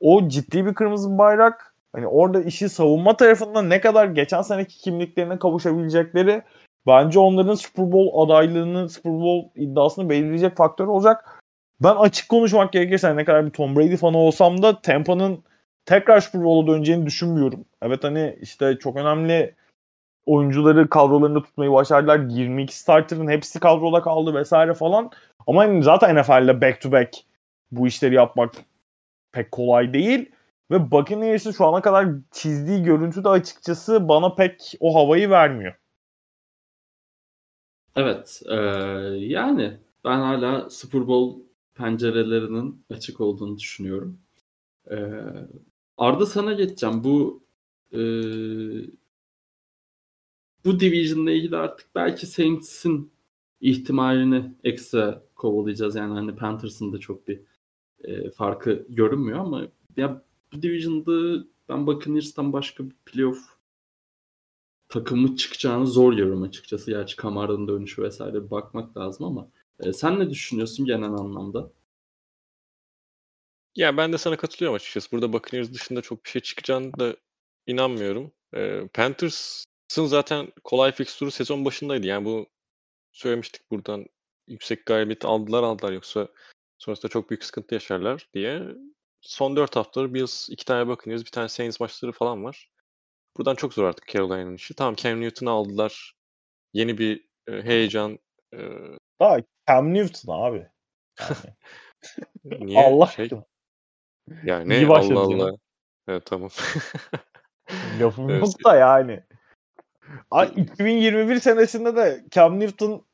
O ciddi bir kırmızı bayrak. Hani orada işi savunma tarafında ne kadar geçen seneki kimliklerine kavuşabilecekleri bence onların Super Bowl adaylığını, Super Bowl iddiasını belirleyecek faktör olacak. Ben açık konuşmak gerekirse ne kadar bir Tom Brady fanı olsam da Tampa'nın tekrar Super Bowl'a döneceğini düşünmüyorum. Evet hani işte çok önemli oyuncuları kadrolarında tutmayı başardılar. 22 starter'ın hepsi kadroda kaldı vesaire falan. Ama hani zaten NFL'de back to back bu işleri yapmak pek kolay değil. Ve Buccaneers'ın şu ana kadar çizdiği görüntü de açıkçası bana pek o havayı vermiyor. Evet. E, yani ben hala Super Bowl pencerelerinin açık olduğunu düşünüyorum. E, Arda sana geçeceğim. Bu e, bu division'la ilgili artık belki Saints'in ihtimalini ekstra kovalayacağız. Yani hani Panthers'ın da çok bir e, farkı görünmüyor ama ya bu division'da ben Buccaneers'tan başka bir playoff takımı çıkacağını zor görüyorum açıkçası. Gerçi Kamara'nın dönüşü vesaire bir bakmak lazım ama e, sen ne düşünüyorsun genel anlamda? Ya ben de sana katılıyorum açıkçası. Burada Buccaneers dışında çok bir şey çıkacağını da inanmıyorum. E, Panthers'ın zaten kolay fikstürü sezon başındaydı. Yani bu söylemiştik buradan yüksek galibiyeti aldılar aldılar yoksa sonrasında çok büyük sıkıntı yaşarlar diye. Son 4 haftadır Bills iki tane Buccaneers bir tane Saints maçları falan var. Buradan çok zor artık Carolina'nın işi. Tamam Cam Newton'u aldılar. Yeni bir e, heyecan. E, Daha Cam Newton abi. Yani. *laughs* niye Allah şey? Yani İyi Allah. Allah. Evet tamam. *laughs* Lafım yok da yani. Ay, 2021 senesinde de Cam Newton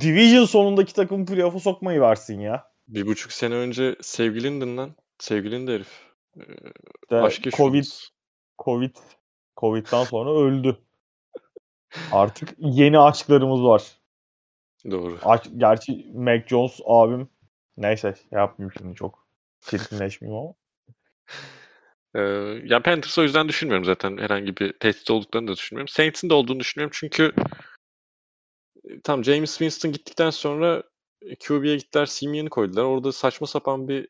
Division sonundaki takım playoff'u sokmayı versin ya. bir buçuk sene önce sevgilindin lan. Sevgilin de herif. E, İşte aşk Covid, yaşıyordunuz. Covid, Covid'den sonra öldü. Artık yeni aşklarımız var. Doğru. Aşk, gerçi Mac Jones abim neyse yapmayayım şimdi çok *laughs* çirkinleşmeyeyim ama. Ee, ya Panthers o yüzden düşünmüyorum zaten herhangi bir tehdit olduklarını da düşünmüyorum. Saints'in de olduğunu düşünmüyorum çünkü e, tam James Winston gittikten sonra e, QB'ye gittiler, Simeon'u koydular. Orada saçma sapan bir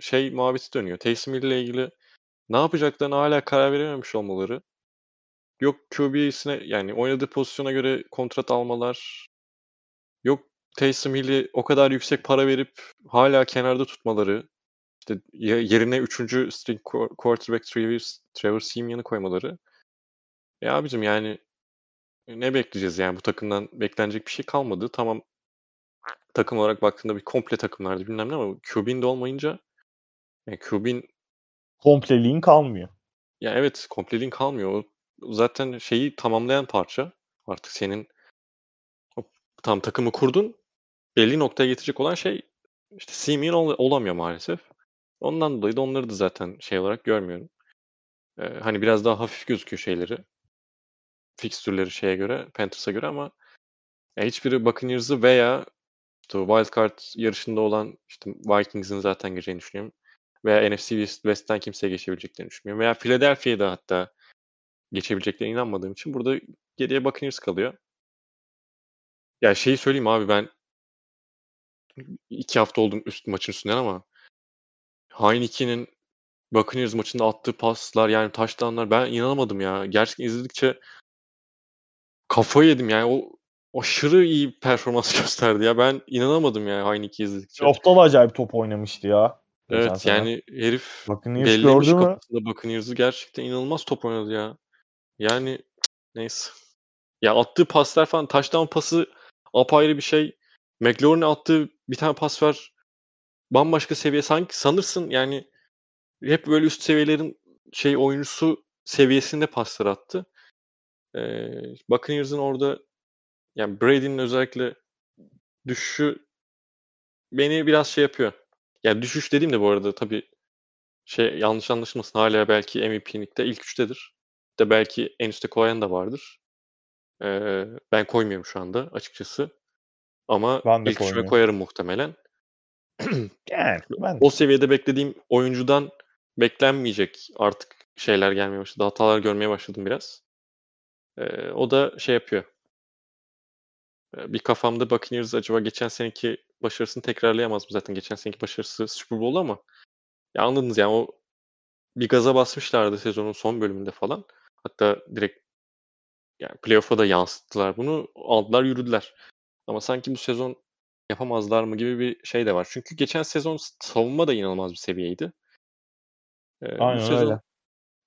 şey muhabbeti dönüyor. Taysom ile ilgili ne yapacaklarını hala karar verememiş olmaları. Yok QB'sine yani oynadığı pozisyona göre kontrat almalar. Yok Taysom Hill'i o kadar yüksek para verip hala kenarda tutmaları. İşte ye- yerine 3. string qu- quarterback Trevor, Trevor Simeon'u koymaları. E abicim yani ne bekleyeceğiz yani bu takımdan beklenecek bir şey kalmadı. Tamam takım olarak baktığında bir komple takımlardı bilmem ne ama QB'in de olmayınca yani QB'in Kompleliğin kalmıyor. ya evet kompleliğin kalmıyor. O zaten şeyi tamamlayan parça. Artık senin tam takımı kurdun. Belli noktaya getirecek olan şey işte Simeon ol- olamıyor maalesef. Ondan dolayı da onları da zaten şey olarak görmüyorum. Ee, hani biraz daha hafif gözüküyor şeyleri. Fikstürleri şeye göre, Panthers'a göre ama ya hiçbiri Buccaneers'ı veya işte Wildcard yarışında olan işte Vikings'in zaten geçeceğini düşünüyorum. Veya NFC West- West'ten kimseye geçebileceklerini düşünmüyorum. Veya Philadelphia'da hatta geçebileceklerine inanmadığım için burada geriye Buccaneers kalıyor. Ya şeyi söyleyeyim abi ben iki hafta oldum üst maçın üstünden ama Heineken'in Buccaneers maçında attığı paslar yani touchdownlar ben inanamadım ya. Gerçekten izledikçe kafayı yedim yani o aşırı iyi performans *laughs* gösterdi ya. Ben inanamadım yani Heineken'i izledikçe. Playoff'ta da acayip top oynamıştı ya. Evet sene. yani herif Buccaneers bellemiş kafasında Buccaneers'ı gerçekten inanılmaz top oynadı ya. Yani neyse. Ya attığı paslar falan touchdown pası apayrı bir şey. McLaurin'e attığı bir tane pas var. Bambaşka seviye sanki sanırsın yani hep böyle üst seviyelerin şey oyuncusu seviyesinde paslar attı. Ee, Buccaneers'ın orada yani Brady'nin özellikle düşüşü beni biraz şey yapıyor. Yani düşüş dediğim de bu arada tabii şey yanlış anlaşılmasın hala belki MVP'likte ilk üçtedir. De belki en üstte koyan da vardır. Ee, ben koymuyorum şu anda açıkçası. Ama Ben ilk üçüme koyarım muhtemelen. *clears throat* Yani ben O seviyede beklediğim oyuncudan beklenmeyecek artık şeyler gelmeye başladı. Hatalar görmeye başladım biraz. Ee, o da şey yapıyor. Ee, bir kafamda Buccaneers acaba geçen seneki başarısını tekrarlayamaz mı? Zaten geçen seneki başarısı Super Bowl ama ya anladınız yani o bir gaza basmışlardı sezonun son bölümünde falan. Hatta direkt yani playoff'a da yansıttılar bunu. Aldılar yürüdüler. Ama sanki bu sezon yapamazlar mı gibi bir şey de var. Çünkü geçen sezon savunma da inanılmaz bir seviyeydi. Ee, bu aynen sezon öyle.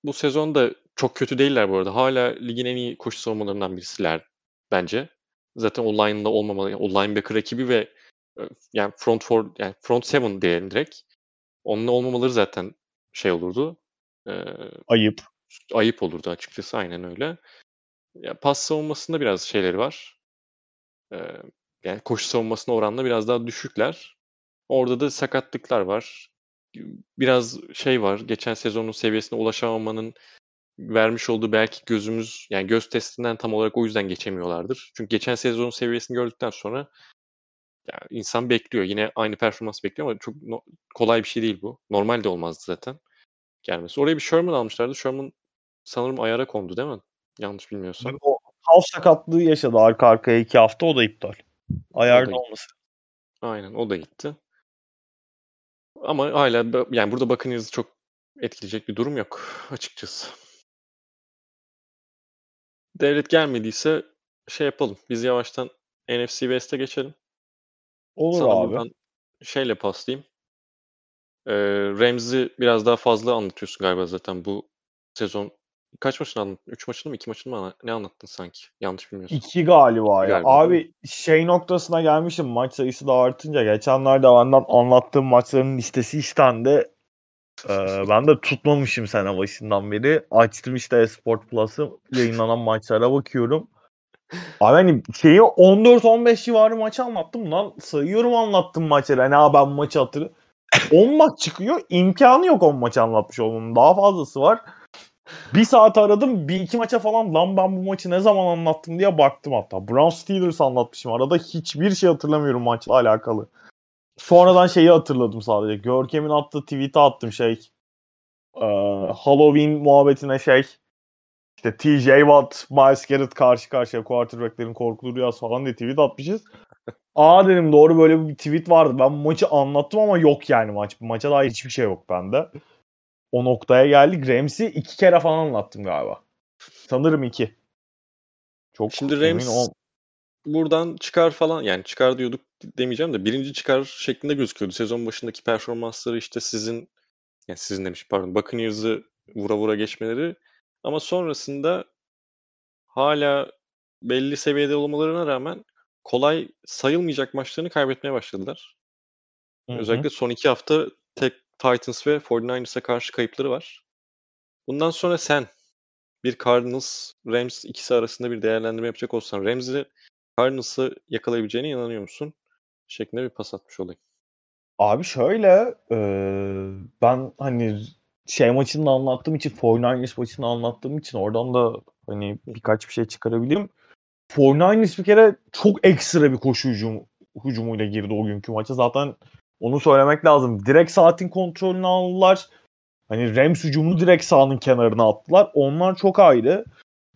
bu sezon da çok kötü değiller bu arada. Hala ligin en iyi koşu savunmalarından birisiler bence. Zaten o line'da olmamalı. O linebacker ekibi ve e, yani front four yani front seven diyelim direkt. Onunla olmamaları zaten şey olurdu. E, Ayıp. ayıp olurdu açıkçası aynen öyle. Ya pas savunmasında biraz şeyleri var. E, yani koşu savunmasına oranla biraz daha düşükler. Orada da sakatlıklar var. Biraz şey var. Geçen sezonun seviyesine ulaşamamanın vermiş olduğu belki gözümüz yani göz testinden tam olarak o yüzden geçemiyorlardır. Çünkü geçen sezonun seviyesini gördükten sonra yani insan bekliyor. Yine aynı performans bekliyor ama çok no- kolay bir şey değil bu. Normal de olmazdı zaten gelmesi. Oraya bir Sherman almışlardı. Sherman sanırım ayara kondu değil mi? Yanlış bilmiyorsam. O half sakatlığı yaşadı arka arkaya iki hafta o da iptal. Ayarda gitti. olması. Aynen o da gitti. Ama hala yani burada Buccaneers'ı çok etkileyecek bir durum yok açıkçası. Devlet gelmediyse şey yapalım. Biz yavaştan NFC West'e geçelim. Olur Sana abi. buradan şeyle paslayayım. Ee, Rams'i biraz daha fazla anlatıyorsun galiba zaten bu sezon. Kaç maçını anlattın? 3 maçını mı 2 maçını mı anla- ne anlattın sanki? Yanlış bilmiyorsun. İki galiba ya. Galiba, Abi şey noktasına gelmişim maç sayısı da artınca. Geçenlerde benden anlattığım maçların listesi istendi. Ee, ben de tutmamışım sene başından beri. Açtım işte Sport Plus'ı yayınlanan maçlara bakıyorum. Abi hani şeyi 14-15 civarı maçı anlattım lan. Sayıyorum anlattım maçları. Hani ha ben maçı hatırlıyorum. 10 maç çıkıyor. imkanı yok 10 maçı anlatmış olmanın. Daha fazlası var. Bir saat aradım. Bir iki maça falan lan ben bu maçı ne zaman anlattım diye baktım hatta. Brown Steelers anlatmışım. Arada hiçbir şey hatırlamıyorum maçla alakalı. Sonradan şeyi hatırladım sadece. Görkem'in attığı tweet'e attım şey. Ee, Halloween muhabbetine şey. İşte TJ Watt, Miles Garrett karşı karşıya quarterbacklerin korkulu rüyası falan diye tweet atmışız. Aa dedim doğru böyle bir tweet vardı. Ben maçı anlattım ama yok yani maç. Bu maça dair hiçbir şey yok bende. O noktaya geldik. Rams'i iki kere falan anlattım galiba. Sanırım iki. Çok Şimdi Rams ol- buradan çıkar falan yani çıkar diyorduk demeyeceğim de birinci çıkar şeklinde gözüküyordu. Sezon başındaki performansları işte sizin yani sizin demiş pardon Buccaneers'ı vura vura geçmeleri ama sonrasında hala belli seviyede olmalarına rağmen kolay sayılmayacak maçlarını kaybetmeye başladılar. Hı hı. Özellikle son iki hafta tek Titans ve 49ers'a karşı kayıpları var. Bundan sonra sen bir Cardinals, Rams ikisi arasında bir değerlendirme yapacak olsan Rams'i Cardinals'ı yakalayabileceğine inanıyor musun? Şeklinde bir pas atmış olayım. Abi şöyle e, ben hani şey maçını da anlattığım için 49ers maçını anlattığım için oradan da hani birkaç bir şey çıkarabilirim. 49ers bir kere çok ekstra bir koşu hücum, hücumuyla girdi o günkü maça. Zaten onu söylemek lazım. Direkt saatin kontrolünü aldılar. Hani Rams hücumunu direkt sahanın kenarına attılar. Onlar çok ayrı.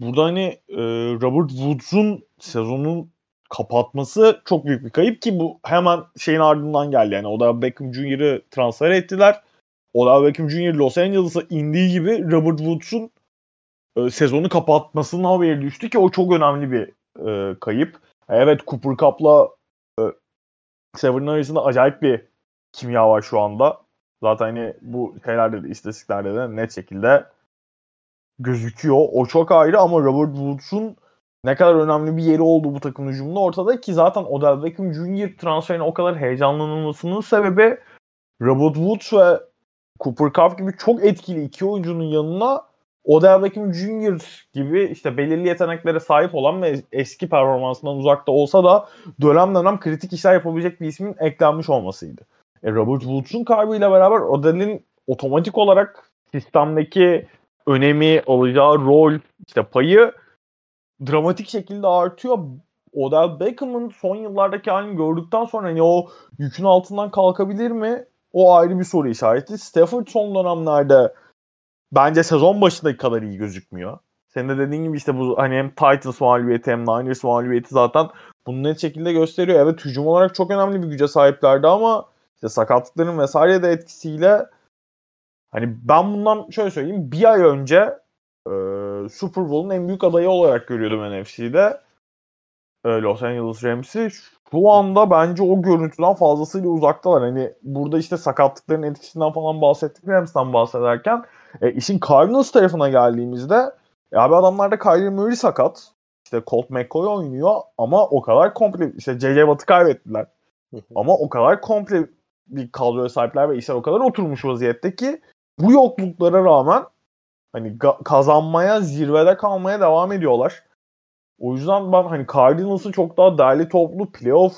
Burada hani e, Robert Woods'un sezonun kapatması çok büyük bir kayıp ki bu hemen şeyin ardından geldi. Yani Odell Beckham Jr.'ı transfer ettiler. Odell Beckham Jr. Los Angeles'a indiği gibi Robert Woods'un e, sezonu kapatmasının haberi düştü ki o çok önemli bir e, kayıp. Evet Cooper Cup'la e, Severin arasında acayip bir kimya var şu anda. Zaten hani bu şeylerde de istatistiklerde de net şekilde gözüküyor. O çok ayrı ama Robert Woods'un ne kadar önemli bir yeri olduğu bu takım hücumunda ortada ki zaten Odell Beckham Jr. transferine o kadar heyecanlanılmasının sebebi Robert Woods ve Cooper Cup gibi çok etkili iki oyuncunun yanına Odell Beckham Jr. gibi işte belirli yeteneklere sahip olan ve eski performansından uzakta olsa da dönem dönem kritik işler yapabilecek bir ismin eklenmiş olmasıydı. E, Robert Woods'un kaybıyla beraber Odell'in otomatik olarak sistemdeki önemi, alacağı rol, işte payı dramatik şekilde artıyor. Odell Beckham'ın son yıllardaki halini gördükten sonra hani o yükün altından kalkabilir mi? O ayrı bir soru işareti. Stafford son dönemlerde bence sezon başındaki kadar iyi gözükmüyor. Senin de dediğin gibi işte bu hani hem Titans mağlubiyeti hem Niners mağlubiyeti zaten bunu net şekilde gösteriyor. Evet hücum olarak çok önemli bir güce sahiplerdi ama işte sakatlıkların vesaire de etkisiyle hani ben bundan şöyle söyleyeyim bir ay önce e, Super Bowl'un en büyük adayı olarak görüyordum NFC'de. E, Los Angeles Rams'i. Şu anda bence o görüntüden fazlasıyla uzaktalar. Hani burada işte sakatlıkların etkisinden falan bahsettik Rams'tan bahsederken E, işin Cardinals tarafına geldiğimizde e, abi adamlarda Kyler Murray sakat. İşte Colt McCoy oynuyor ama o kadar komple işte J.J. Watt'ı kaybettiler. ama o kadar komple bir kadroya sahipler ve işler o kadar oturmuş vaziyette ki bu yokluklara rağmen hani kazanmaya, zirvede kalmaya devam ediyorlar. O yüzden ben hani Cardinals'ın çok daha değerli toplu playoff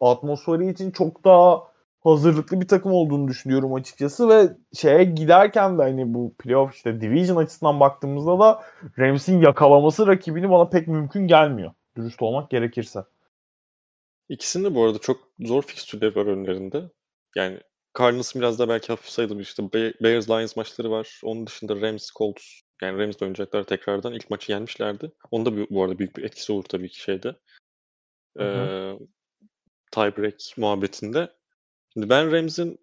atmosferi için çok daha hazırlıklı bir takım olduğunu düşünüyorum açıkçası ve şeye giderken de hani bu playoff işte division açısından baktığımızda da Rams'in yakalaması rakibini bana pek mümkün gelmiyor. Dürüst olmak gerekirse. İkisinde bu arada çok zor fikstürleri var önlerinde. Yani Cardinals'ın biraz da belki hafif sayılır. İşte Bears Lions maçları var. Onun dışında Rams Colts yani Rams oynayacaklar tekrardan. ilk maçı yenmişlerdi. Onda bu, bu arada büyük bir etkisi olur tabii ki şeyde. Ee, tiebreak muhabbetinde. Şimdi ben Rams'in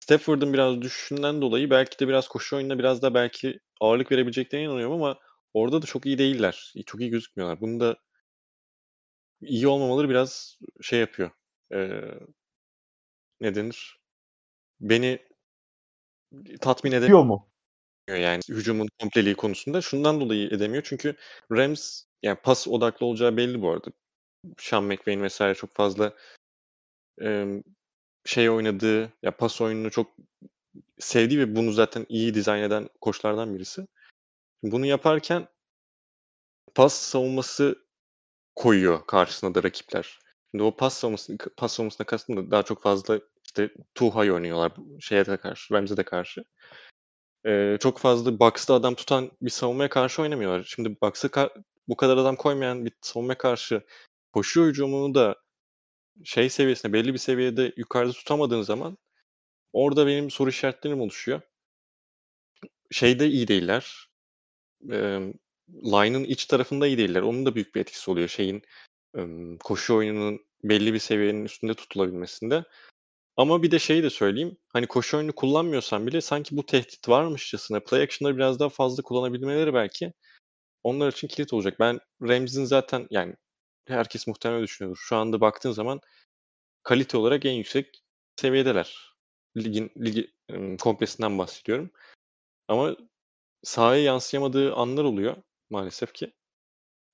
Stafford'ın biraz düşüşünden dolayı belki de biraz koşu oyununa biraz da belki ağırlık verebileceklerine inanıyorum ama orada da çok iyi değiller. Çok iyi gözükmüyorlar. Bunu da iyi olmamaları biraz şey yapıyor. Ee, ne denir? Beni tatmin edemiyor mu? yani hücumun kompleliği konusunda. Şundan dolayı edemiyor. Çünkü Rams yani pas odaklı olacağı belli bu arada. Sean McVay'in vesaire çok fazla e, şey oynadığı, ya pas oyununu çok sevdiği ve bunu zaten iyi dizayn eden koçlardan birisi. Bunu yaparken pas savunması koyuyor karşısına da rakipler. Şimdi o pas savunması, pas savunmasına kastım da daha çok fazla işte Tuha'yı oynuyorlar şeye de karşı, Rams'e de karşı. Ee, çok fazla box'ta adam tutan bir savunmaya karşı oynamıyorlar. Şimdi box'a ka- bu kadar adam koymayan bir savunmaya karşı koşu hücumunu da şey seviyesinde belli bir seviyede yukarıda tutamadığın zaman orada benim soru işaretlerim oluşuyor. Şeyde iyi değiller. E, line'ın iç tarafında iyi değiller. Onun da büyük bir etkisi oluyor şeyin koşu oyununun belli bir seviyenin üstünde tutulabilmesinde. Ama bir de şeyi de söyleyeyim. Hani koşu oyunu kullanmıyorsan bile sanki bu tehdit varmışçasına play action'ları biraz daha fazla kullanabilmeleri belki onlar için kilit olacak. Ben Rams'in zaten yani herkes muhtemelen düşünüyordur. Şu anda baktığın zaman kalite olarak en yüksek seviyedeler. Ligin ligi komplesinden bahsediyorum. Ama sahaya yansıyamadığı anlar oluyor maalesef ki.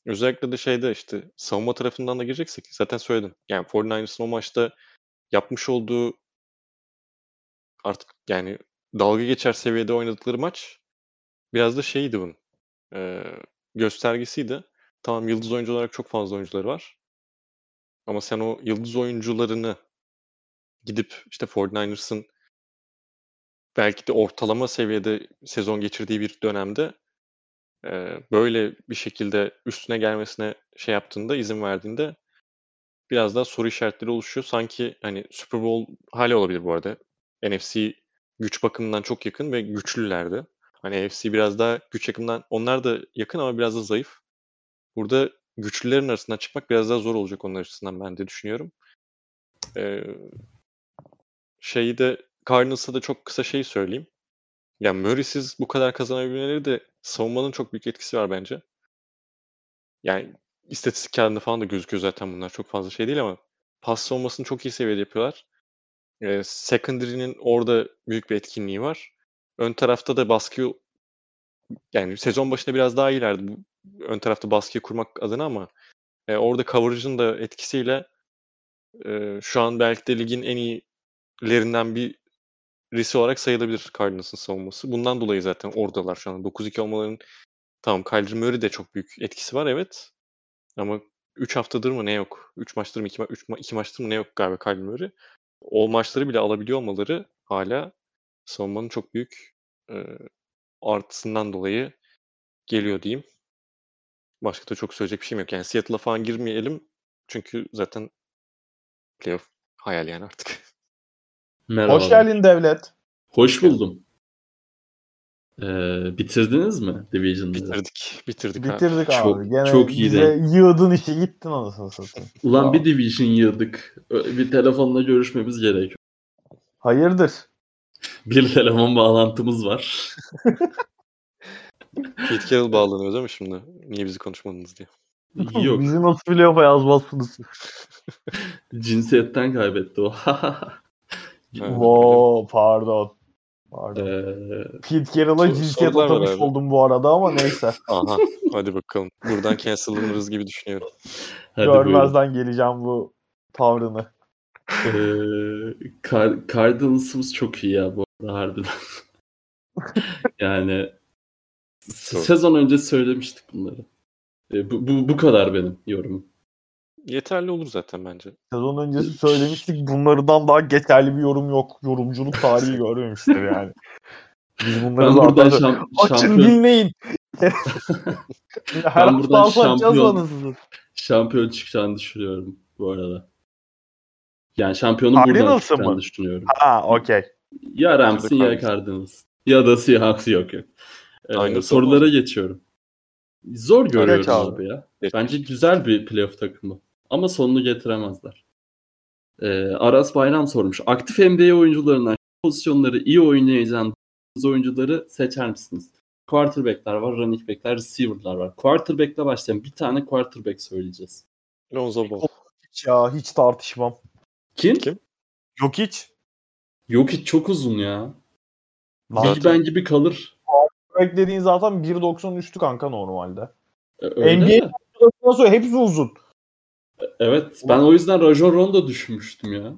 Özellikle de şeyde işte savunma tarafından da gireceksek zaten söyledim. Yani 49ers'ın o maçta yapmış olduğu artık yani dalga geçer seviyede oynadıkları maç biraz da şeydi bunun. E, göstergesiydi. Tamam yıldız oyuncu olarak çok fazla oyuncuları var. Ama sen o yıldız oyuncularını gidip işte 49ers'ın belki de ortalama seviyede sezon geçirdiği bir dönemde e, böyle bir şekilde üstüne gelmesine şey yaptığında, izin verdiğinde biraz daha soru işaretleri oluşuyor. Sanki hani Super Bowl hali olabilir bu arada. NFC güç bakımından çok yakın ve güçlülerdi. Hani NFC biraz daha güç yakından onlar da yakın ama biraz da zayıf. Burada güçlülerin arasından çıkmak biraz daha zor olacak onlar açısından ben de düşünüyorum. Ee, şeyi de Cardinals'a da çok kısa şey söyleyeyim. Yani Murray'siz bu kadar kazanabilmeleri de savunmanın çok büyük etkisi var bence. Yani istatistik kağıdında falan da gözüküyor zaten bunlar. Çok fazla şey değil ama pas savunmasını çok iyi seviyede yapıyorlar. Ee, secondary'nin orada büyük bir etkinliği var. Ön tarafta da baskı yani sezon başında biraz daha iyilerdi bu ön tarafta baskıyı kurmak adına ama e, orada coverage'ın da etkisiyle e, şu an belki de ligin en iyilerinden bir risi olarak sayılabilir Cardinals'ın savunması. Bundan dolayı zaten oradalar şu an. 9-2 olmalarının tamam Kyler Murray de çok büyük etkisi var evet. Ama 3 haftadır mı ne yok? 3 maçtır mı 2 ma- ma- maçtır mı ne yok galiba Kyler Murray. O maçları bile alabiliyor olmaları hala savunmanın çok büyük e, artısından dolayı geliyor diyeyim. Başka da çok söyleyecek bir şeyim yok. Yani Seattle'a falan girmeyelim. Çünkü zaten playoff hayal yani artık. *laughs* Merhaba. Hoş geldin Devlet. Hoş buldum. Ee, bitirdiniz mi Division'ı? Bitirdik. Bitirdik, Bitirdik abi. Çok- Gene çok iyi bize de. yığdın işi gittin anasını satayım. Ulan Tamam. bir Division yığdık. Bir telefonla görüşmemiz gerekiyor. Hayırdır? Bir telefon bağlantımız var. *laughs* Pete Carroll bağlanıyor değil mi şimdi? Niye bizi konuşmadınız diye. Yok. Bizi nasıl playoff'a yazmazsınız? Cinsiyetten kaybetti o. *laughs* Oo pardon. Pardon. Ee, Pete Carroll'a cinsiyet atamış abi. oldum bu arada ama neyse. *laughs* Aha hadi bakalım. Buradan cancel'lanırız gibi düşünüyorum. hadi buyurun. Görmezden geleceğim bu tavrını. Ee, Car- Cardinals'ımız çok iyi ya bu arada harbiden. *laughs* yani sezon önce söylemiştik bunları. Ee, bu, bu, bu kadar benim yorumum. Yeterli olur zaten bence. Sezon öncesi söylemiştik bunlardan daha geçerli bir yorum yok. Yorumculuk tarihi görmemiştir yani. Biz bunları Ben zaten buradan şam- *laughs* açın şampiyon, dinleyin. *laughs* Her hafta buradan şampiyon- şampiyon çıkacağını düşünüyorum bu arada. Yani şampiyonun buradan Cardinals'ı çıkacağını mı? düşünüyorum. Ha okey. Ya Rams'in ya Cardinals. Ya da Seahawks yok yok. Ee, Aynı sorulara geçiyorum. Zor görüyorum abi. abi ya. Bence güzel bir playoff takımı. Ama sonunu getiremezler. Ee, Aras Bayram sormuş. Aktif NBA oyuncularından pozisyonları iyi oynayacağın oyuncuları seçer misiniz? Quarterback'ler var, running back'ler, receiver'lar var. Quarterback'le başlayan bir tane quarterback söyleyeceğiz. Lonzo Ball. Hiç ya hiç tartışmam. Kim? Kim? Yok hiç. Yok hiç çok uzun ya. Big Ben gibi kalır. beklediğin zaten 1.93'tü kanka normalde. Ee, öyle NBA sonra hepsi uzun. Evet. Ben o yüzden Rajon Rondo düşünmüştüm ya.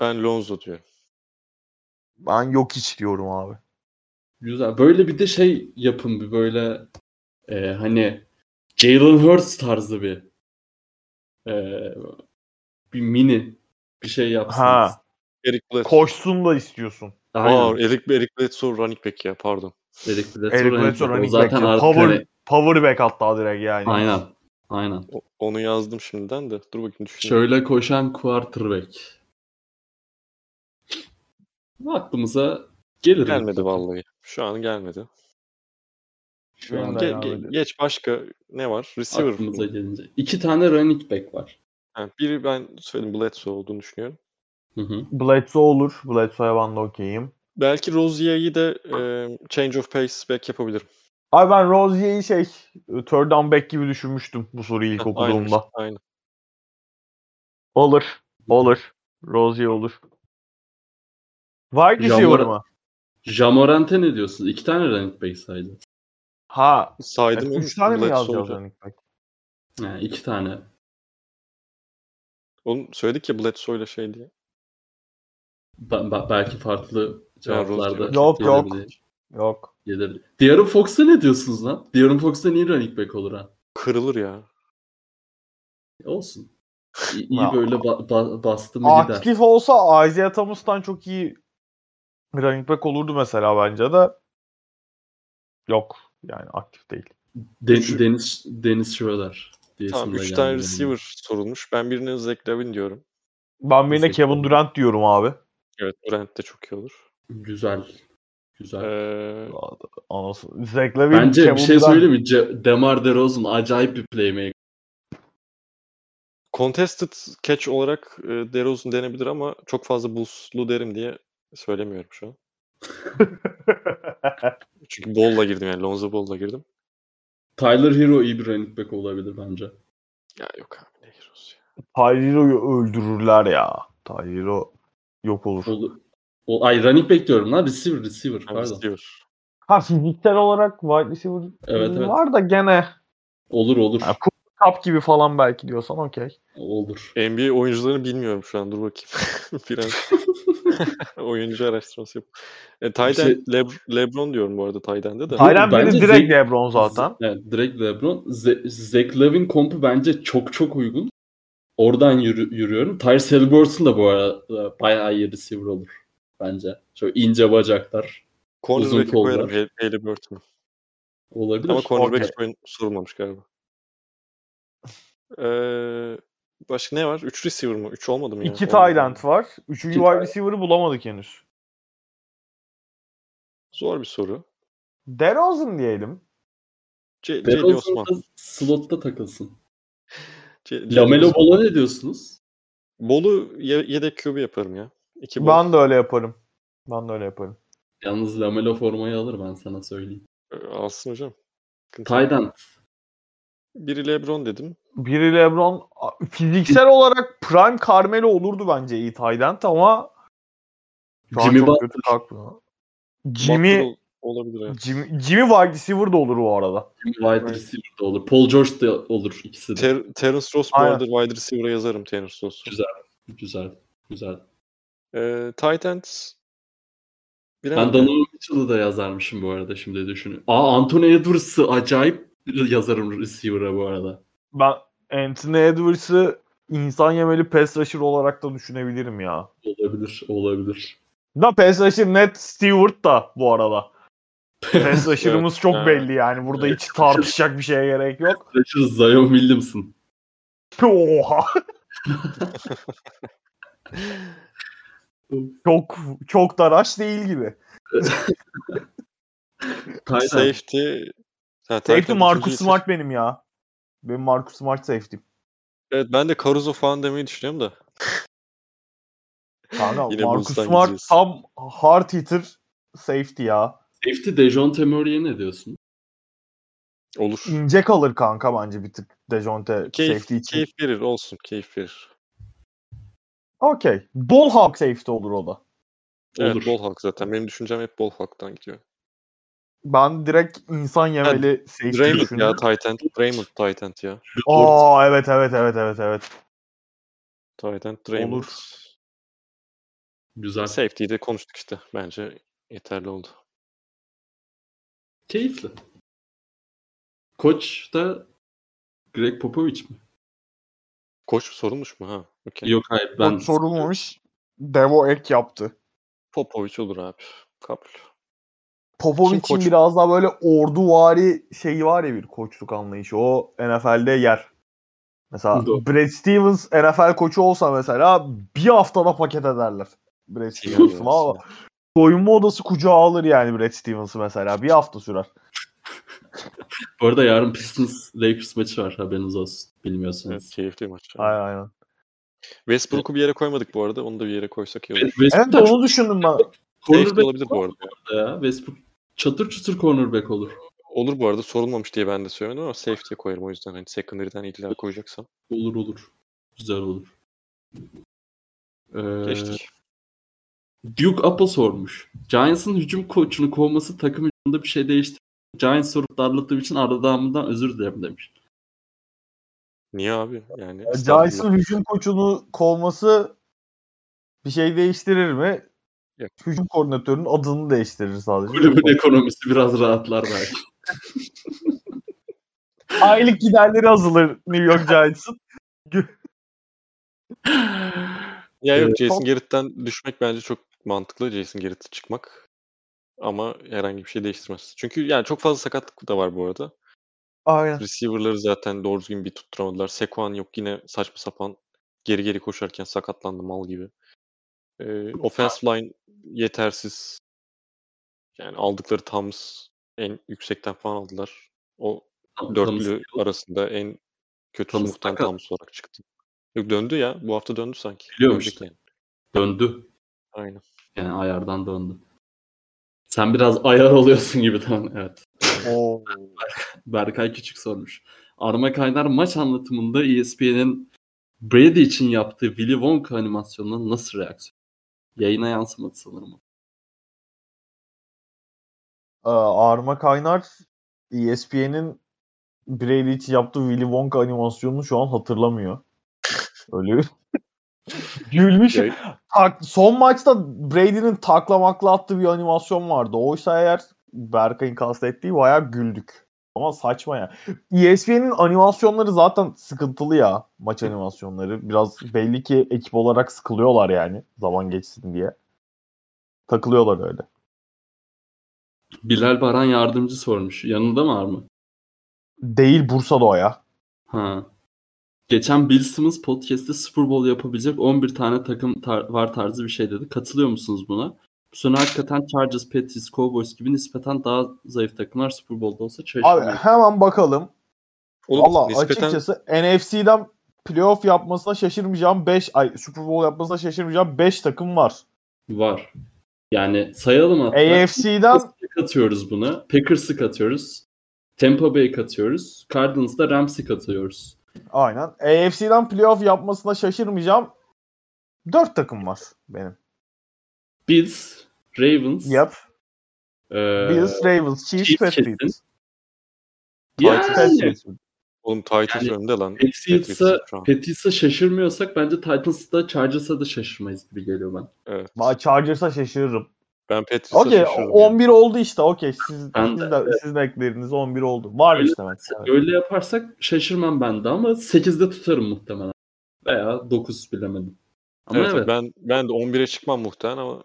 Ben Lonzo diyorum. Ben yok hiç diyorum abi. Güzel. Böyle bir de şey yapın bir böyle e, hani Jalen Hurts tarzı bir e, bir mini bir şey yapsınız. Ha. Eric Bledsoe. Koşsun da istiyorsun. Aynen. Aa, Eric, Eric Bledsoe running back ya pardon. Eric Bledsoe Eric running Bledsoe back. O running zaten back. Power, hani- power back hatta direkt yani. aynen. Aynen. O- onu yazdım şimdiden de. Dur bakayım düşünüyorum. Şöyle koşan quarterback. Aklımıza gelir. Gelmedi vallahi. Şu an gelmedi. Şu an Ge- gelmedi. ge- geç başka ne var? Receiver. aklımıza mı? gelince. İki tane running back var. Ha, biri ben söyledim Bledsoe olduğunu düşünüyorum. Hı hı. Bledsoe olur. Bledsoe'ya ben de okeyim. Belki Rozier'i de e, change of pace back yapabilirim. Abi ben Rozier'i şey third down back gibi düşünmüştüm bu soruyu ilk Aynen. okuduğumda. Aynen. Olur. Olur. Rozier olur. Wide receiver mı? Jamorant'e ne diyorsunuz? İki tane running back saydı. Ha. Saydım oğlum, üç tane mi yazacağız running back? Yani iki tane. Oğlum söyledik ya Bledsoe ile şey diye. Ba- ba- belki farklı cevaplarda. Yok, yok. Yok. Gelir. De'Aaron Fox'a ne diyorsunuz lan? De'Aaron Fox'ta niye running back olur ha? Kırılır ya. Olsun. İyi, iyi böyle ba- ba- bastı mı gider. Aktif olsa Isaiah Thomas'tan çok iyi running back olurdu mesela bence de. Yok. Yani aktif değil. De- Deniz, Deniz Schroeder. Tamam de 3 geldi tane receiver sorulmuş. Ben birine Zach Lavin diyorum. Ben birine Kevin. Durant diyorum abi. Evet Durant de çok iyi olur. Güzel. Güzel. Ee, Anasını. Zach Lavin, Bence Kevin bir şey söyleyeyim mi? Ce- Demar DeRozan acayip bir playmaker. contested catch olarak e, DeRozan denebilir ama çok fazla boostlu derim diye söylemiyorum şu an. *laughs* Çünkü Ball'la girdim yani Lonzo Ball'la girdim. Tyler Hero iyi bir running back olabilir bence. Ya yok abi ne Heroes ya. Tyrero'yu öldürürler ya. Tyrero yok olur. Ol- o, ay running back diyorum lan. Receiver, receiver. Pardon. receiver. Ha fiziksel olarak wide receiver Evet, evet. var da gene Olur olur. Ha, Cooper Cup gibi falan belki diyorsan okey. Olur. NBA oyuncularını bilmiyorum şu an. Dur bakayım. *laughs* Biraz *laughs* oyuncu araştırması yap. E, tight şey- Leb- LeBron diyorum bu arada tight end'e de. Taylan bence direkt Zach- LeBron zaten. Evet, direkt LeBron. Z- Zach Lavin kompu bence çok çok uygun. Oradan yürü- yürüyorum. Tyrese Halliburton da bu arada bayağı iyi receiver olur. Bence. Şöyle ince bacaklar. Cornerback'e kollar. koyarım Hal- Halliburton'u. Olabilir. Ama cornerback sorun- sorulmamış galiba. Ee, başka ne var? 3 receiver mı? 3 olmadı mı ya? İki Olmadı. tight end var. Üçüncü İki wide tight- receiver'ı bulamadık henüz. Zor bir soru. DeRozan diyelim. C- Osman. DeRozan slotta takılsın. C- Lamelo. Ball'a ne diyorsunuz? Bolu ye- yedek QB yaparım ya. İki bol. Ben de öyle yaparım. Ben de öyle yaparım. Yalnız Lamelo formayı alır ben sana söyleyeyim. Ee, Alsın hocam. End. Biri LeBron dedim. Biri LeBron fiziksel olarak prime Carmelo olurdu bence iyi end ama Jimmy Butler. Jimmy Butler ol- olabilir evet. Jimmy, Jimmy wide receiver da olur bu arada. Wide receiver de olur. Paul George da olur ikisi de. Ter- Terence Ross bu Aynen. arada wide receiver'a yazarım Terence Ross'u. Güzel. Güzel. Güzel. Ee, tight ends Ben. Donovan Mitchell'ı da yazarmışım bu arada şimdi düşünüyorum. Aa Anthony Edwards'ı acayip yazarım receiver'a bu arada. Ben Anthony Edwards'ı insan yemeli pass rusher olarak da düşünebilirim ya. Olabilir. Olabilir. Da pass rusher net Stewart da bu arada. *laughs* Pass rusher'ımız çok Evet. belli yani. Burada hiç tartışacak bir şeye gerek yok. Rusher Zion Williamson. Oha. *laughs* *laughs* çok çok da rush değil gibi. Safety ha, Safety Marcus Smart benim ya. Benim Marcus Smart safety. Evet ben de Caruso falan demeyi düşünüyorum da. Kanka Yine Marcus Smart gideceğiz. tam hard hitter safety ya. Safety Dejounte Murray'e ne diyorsun? Olur. İnce kalır kanka bence bir tık Dejounte Keyif, safety için. keyif verir olsun. Keyif verir. Okey. Ball hawk safety olur o da. Evet Olur. ball hawk zaten. Benim düşüncem hep ball hawk'tan gidiyor. Ben direkt insan yemeli safety Raymond ya düşündüm. tight end. Raymond tight end ya. Aa evet evet evet evet evet. Tight end Raymond. Olur. Güzel. Safety'yi de konuştuk işte. Bence yeterli oldu. Keyifli. Koç da Greg Popovich mi? Koç sorulmuş mu ha? Okey. Yok hayır ben Ben sorulmamış. Devo ek yaptı. Popovic olur abi. Kabul. Popovic'in koç? biraz daha böyle orduvari şeyi var ya bir koçluk anlayışı. O NFL'de yer. Mesela Doğru. Brad Stevens NFL koçu olsa mesela bir haftada paket ederler. Brad Stevens'ı ama soyunma odası kucağa alır yani Brad Stevens'ı mesela. Bir hafta sürer. Bu arada yarın Pistons Lakers maçı var haberiniz olsun. Bilmiyorsanız. Evet, keyifli maç. Aynen aynen. Westbrook'u bir yere koymadık bu arada. Onu da bir yere koysak iyi olur. Westbrook Evet çok onu düşündüm ben. *laughs* Cornerback olabilir bu arada. ya. Westbrook çatır çutur cornerback olur. Olur bu arada. Sorulmamış diye ben de söylemedim ama safety'ye koyarım o yüzden. Hani secondary'den illa koyacaksam. Olur olur. Güzel olur. Ee, Geçtik. Duke Apple sormuş. Giants'ın hücum koçunu kovması takım hücumunda bir şey değiştirdi. Giants sorup darladığım için Arda Dağım'dan özür dilerim demiş. Niye abi? Yani Giants'ın hücum koçunu kovması bir şey değiştirir mi? Yok. Hücum koordinatörünün adını değiştirir sadece. Kulübün ekonomisi biraz rahatlar belki. Aylık giderleri azalır New York Giants'ın. Ya yok Evet. Jason Garrett'ten düşmek bence çok mantıklı. Jason Garrett'e çıkmak. Ama herhangi bir şey değiştirmez. Çünkü yani çok fazla sakatlık da var bu arada. Aynen. Receiver'ları zaten doğru düzgün bir tutturamadılar. Sekuan yok yine saçma sapan geri geri koşarken sakatlandı mal gibi. Ee, offensive line yetersiz. Yani aldıkları Thomas en yüksekten falan aldılar. O dörtlü arasında en kötü Thomas sakat. Thomas olarak çıktı. Yok döndü ya. Bu hafta döndü sanki. Biliyorum işte. yani. Döndü. Aynen. Yani ayardan döndü. Sen biraz ayar oluyorsun gibi tamam. Evet. Oo. *laughs* Berkay Küçük sormuş. Arma Kaynar maç anlatımında ESPN'in Brady için yaptığı Willy Wonka animasyonuna nasıl reaksiyon? Yayına yansımadı sanırım. Arma Kaynar ESPN'in Brady için yaptığı Willy Wonka animasyonunu şu an hatırlamıyor. Öyle Gülmüş. Ya- Tak, son maçta Brady'nin taklamakla attığı bir animasyon vardı. Oysa eğer Berkay'ın kastettiği bayağı güldük. Ama saçma ya. ESPN'in animasyonları zaten sıkıntılı ya. Maç animasyonları. Biraz belli ki ekip olarak sıkılıyorlar yani. Zaman geçsin diye. Takılıyorlar öyle. Bilal Baran yardımcı sormuş. Yanında mı Arma? Değil Bursa'da o ya. Ha. Geçen Bill Simmons podcast'te Super Bowl yapabilecek 11 tane takım tar- var tarzı bir şey dedi. Katılıyor musunuz buna? Bu sene hakikaten Chargers, Patriots, Cowboys gibi nispeten daha zayıf takımlar Super Bowl'da olsa Abi şaşırmayın. hemen bakalım. Oğlum, Valla nispeten açıkçası NFC'den playoff yapmasına şaşırmayacağım 5 ay Super Bowl yapmasına şaşırmayacağım 5 takım var. Var. Yani sayalım hatta. AFC'den katıyoruz buna. Packers'ı katıyoruz. Tampa Bay katıyoruz. Cardinals'da Rams'i katıyoruz. Aynen. AFC'den playoff yapmasına şaşırmayacağım 4 takım var benim. Bills, Ravens, Yap. Ee, Bills, Ravens, Chiefs, Chiefs Patriots. Yani Patriots. Oğlum Titans Yani önde lan. Patriots'a. Patriots'a şaşırmıyorsak bence Titans'da Chargers'a da şaşırmayız gibi geliyor bana. Evet. Ben Chargers'a şaşırırım. Ben Patriots'a Okey şaşırırım. yani. 11 oldu işte okey. Siz, Ben siz, de, de, siz de ekleriniz 11 oldu. Var Öyle işte mesela. Öyle yaparsak şaşırmam ben de ama 8'de tutarım muhtemelen. Veya 9 bilemedim. Ama Evet, evet, ben ben de 11'e çıkmam muhtemelen ama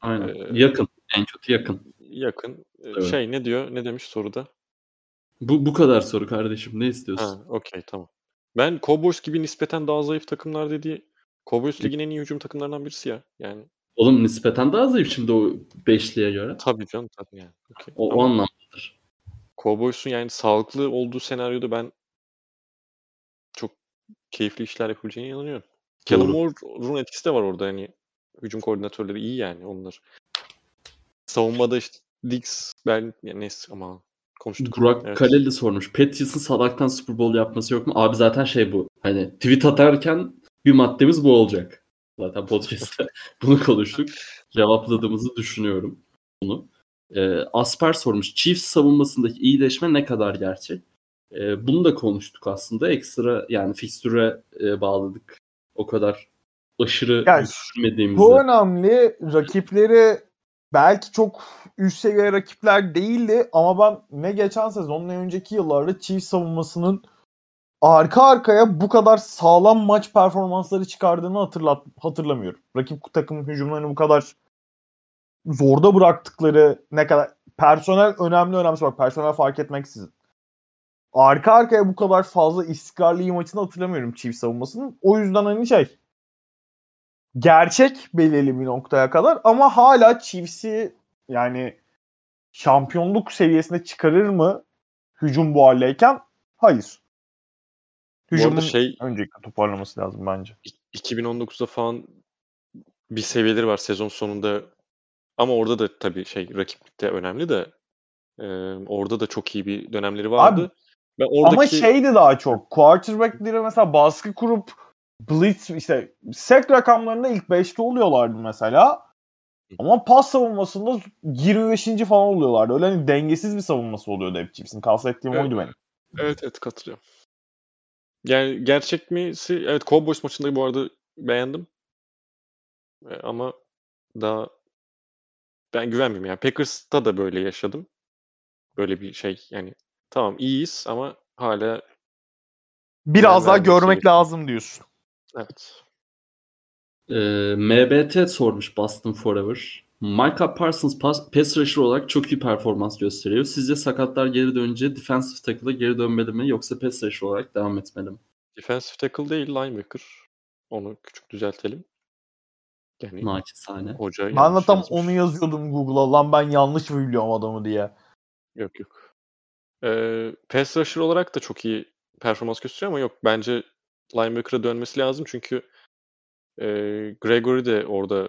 aynen. Ee, yakın. En kötü yakın. yakın. Ee, Evet. Şey ne diyor? Ne demiş soruda? Bu, bu kadar soru kardeşim. Ne istiyorsun? Ha, okey tamam. Ben Cowboys gibi nispeten daha zayıf takımlar dediği Cowboys ligin en iyi hücum takımlarından birisi ya. Yani Oğlum nispeten daha zayıf şimdi o beşliye göre. tabii canım tabii yani. Okey. O, o Ama anlamdadır. Cowboys'un yani sağlıklı olduğu senaryoda ben çok keyifli işler yapabileceğine inanıyorum. Doğru. Moore'un etkisi de var orada hani hücum koordinatörleri iyi yani onlar. Savunmada işte Diggs ben yani neyse ama konuştuk. Burak Evet. Kaleli sormuş. Patriots'ın salaktan Super Bowl yapması yok mu? Abi zaten şey bu. Hani tweet atarken bir maddemiz bu olacak. Zaten podcast'te *laughs* bunu konuştuk. Cevapladığımızı düşünüyorum bunu. Ee, Asper sormuş. Chiefs savunmasındaki iyileşme ne kadar gerçek? Ee, bunu da konuştuk aslında. Ekstra yani fikstüre e, bağladık. O kadar aşırı Yani düşünmediğimizi. Bu önemli. Rakipleri belki çok üst seviye rakipler değildi ama ben ne geçen sezon ne önceki yıllarda Chiefs savunmasının arka arkaya bu kadar sağlam maç performansları çıkardığını hatırlat hatırlamıyorum. Rakip takımın hücumlarını bu kadar zorda bıraktıkları ne kadar personel önemli önemli bak personel fark etmeksizin. Arka arkaya bu kadar fazla istikrarlı iyi maçını hatırlamıyorum Chiefs savunmasının. O yüzden hani şey gerçek belirli bir noktaya kadar ama hala Chiefs'i yani şampiyonluk seviyesine çıkarır mı hücum bu haldeyken? Hayır. Hücumun şey öncelikle toparlaması lazım bence. 2019'da falan bir seviyeleri var sezon sonunda. Ama orada da tabii şey rakiplik de önemli de e, orada da çok iyi bir dönemleri vardı. Ve oradaki Ama şeydi daha çok. Quarterback'leri mesela baskı kurup blitz işte sek rakamlarında ilk 5'te oluyorlardı mesela. Ama pas savunmasında 25. falan oluyorlardı. Öyle hani dengesiz bir savunması oluyordu hep Chiefs'in. Kastettiğim Evet. oydu benim. Evet evet katılıyorum. Yani gerçek misi? Evet Cowboys maçında bu arada beğendim. E, ama daha ben güvenmiyorum. Yani Packers'ta da böyle yaşadım. Böyle bir şey yani tamam iyiyiz ama hala Biraz daha görmek gerekiyor. lazım diyorsun. evet. Ee, MBT sormuş Boston Forever. Micah Parsons pass, pass rusher olarak çok iyi performans gösteriyor. Sizce sakatlar geri dönünce defensive tackle'a geri dönmeli mi yoksa pass rusher olarak devam etmeli mi? Defensive tackle değil linebacker. Onu küçük düzeltelim. Yani Naçizane. hoca Ben de tam yazmış. onu yazıyordum Google'a. Lan ben yanlış mı biliyorum adamı diye. Yok yok. Ee, pass rusher olarak da çok iyi performans gösteriyor ama yok bence linebacker'a dönmesi lazım çünkü e, Gregory de orada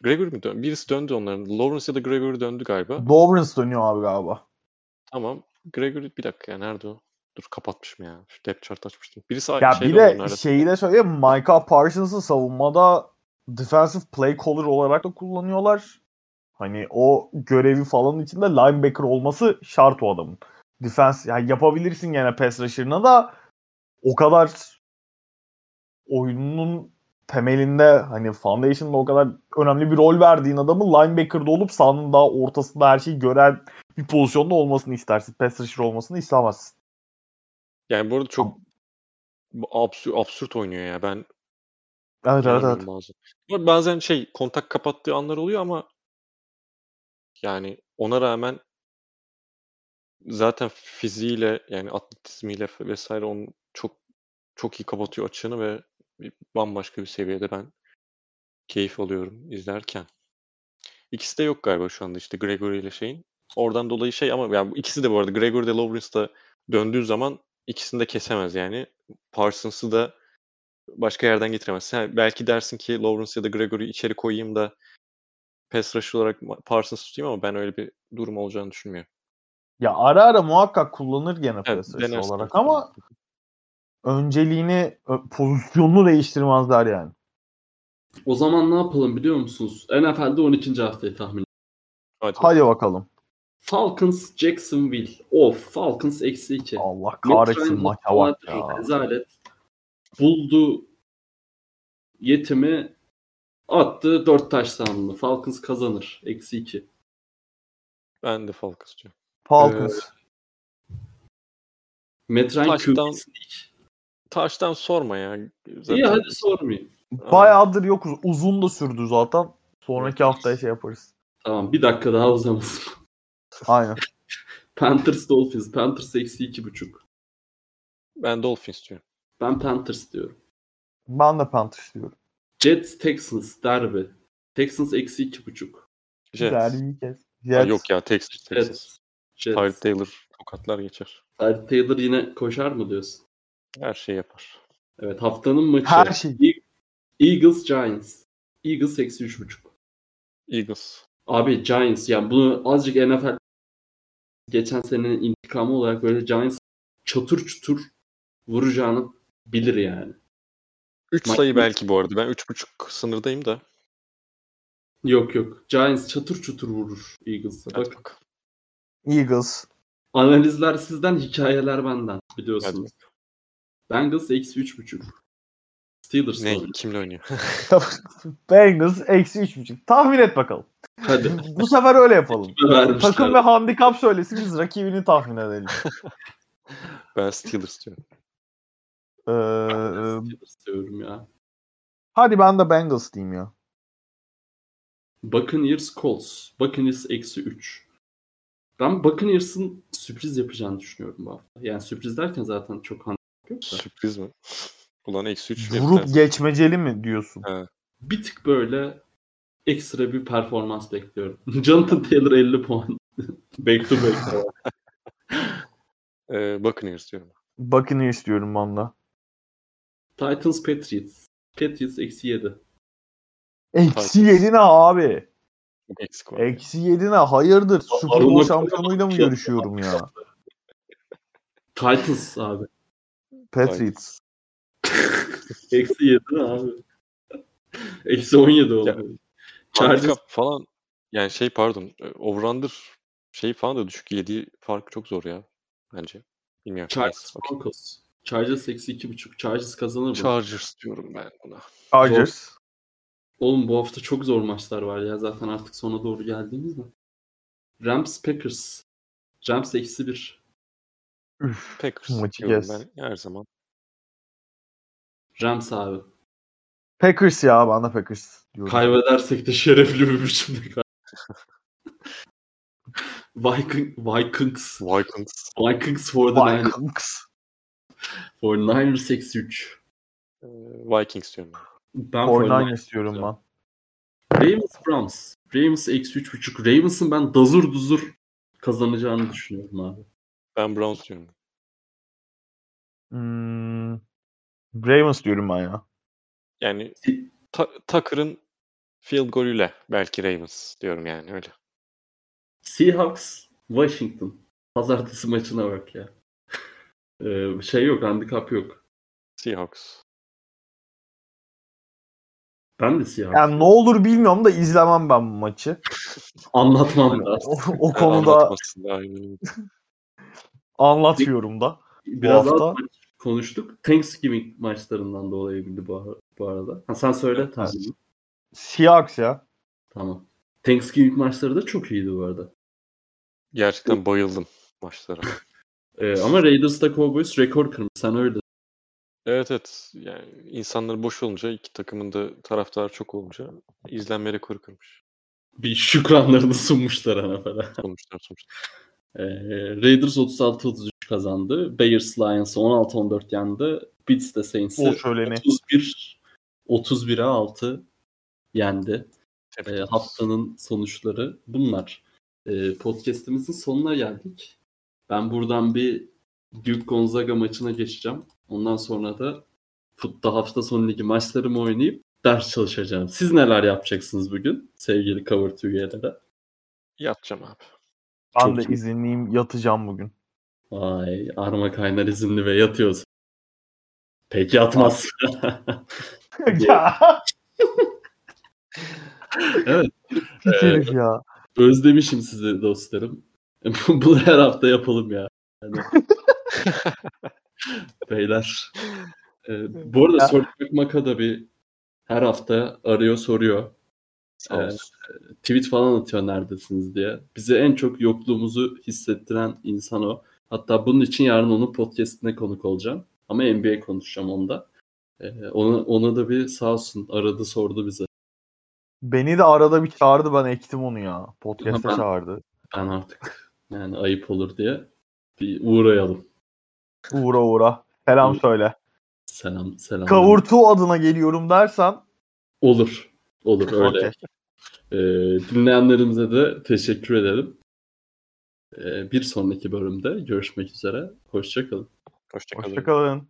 Gregory mi dön? Birisi döndü onların. Lawrence ya da Gregory döndü galiba. Lawrence dönüyor abi galiba. Tamam. Gregory bir dakika ya nerede o? Dur kapatmışım ya. Şu depth chart açmıştım. Birisi Ya bir de şeyi de söyleyeyim. Micah Parsons'ı savunmada defensive play caller olarak da kullanıyorlar. Hani o görevi falan içinde linebacker olması şart o adamın. Defense yani yapabilirsin gene pass rusher'ına da o kadar oyunun temelinde hani foundation'da o kadar önemli bir rol verdiğin adamın linebacker'da olup sahanın daha ortasında her şeyi gören bir pozisyonda olmasını istersin. Pass rusher olmasını istemezsin. Yani bu arada çok absürt, absürt oynuyor ya. Ben Evet evet evet. bazen. Bazen şey kontak kapattığı anlar oluyor ama yani ona rağmen zaten fiziğiyle yani atletizmiyle vesaire onu çok çok iyi kapatıyor açığını ve bir bambaşka bir seviyede ben keyif alıyorum izlerken. İkisi de yok galiba şu anda işte Gregory ile şeyin. Oradan dolayı şey ama yani ikisi de bu arada Gregory de Lawrence da döndüğü zaman ikisini de kesemez yani. Parsons'ı da başka yerden getiremez. Ha, belki dersin ki Lawrence ya da Gregory içeri koyayım da pass rush olarak Parsons tutayım ama ben öyle bir durum olacağını düşünmüyorum. Ya ara ara muhakkak kullanır gene Evet, pass olarak ama önceliğini, pozisyonunu değiştirmezler yani. O zaman ne yapalım biliyor musunuz? NFL'de 12. haftayı tahmin Hadi. Hadi bakalım. Falcons Jacksonville. Of Falcons eksi 2. Allah kahretsin maça bak ya. Rezalet. Buldu yetimi attı 4 taş sandı. Falcons kazanır. Eksi 2. Ben de Falcons diyorum. Falcons. Metrine Taştan- QB'si Taştan sorma ya. Zaten İyi hadi sormayayım. Bayağıdır yokuz. Uzun da sürdü zaten. Sonraki haftaya şey yaparız. Tamam bir dakika daha uzamasın. *laughs* Aynen. Panthers Dolphins. Panthers eksi 2.5. Ben Dolphins diyorum. Ben Panthers diyorum. Ben de Panthers diyorum. Jets Texans derbi. Texans eksi 2.5. Jets. Derbi kes. Ha, Jets. yok ya Texas. Texas. Jets. Jets. Tyrod Taylor tokatlar geçer. Tyrod Taylor yine koşar mı diyorsun? Her şey yapar. Evet haftanın maçı. Her şey. Eagles Giants. Eagles eksi 3.5. Eagles. Abi Giants yani bunu azıcık NFL geçen senenin intikamı olarak böyle Giants çatır çutur vuracağını bilir yani. 3 Mike sayı belki bu arada. Ben 3.5 sınırdayım da. Yok yok. Giants çatır çutur vurur Eagles'a. Hadi Bak bakalım. Eagles. analizler sizden, hikayeler benden Hadi biliyorsunuz. bakalım. Bengals eksi 3.5. Steelers Ne? tabii. Kimle oynuyor? *laughs* Bengals eksi 3.5. Tahmin et bakalım. Hadi. *laughs* Bu sefer öyle yapalım. *laughs* Takım ve handikap söylesin biz rakibini tahmin edelim. ben Steelers diyorum. Ee, Steelers diyorum ya. hadi ben de Bengals diyeyim ya. Buccaneers Colts. Buccaneers eksi 3. Ben Buccaneers'ın sürpriz yapacağını düşünüyorum bu hafta. Yani sürpriz derken zaten çok handikap yok da. Sürpriz mi? *laughs* Ulan eksi 3 Vurup geçmeceli mi diyorsun? Bir tık böyle ekstra bir performans bekliyorum. *laughs* Jonathan Taylor 50 puan. *laughs* back to back. Ee, Buccaneers diyorum. Buccaneers diyorum de. Titans Patriots. Patriots eksi 7. Eksi Titans. 7 ne abi? Eksik var. Eksi 7 ne? Hayırdır? Super Aruna Bowl şampiyonuyla mı görüşüyorum ya? Titans abi. Patriots. *laughs* Eksi 7 ne abi? *laughs* Eksi 17 oldu. Chargers falan yani şey pardon e, over-under şey falan da düşük. 7 farkı çok zor ya bence. Bilmiyorum. Chargers okey. Broncos. Chargers eksi 2.5. Chargers kazanır mı? Chargers diyorum ben buna. Chargers. Oğlum bu hafta çok zor maçlar var ya. Zaten artık sona doğru geldiğimiz mi? Rams Packers. Rams eksi 1. Üf. Packers Maçı diyorum kes. ben her zaman. Rams abi. Packers ya de Packers diyorum. Kaybedersek de şerefli bir biçimde Viking, Vikings. Vikings. Vikings for the. Vikings. For Niners eksi 3. e, Vikings diyorum. ben. Ben for Niners. 49ers diyorum ben. Ravens Browns. Ravens eksi 3.5. Ravens'ın ben dazur duzur kazanacağını düşünüyorum abi. Ben Browns diyorum. Hmm, Ravens diyorum ben ya. Yani Ta- Tucker'ın field golüyle belki Ravens diyorum yani öyle. Seahawks Washington. Pazartesi maçına bak ya. *laughs* Ee, şey yok, handikap yok. Seahawks. Ben de Seahawks. Yani ne olur bilmiyorum da izlemem ben bu maçı. *laughs* Anlatmam da. O, o *laughs* konuda. Anlatmıyorum da. Biraz hafta- az maç konuştuk. Thanksgiving maçlarından dolayı bildi bu, bu arada. Ha, sen söyle tamam. Seahawks ya. Tamam. Thanksgiving maçları da çok iyiydi bu arada. Gerçekten bayıldım maçlara. *laughs* Ee, ama Raiders'ta Cowboys rekor kırmış. Sen öyle. Evet evet. Yani insanlar boş olunca iki takımın da taraftarı çok olunca izlenme rekoru kırmış. Bir şükranlarını sunmuşlar NFL'e. Sonuçlar sonuçlar. Ee, Raiders 36-33 kazandı. Bears Lions 16-14 yendi. Bills de Saints'i Bol şöleni. 31 31'e 6 yendi. Ederiz. haftanın sonuçları bunlar. Ee, podcast'imizin sonuna geldik. Ben buradan bir Duke Gonzaga maçına geçeceğim. Ondan sonra da Fut'ta hafta sonu ligi maçlarımı oynayıp ders çalışacağım. Siz neler yapacaksınız bugün sevgili Cover 2 üyeleri? Yatacağım abi. Ben de iyi. izinliyim yatacağım bugün. Vay Arma Kaynar izinli ve yatıyorsun. Peki yatmaz. *laughs* *laughs* ya. Evet. Herif ya. Özlemişim sizi dostlarım. *laughs* Bunu her hafta yapalım ya. Yani... Beyler. Ee, bu arada Ya. Sormak Maka da bir her hafta arıyor soruyor. Olsun. tweet falan atıyor neredesiniz diye. Bize en çok yokluğumuzu hissettiren insan o. Hatta bunun için yarın onun podcastine konuk olacağım. Ama NBA konuşacağım onda. Ee, ona, ona da bir sağ olsun aradı sordu bize. Beni de arada bir çağırdı ben ektim onu ya. Podcast'a Ben- çağırdı. Ben artık yani ayıp olur diye bir uğrayalım. Uğra uğra. Selam söyle. Selam selam. Kavurtu adına geliyorum dersen Olur. Olur *laughs* öyle. Ee, dinleyenlerimize de teşekkür ederim. Ee, bir sonraki bölümde görüşmek üzere. Hoşçakalın. Hoşçakalın. Hoşçakalın.